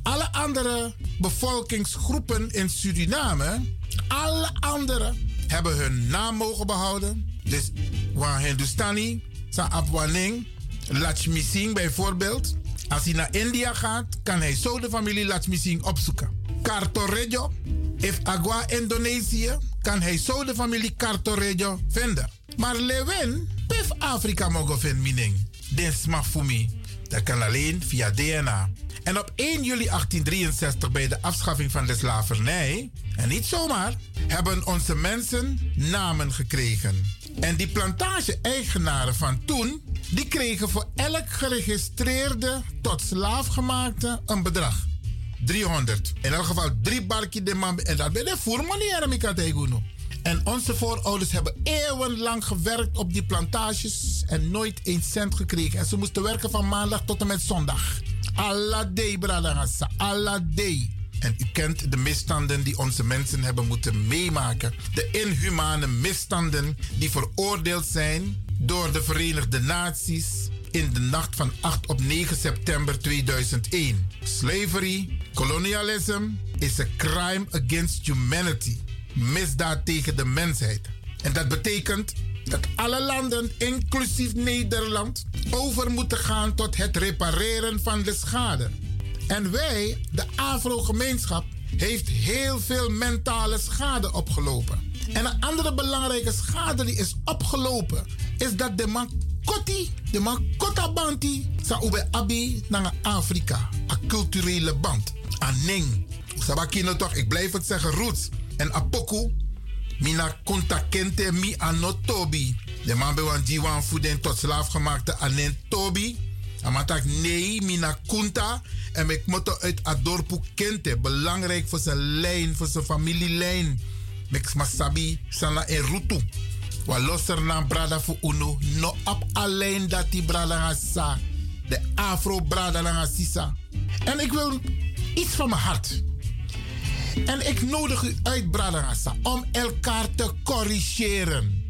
Alle andere bevolkingsgroepen in Suriname, alle andere, hebben hun naam mogen behouden. Dus waar Hindustani, Sa Abwaning, Lakshmi Singh bijvoorbeeld. Als hij naar India gaat, kan hij zo de familie Singh opzoeken. Cartorejo, if Agua Indonesië, kan hij zo de familie Cartorejo vinden. Maar Lewin, pif Afrika mogen vinden, mening. Dit mij. Dat kan alleen via DNA. En op 1 juli 1863, bij de afschaffing van de slavernij, en niet zomaar, hebben onze mensen namen gekregen. En die plantage-eigenaren van toen, die kregen voor elk geregistreerde tot slaafgemaakte een bedrag. 300. In elk geval drie barkie de man. En dat ben je voor manier, En onze voorouders hebben eeuwenlang gewerkt op die plantages en nooit een cent gekregen. En ze moesten werken van maandag tot en met zondag. Allah day, day. En u kent de misstanden die onze mensen hebben moeten meemaken. De inhumane misstanden die veroordeeld zijn door de Verenigde Naties in de nacht van 8 op 9 september 2001. Slavery, colonialism is a crime against humanity. Misdaad tegen de mensheid. En dat betekent dat alle landen, inclusief Nederland, over moeten gaan tot het repareren van de schade. En wij, de Afro-gemeenschap, heeft heel veel mentale schade opgelopen. En een andere belangrijke schade die is opgelopen, is dat de man Koti, de man Kotabanti, sa ube abi naar Afrika. Een culturele band. Aning. Sabakino toch, ik blijf het zeggen, roots. En apoku, mina kunta kente mi anotobi. De man bewan diwan voeden tot slaafgemaakte anen tobi. Amatak nee, mina kunta. En ik moet uit Adorpu kente. Belangrijk voor zijn lijn, voor zijn familielijn. Mek masabi sana en rutu. Wa loser na brada fu uno. No op alleen dat die brada sa. De afro brada nga sisa. En ik wil iets van mijn hart. En ik nodig u uit, Bradangasa, om elkaar te corrigeren.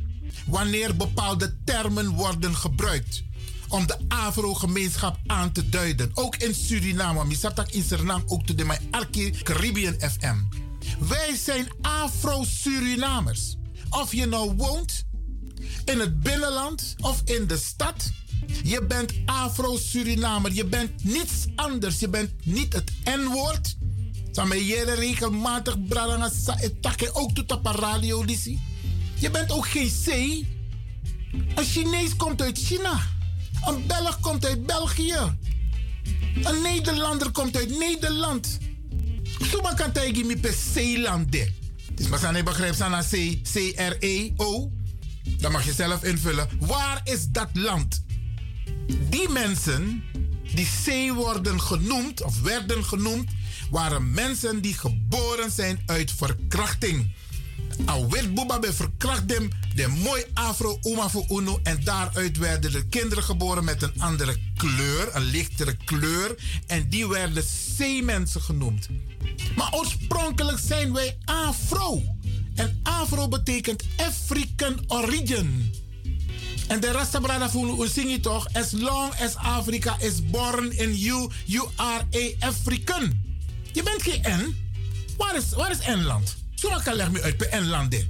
Wanneer bepaalde termen worden gebruikt om de Afro-gemeenschap aan te duiden. Ook in Suriname, Misatak in Suriname, ook de mijn Arki Caribbean FM. Wij zijn Afro-Surinamers. Of je nou woont in het binnenland of in de stad. Je bent Afro-Surinamer. Je bent niets anders. Je bent niet het N-woord. Samen jere regelmatig braranga sa ook tot op radio. Je bent ook geen C. Een Chinees komt uit China. Een Belg komt uit België. Een Nederlander komt uit Nederland. Suma kan tegen me per Zeelande. Dus maar zijn begrijp sana C, C-R-E-O. Dan mag je zelf invullen. Waar is dat land? Die mensen die C worden genoemd of werden genoemd waren mensen die geboren zijn uit verkrachting. Werd Boeba bij verkracht dem, de mooi afro oma voor uno en daaruit werden de kinderen geboren met een andere kleur, een lichtere kleur en die werden zeemensen genoemd. Maar oorspronkelijk zijn wij afro. En afro betekent African origin. En de Rastabrada voelen zing toch? As long as Africa is born in you, you are a African. Je bent geen N. Waar is, waar is N-land? Kan leg me uit per N-land.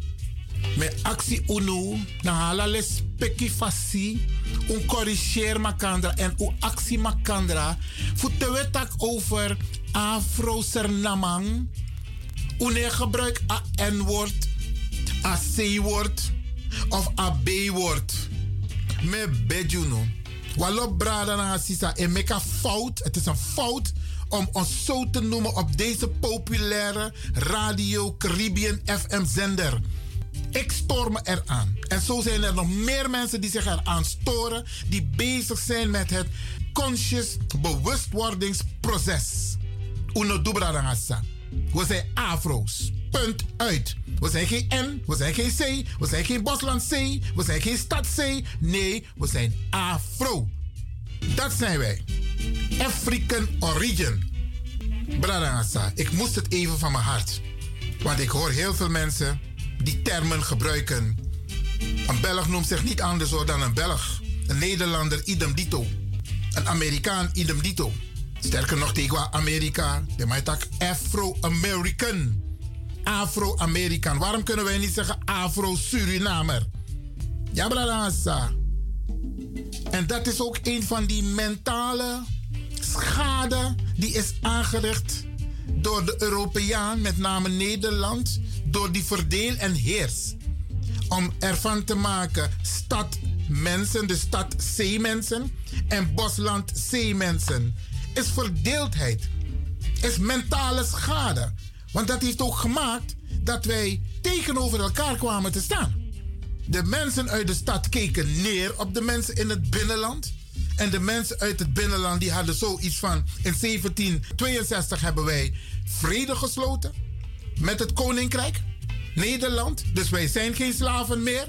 Met actie UNO, na hala les peki fasi, un corrigeer makandra en u actie makandra. Voeten we tak over Afro-Sernamang. Une gebruik a N-woord, a C-woord of a B-woord. Me bejuno. Walop brada na sisa en meka fout. Het is een fout om ons zo te noemen op deze populaire Radio Caribbean FM zender. Ik stoor me eraan. En zo zijn er nog meer mensen die zich eraan storen, die bezig zijn met het conscious bewustwordingsproces. Uno dubradangasa. We zijn afro's. Punt uit. We zijn geen N, we zijn geen C, we zijn geen Bosland C, we zijn geen stad C. Nee, we zijn afro. Dat zijn wij. African origin. Bradangasa, ik moest het even van mijn hart. Want ik hoor heel veel mensen die termen gebruiken. Een Belg noemt zich niet anders dan een Belg. Een Nederlander idem dito. Een Amerikaan idem dito. Sterker nog tegen Amerika. De mij tak Afro-American. Afro-Amerikaan. Waarom kunnen wij niet zeggen Afro-Surinamer? Ja, bradangasa. En dat is ook een van die mentale schade die is aangericht door de Europeaan, met name Nederland, door die verdeel en heers. Om ervan te maken stad mensen, de stad zeemensen en bosland zeemensen. Is verdeeldheid. Is mentale schade. Want dat heeft ook gemaakt dat wij tegenover elkaar kwamen te staan. De mensen uit de stad keken neer op de mensen in het binnenland. En de mensen uit het binnenland die hadden zoiets van... in 1762 hebben wij vrede gesloten met het koninkrijk Nederland. Dus wij zijn geen slaven meer.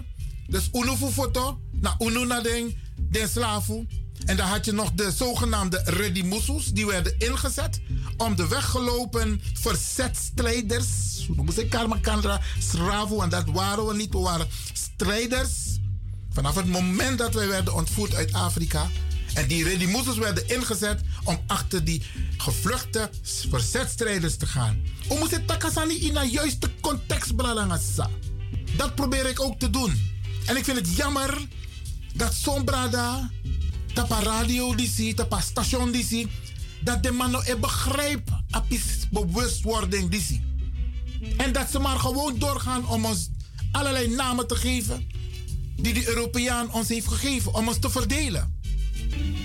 Dus unufu foto, na unu na den, den slavu. En dan had je nog de zogenaamde redimusus, die werden ingezet om de weggelopen verzetstrijders, we moesten karma kandra, sravu, en dat waren we niet, we waren strijders. Vanaf het moment dat wij werden ontvoerd uit Afrika, en die redimusus werden ingezet om achter die gevluchte verzetstrijders te gaan. We moeten takasani in een juiste context bralangasa. Dat probeer ik ook te doen. En ik vind het jammer dat zo'n brada, tapa radio die zie, tapa station dat de man nog begrijpt apis bewustwording die zie. En dat ze maar gewoon doorgaan om ons allerlei namen te geven die de Europeaan ons heeft gegeven om ons te verdelen.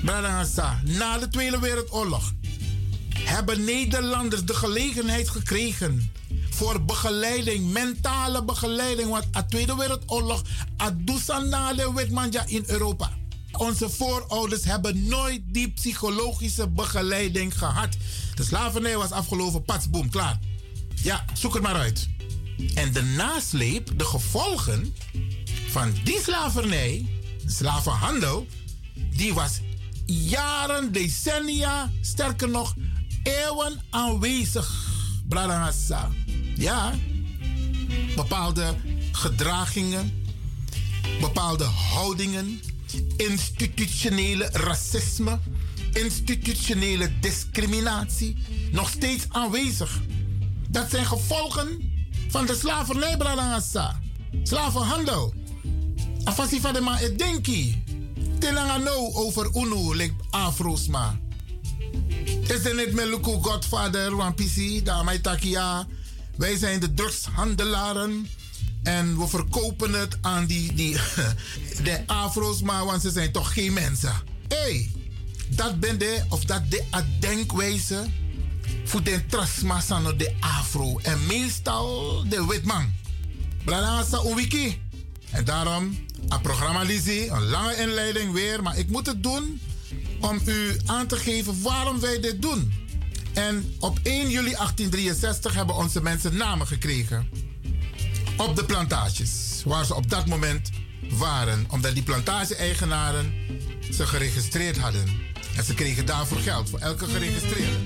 Brada na de Tweede Wereldoorlog hebben Nederlanders de gelegenheid gekregen voor begeleiding, mentale begeleiding. Want de Tweede Wereldoorlog, Adusanale Witmanja in Europa. Onze voorouders hebben nooit die psychologische begeleiding gehad. De slavernij was afgelopen, patsboom, klaar. Ja, zoek het maar uit. En de nasleep, de gevolgen van die slavernij, slavenhandel, die was jaren, decennia, sterker nog, eeuwen aanwezig. Bradangasa. Ja, bepaalde gedragingen, bepaalde houdingen, institutionele racisme, institutionele discriminatie, nog steeds aanwezig. Dat zijn gevolgen van de slavernij. Slavenhandel. Afasi van de ma denki. Telanga nou over UNO, like Afro's ma. Is er niet met Luku Godfather, Wampisi, Damai Takia. Wij zijn de drugshandelaren. En we verkopen het aan die, die <laughs> de Afro's, maar want ze zijn toch geen mensen. Hé, hey, dat ben de, of dat de denkwijze voor de trasmasano de Afro. En meestal de witman. Blanasa wiki. En daarom, een programma Lizzie, een lange inleiding weer, maar ik moet het doen om u aan te geven waarom wij dit doen. En op 1 juli 1863 hebben onze mensen namen gekregen. Op de plantages, waar ze op dat moment waren. Omdat die plantage-eigenaren ze geregistreerd hadden. En ze kregen daarvoor geld, voor elke geregistreerde.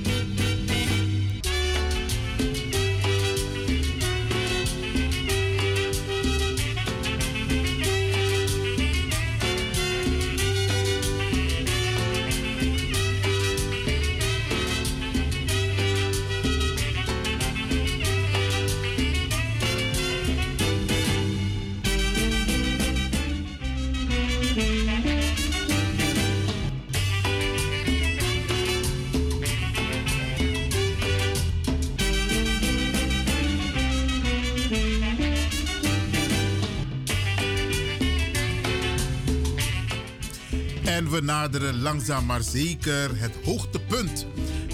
We naderen langzaam maar zeker het hoogtepunt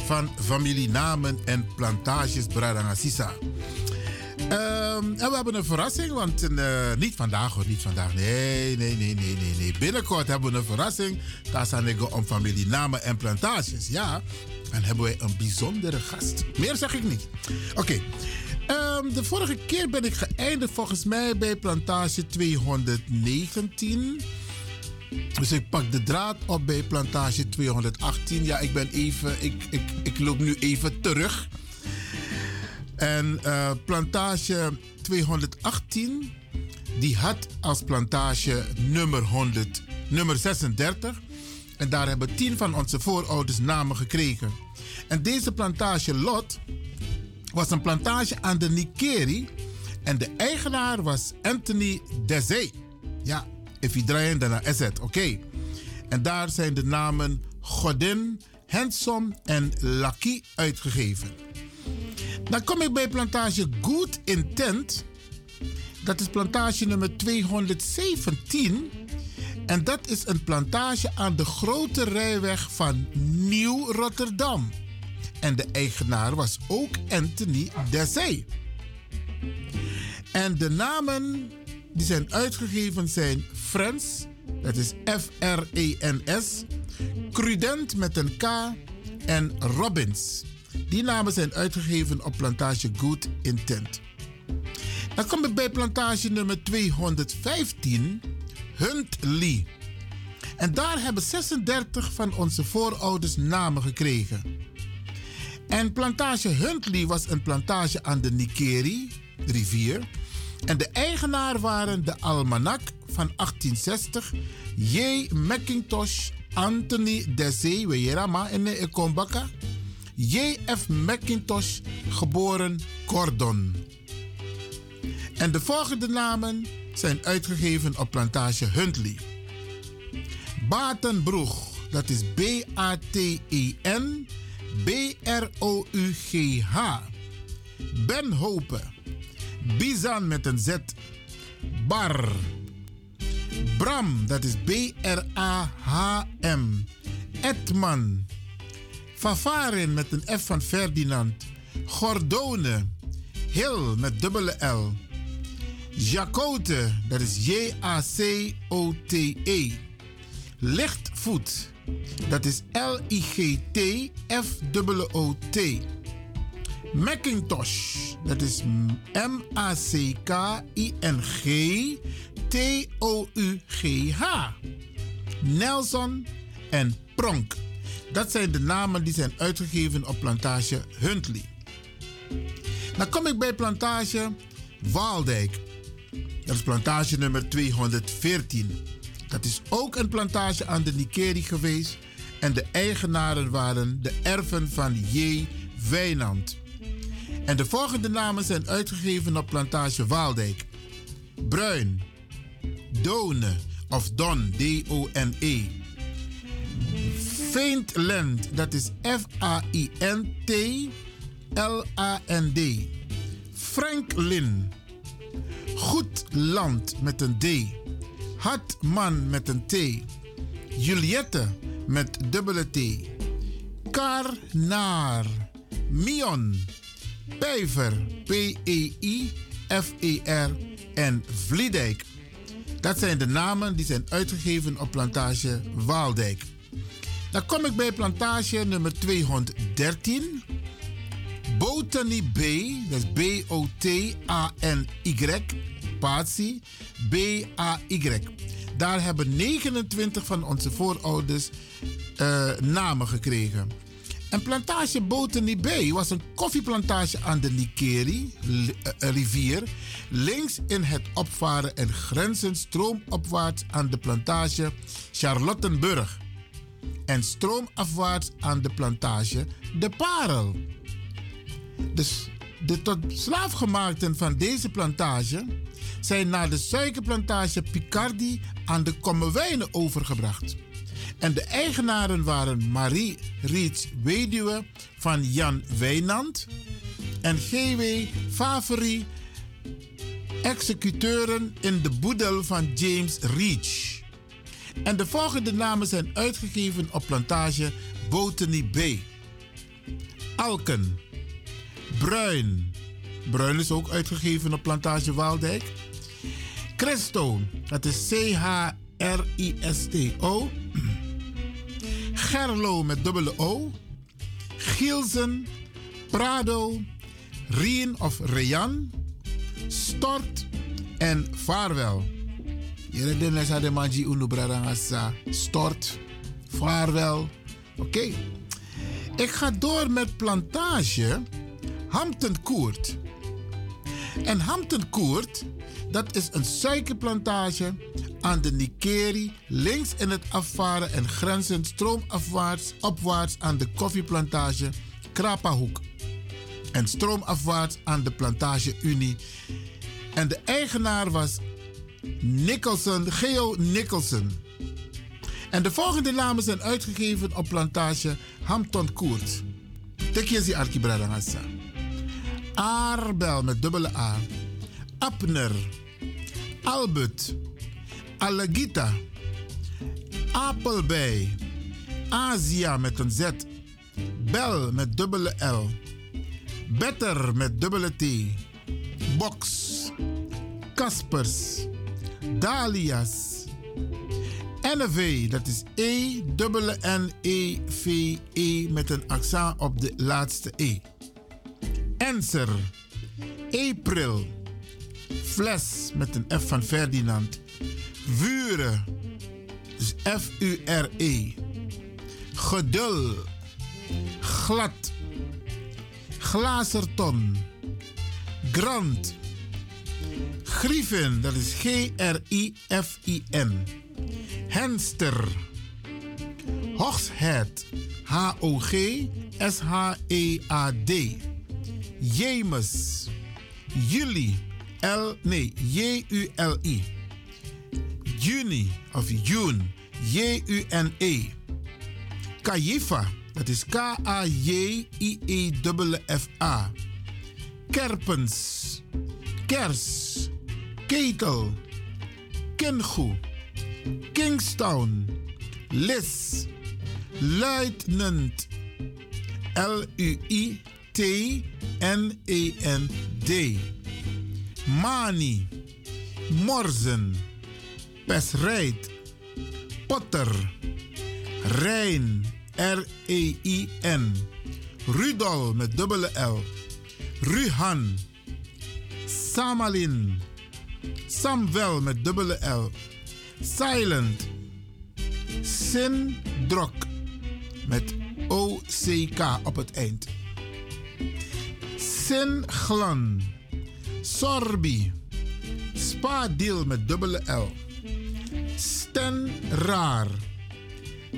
van familienamen en plantages Bradangasisa. Ehm, en we hebben een verrassing, want eh, niet vandaag hoor, niet vandaag. Nee, nee, nee, nee, nee, nee. Binnenkort hebben we een verrassing. Ik om familie namen en plantages. Ja, en hebben wij een bijzondere gast. Meer zeg ik niet. Oké. Ehm, de vorige keer ben ik geëindigd volgens mij bij plantage 219. Dus ik pak de draad op bij plantage 218. Ja, ik ben even, ik, ik, ik loop nu even terug. En eh, plantage 218, die had als plantage nummer 100, nummer 36. En daar hebben tien van onze voorouders namen gekregen. En deze plantage Lot was een plantage aan de Nikeri. En de eigenaar was Anthony Dezee. Ja, even draaien daarna het, oké. En daar zijn de namen Godin, Handsome en Lucky uitgegeven. Dan kom ik bij plantage Good Intent. Dat is plantage nummer 217. En dat is een plantage aan de grote rijweg van Nieuw-Rotterdam. En de eigenaar was ook Anthony Dessay. En de namen die zijn uitgegeven zijn Friends, dat is F-R-E-N-S, Crudent met een K en Robbins. Die namen zijn uitgegeven op plantage Good Intent. Dan kom ik bij plantage nummer 215, Huntley. En daar hebben 36 van onze voorouders namen gekregen. En plantage Huntley was een plantage aan de Nikeri rivier. En de eigenaar waren de almanak van 1860, J. McIntosh, Anthony Dessay, Weerama en Ekombaka. J.F. McIntosh, geboren Gordon. En de volgende namen zijn uitgegeven op plantage Huntley. Batenbroeg, dat is B-A-T-E-N, B-R-O-U-G-H. Ben Hope, Bizan met een Z, Bar. Bram, dat is B-R-A-H-M. Edman, Favarin met een F van Ferdinand. Gordone. Hill met dubbele L. Jacote, dat is J-A-C-O-T-E. Lichtvoet, dat is L-I-G-T-F-O-O-T. Macintosh, dat is M-A-C-K-I-N-G-T-O-U-G-H. Nelson en Pronk. Dat zijn de namen die zijn uitgegeven op plantage Huntley. Dan kom ik bij plantage Waaldijk. Dat is plantage nummer 214. Dat is ook een plantage aan de Nikeri geweest. En de eigenaren waren de erven van J. Wijnand. En de volgende namen zijn uitgegeven op plantage Waaldijk. Bruin, Done of Don, D-O-N-E. Faintland, dat is F-A-I-N-T-L-A-N-D. Franklin. Goed land met een D. Hartman met een T. Juliette met dubbele T. Karnaar. Mion. Pijver. P-E-I-F-E-R. En Vliedijk. Dat zijn de namen die zijn uitgegeven op plantage Waaldijk. Dan kom ik bij plantage nummer 213. Botany B, dat is B-O-T-A-N-Y, Patsy, B-A-Y. Daar hebben 29 van onze voorouders uh, namen gekregen. En plantage Botany Bay was een koffieplantage aan de Nikeri rivier, links in het opvaren en grenzen stroomopwaarts aan de plantage Charlottenburg en stroomafwaarts aan de plantage De Parel. Dus de tot slaafgemaakten van deze plantage zijn naar de suikerplantage Picardi aan de Kommerwijnen overgebracht. En de eigenaren waren Marie Riets weduwe van Jan Wijnand en G.W. Favori, executeuren in de boedel van James Reach. En de volgende namen zijn uitgegeven op plantage Botany Bay. Alken, Bruin, Bruin is ook uitgegeven op Plantage Waaldijk. Christo, dat is C-H-R-I-S-T-O. Gerlo met dubbele O. Gielsen, Prado, Rien of Rian, Stort en Vaarwel. Denken dat de manji unu bradangasa. Stort, Vaarwel. Oké. Ik ga door met plantage Hampton Koert. En Hampton Koert, dat is een suikerplantage aan de Nikeri, links in het afvaren en grenzend stroomafwaarts opwaarts aan de koffieplantage Krapahoek. En stroomafwaarts aan de plantage Unie. En de eigenaar was Nicholson, Geo Nicholson. En de volgende namen zijn uitgegeven op plantage Hampton Koert. Tekjezi Arkibradangasa. Aarbel met dubbele A. Abner. Albert. Allegita. Apelbei. Asia met een Z. Bel met dubbele L. Better met dubbele T. Box. Kaspers. Dalias. NV, dat is E, dubbele N, E, V, E met een accent op de laatste E. Enser, April, Fles met een F van Ferdinand. Vuren, dus F-U-R-E. Gedul, glad, glazerton, grant, griffin, dat is G-R-I-F-I-N. Henster. Hogshead. H-O-G-S-H-E-A-D. Jemus. Juli. L. Nee, J-U-L-I. Juni of June. J-U-N-E. Kajifa. Dat is K-A-J-I-E-F-A. Kerpens. Kers. Ketel. Kingoe. Kingstown, Lis, Luitenant, L-U-I-T-N-E-N-D, Mani, Morzen, Pesrijt, Potter, Rijn, R-E-I-N, Rudol met dubbele L, Ruhan, Samalin, Samvel met dubbele L, Silent. Sindrok. Met O-C-K op het eind. Singlan. Sorbi. Spadil met dubbele L. Sten Raar.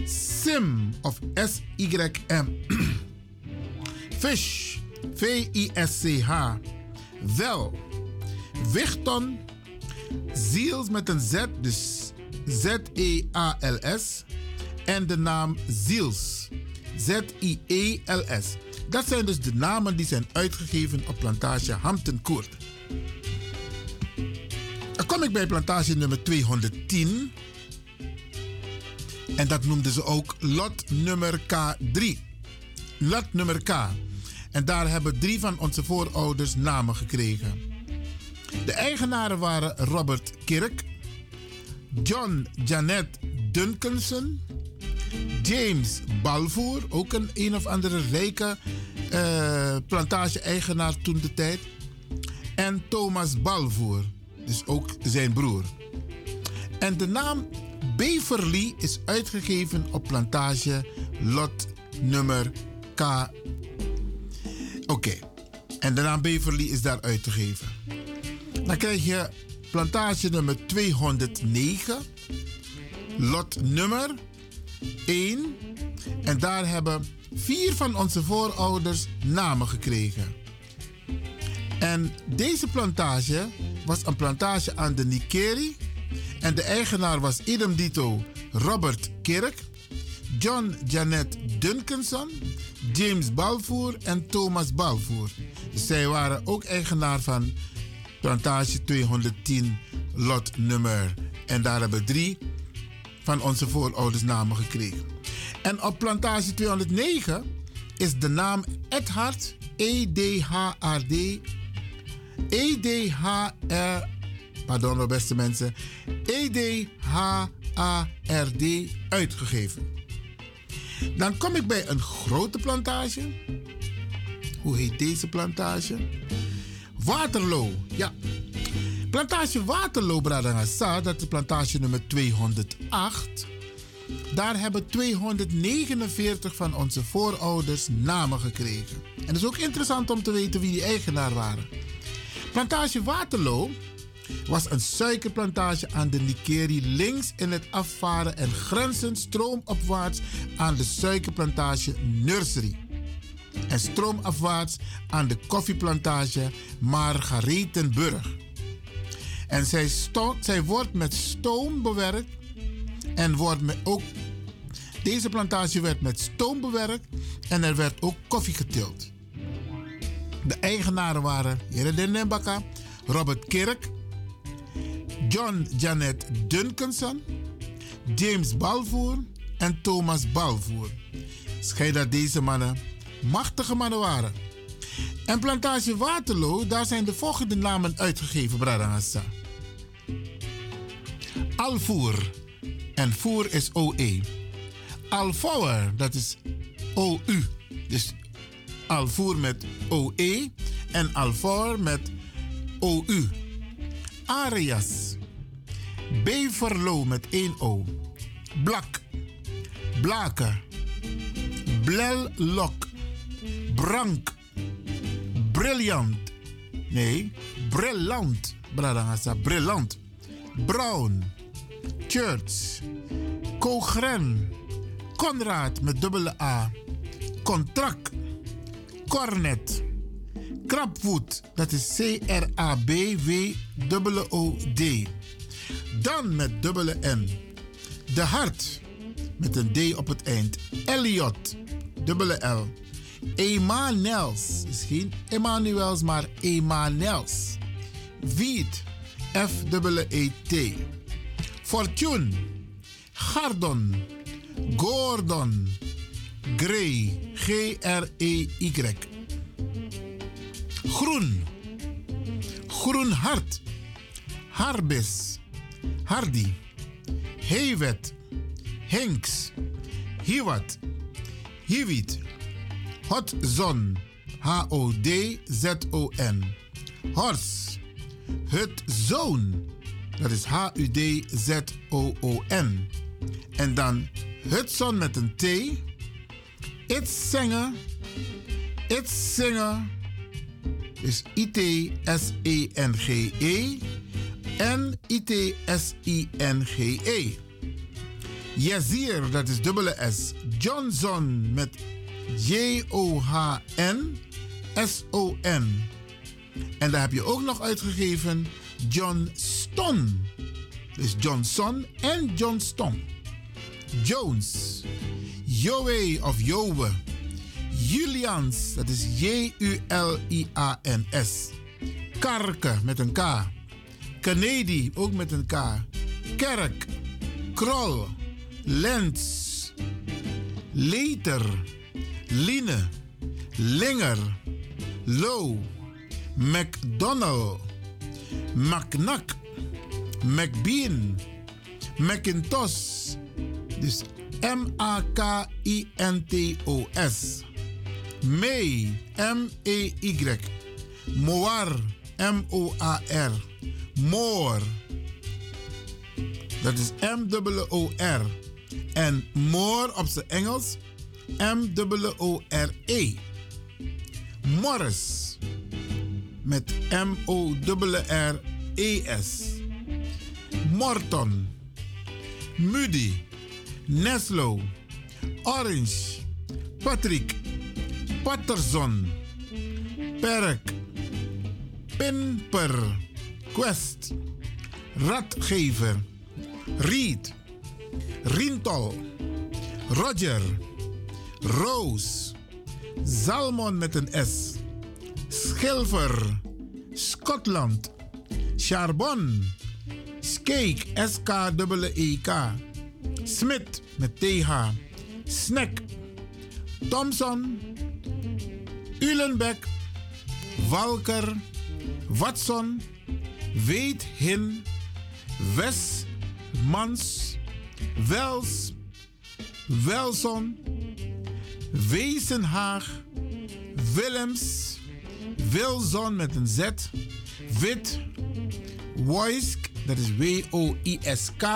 Sim of S-Y-M. <clears throat> Fish. V-I-S-C-H. Wel. Wichton. Ziels met een Z, dus Z-E-A-L-S. En de naam Ziels. Z-I-E-L-S. Dat zijn dus de namen die zijn uitgegeven op plantage Hampton Court. Dan kom ik bij plantage nummer 210. En dat noemden ze ook lot nummer K3. Lot nummer K. En daar hebben drie van onze voorouders namen gekregen. De eigenaren waren Robert Kirk, John Janet Duncanson, James Balvoer, ook een een of andere rijke uh, plantage-eigenaar toen de tijd, en Thomas Balvoer, dus ook zijn broer. En de naam Beverly is uitgegeven op plantage lot nummer K. Oké, en de naam Beverly is daar uitgegeven. Dan krijg je plantage nummer 209, lot nummer 1. En daar hebben vier van onze voorouders namen gekregen. En deze plantage was een plantage aan de Nikeri. En de eigenaar was idem dito Robert Kirk, John Janet Duncanson, James Balfour en Thomas Balfour. Zij waren ook eigenaar van plantage 210 lot nummer. En daar hebben drie van onze voorouders namen gekregen. En op plantage 209 is de naam Edhard, E-D-H-R-D, EDHR, pardon beste mensen, EDHARD uitgegeven. Dan kom ik bij een grote plantage. Hoe heet deze plantage? Waterloo, ja. Plantage Waterloo, Bradangasa, dat is plantage nummer 208. Daar hebben 249 van onze voorouders namen gekregen. En het is ook interessant om te weten wie die eigenaar waren. Plantage Waterloo was een suikerplantage aan de Nikeri links in het afvaren en grenzend stroomopwaarts aan de suikerplantage Nursery. En stroomafwaarts aan de koffieplantage Margaretenburg. En zij, wordt met stoom bewerkt en wordt met ook. Deze plantage werd met stoom bewerkt en er werd ook koffie geteeld. De eigenaren waren Heren Nembaka, Robert Kirk, John Janet Duncanson, James Balvoer en Thomas Balvoer. Schijnt dat deze mannen machtige mannen waren. En plantage Waterloo, daar zijn de volgende namen uitgegeven, Bradangassa. Alvoer. En voer is OE. Alvoer, dat is OU. Dus alvoer met OE en alvoer met OU. Arias. Beverlo met 1 O. Blak. Blaken. Blellok. Brank. Brilliant. Nee, brillant. Bradangasa, brillant. Brown. Church. Cogren. Conrad met dubbele A. Contract. Cornet. Krapwood. Dat is C-R-A-B-W-O-O-D. Dan met dubbele N. De Hart. Met een D op het eind. Elliot. Dubbele L. Emanels. Is geen Emanuels, maar Emanels. Wiet. F-E-E-T. Fortune. Gardon. Gordon. Gray. G-R-E-Y. Groen. Groen hart. Harbis. Hardy. Hewet. Hinks. Hiwat. Hiwit. Hot zon. H-O-D-Z-O-N. Hors. Het. Dat is H-U-D-Z-O-O-N. En dan Hudson met een T. It's zingen. It's zingen. Is I-T-S-E-N-G-E. En I-T-S-I-N-G-E. Yazir, dat is dubbele S. Johnson met J-O-H-N-S-O-N. En daar heb je ook nog uitgegeven Johnston. Dus Johnson en Johnston. Jones. Joe of Jowe. Julians, dat is J-U-L-I-A-N-S. Karke met een K. Kennedy, ook met een K. Kerk. Krol. Lens. Leter. Line. Linger. Low. McDonald. McNack. McBean. Macintosh. Dus M-A-K-I-N-T-O-S. May. M-E-Y. Moar. M-O-A-R. Moor. Dat is M-O-O-R. En more op zijn Engels. M-O-O-R-E. Morris. Met M-O-R-R-E-S. Morton. Moody. Neslo. Orange. Patrick. Patterson. Perk. Pimper. Quest. Radgever. Reed. Rintol. Roger. Roos. Zalmon met een S. Schilver. Scotland. Charbon. Skeek. S-K-E-E-K. Smit met TH. Snack. Thompson. Ulenbeck. Walker. Watson, Weet Hin, Wes, Mans, Wels, Welson, Wezenhaag, Willems, Wilson met een Z, Wit, Woisk, dat is W-O-I-S-K,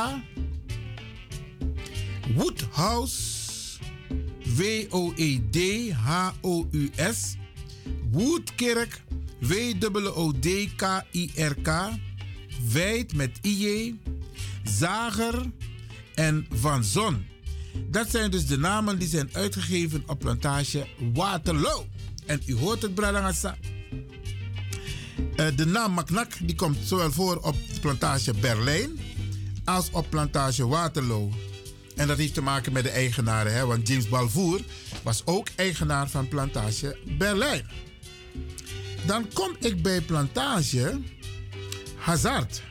Woodhouse, W-O-E-D-H-O-U-S, W-O-O-D-K-I-R-K, Wijd met I-J, Zager. En Van Zon. Dat zijn dus de namen die zijn uitgegeven op plantage Waterloo. En u hoort het, Bradangasa. Uh, de naam Maknak die komt zowel voor op plantage Berlijn als op plantage Waterloo. En dat heeft te maken met de eigenaren, hè? want James Balvour was ook eigenaar van plantage Berlijn. Dan kom ik bij plantage Hazard.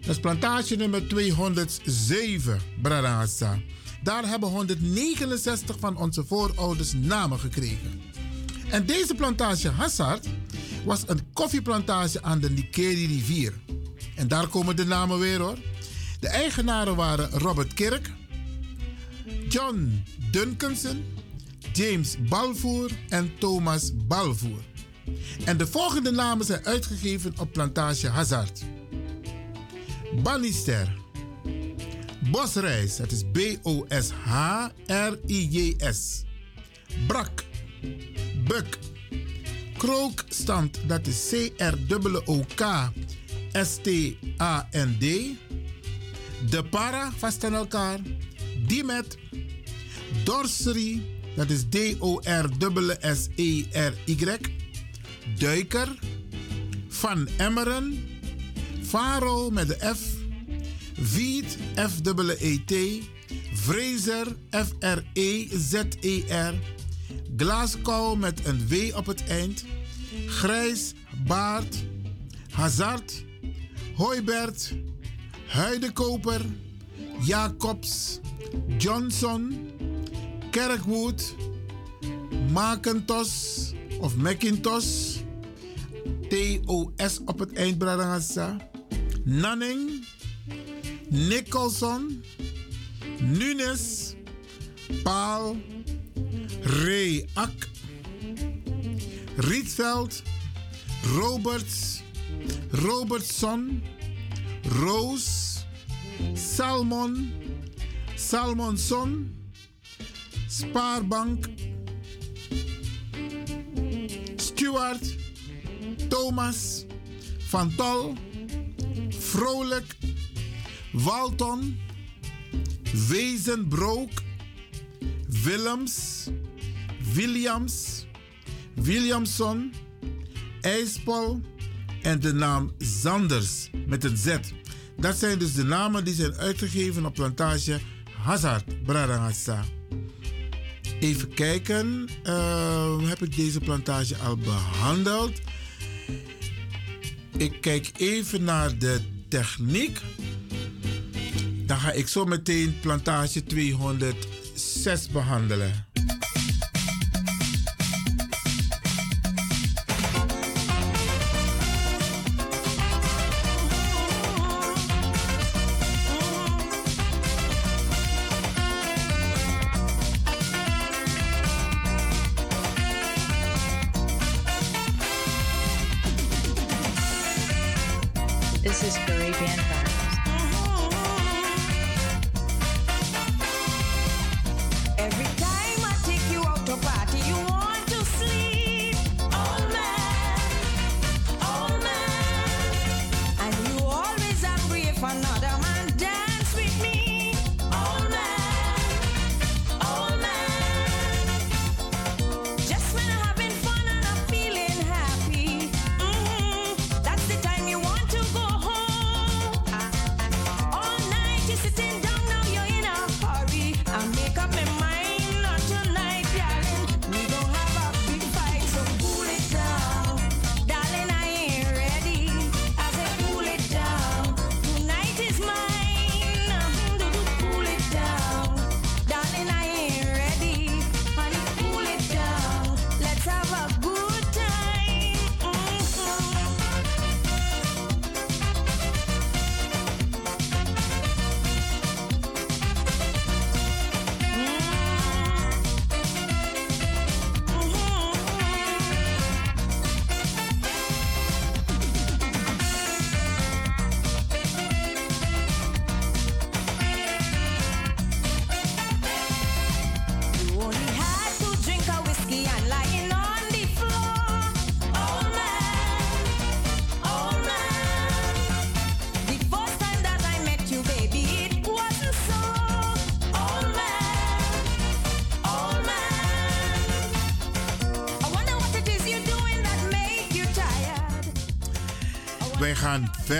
Dat is plantage nummer 207, Bradangasa. Daar hebben 169 van onze voorouders namen gekregen. En deze plantage Hazard was een koffieplantage aan de Nikeri rivier. En daar komen de namen weer hoor. De eigenaren waren Robert Kirk, John Duncanson, James Balvour en Thomas Balvour. En de volgende namen zijn uitgegeven op plantage Hazard. Bannister, Bosreis, dat is B-O-S-H-R-I-J-S. Brak, Buk, Krookstand, dat is C-R-O-K-S-T-A-N-D. De Para, vast aan elkaar. Dimet, Dorseri, dat is D-O-R-S-S-E-R-Y. Duiker, Van Emmeren, Faro met de F, Viet, F-E-E-T, Fraser, F-R-E-Z-E-R, Glasgow met een W op het eind, Grijs, Baard, Hazard, Hoibert, Huidekoper, Jacobs, Johnson, Kerkwood, Macintosh of Macintosh, T-O-S op het eind, Bradangasa, Nanning, Nicholson, Nunes, Paal, Ray Rietveld, Roberts, Robertson, Roos, Salmon, Salmonson, Spaarbank, Stuart, Thomas, Van Tol, Vrolijk, Walton, Wezenbrook, Willems, Williams, Williamson, IJspol en de naam Zanders met een Z. Dat zijn dus de namen die zijn uitgegeven op plantage Hazard, Bradangasa. Even kijken, uh, heb ik deze plantage al behandeld? Ik kijk even naar de techniek. Dan ga ik zo meteen plantage 206 behandelen.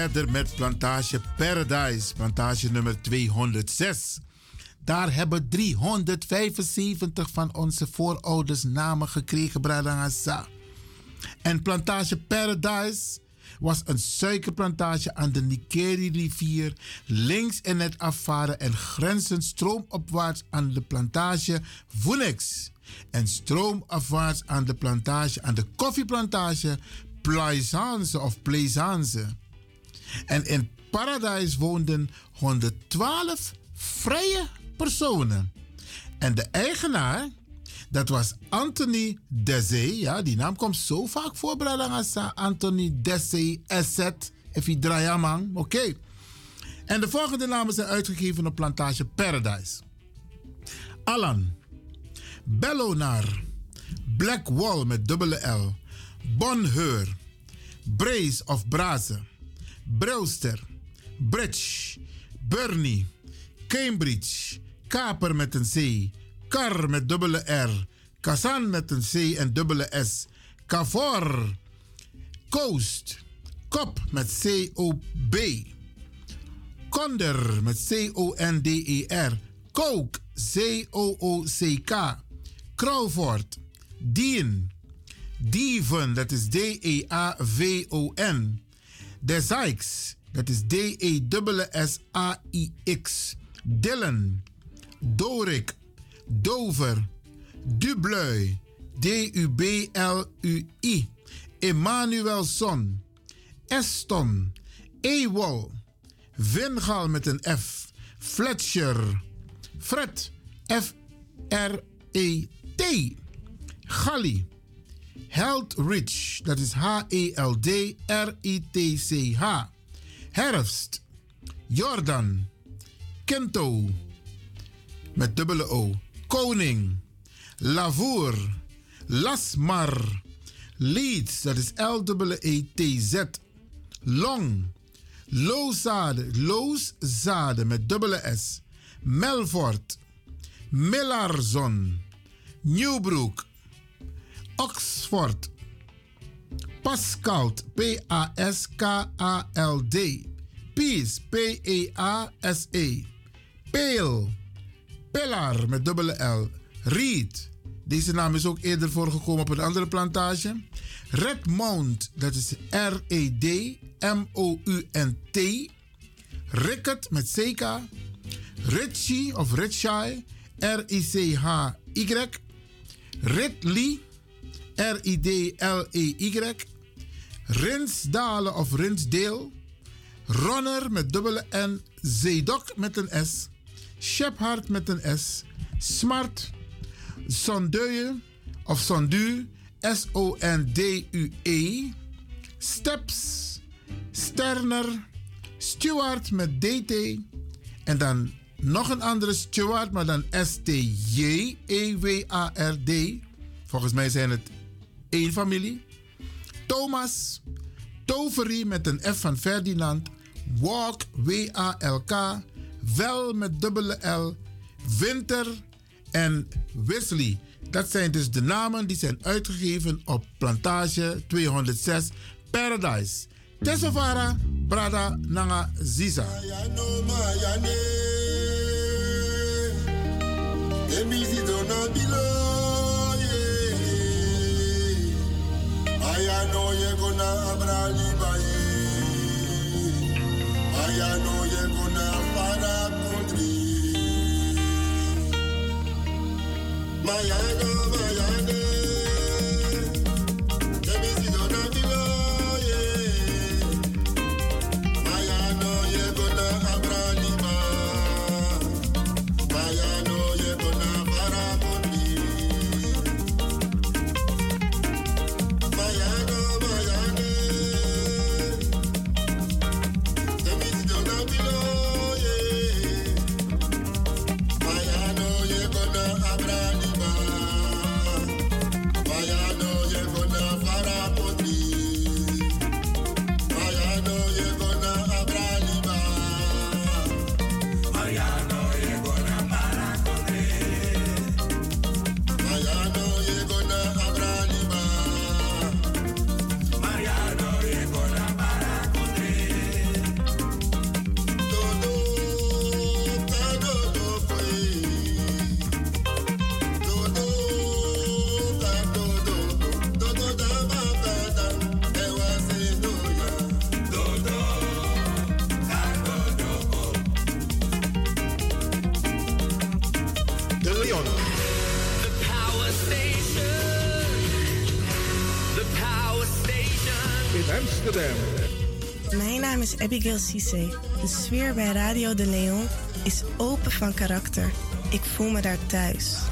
Verder met plantage Paradise, plantage nummer 206. Daar hebben 375 van onze voorouders namen gekregen, Bradangasa. En plantage Paradise was een suikerplantage aan de Nikeri-rivier, links in het afvaren en grenzend stroomopwaarts aan de plantage Woenex. En stroomafwaarts aan de plantage, aan de koffieplantage Plaisance of Plaisance. En in Paradise woonden 112 vrije personen. En de eigenaar, dat was Anthony Dessé. Ja, die naam komt zo vaak voor, Bradangasa. Anthony Dessé, Asset, Efi Drayaman. Oké. En de volgende namen zijn uitgegeven op plantage Paradise. Alan, Bellonar, Black Wall met dubbele L, Bonheur, Brace of Brazen, Brewster, Bridge, Bernie, Cambridge, Kaper met een C, Kar met dubbele R, Kazan met een C en dubbele S, Cavor, Coast, Kop met C-O-B, Konder met C-O-N-D-E-R, Coke, C-O-O-C-K, Crawford, Dean, Devon, dat is D-E-A-V-O-N, De Sykes, dat is D-E-S-S-A-I-X, Dylan, Dorik, Dover, Dublui, D-U-B-L-U-I, Emmanuelson, Eston, Ewol, Vingal met een F, Fletcher, Fred, F-R-E-T, Galli, Heldrich, dat is H-E-L-D-R-I-T-C-H, Herfst, Jordan, Kento, met dubbele O, Koning, Lavour, Lasmar, Leeds, dat is L-E-E-T-Z, Long, Looszaden, Looszaden met dubbele S, Melfort, Millarzon, Newbrook, Oxford, Pascald, P-A-S-K-A-L-D, Peace, P-E-A-S-E, Pale, Pillar met dubbele L, Reed, deze naam is ook eerder voorgekomen op een andere plantage. Redmount, dat is R-E-D-M-O-U-N-T. Rickett met CK. Ritchie of Ritchie, R-I-C-H-Y. Ridley, R-I-D-L-E-Y. Rinsdale of Rinsdale. Ronner met dubbele N. Zedok met een S. Shepherd met een S. Smart. Sondeuye of Sondu. S-O-N-D-U-E. Steps. Sterner. Stewart met DT. En dan nog een andere Stewart, maar dan S-T-J-E-W-A-R-D. Volgens mij zijn het één familie. Thomas. Toverie met een F van Ferdinand. Walk, W-A-L-K. Wel met dubbele L. Winter en Wesley. Dat zijn dus de namen die zijn uitgegeven op plantage 206 Paradise. Tesofara, Brada, Nanga, Ziza. Maya no yegona abrali no para kundri. Maya no, maya no. Naam is Abigail Cisse. De sfeer bij Radio de Leon is open van karakter. Ik voel me daar thuis.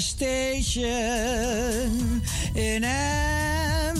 Station in Amsterdam.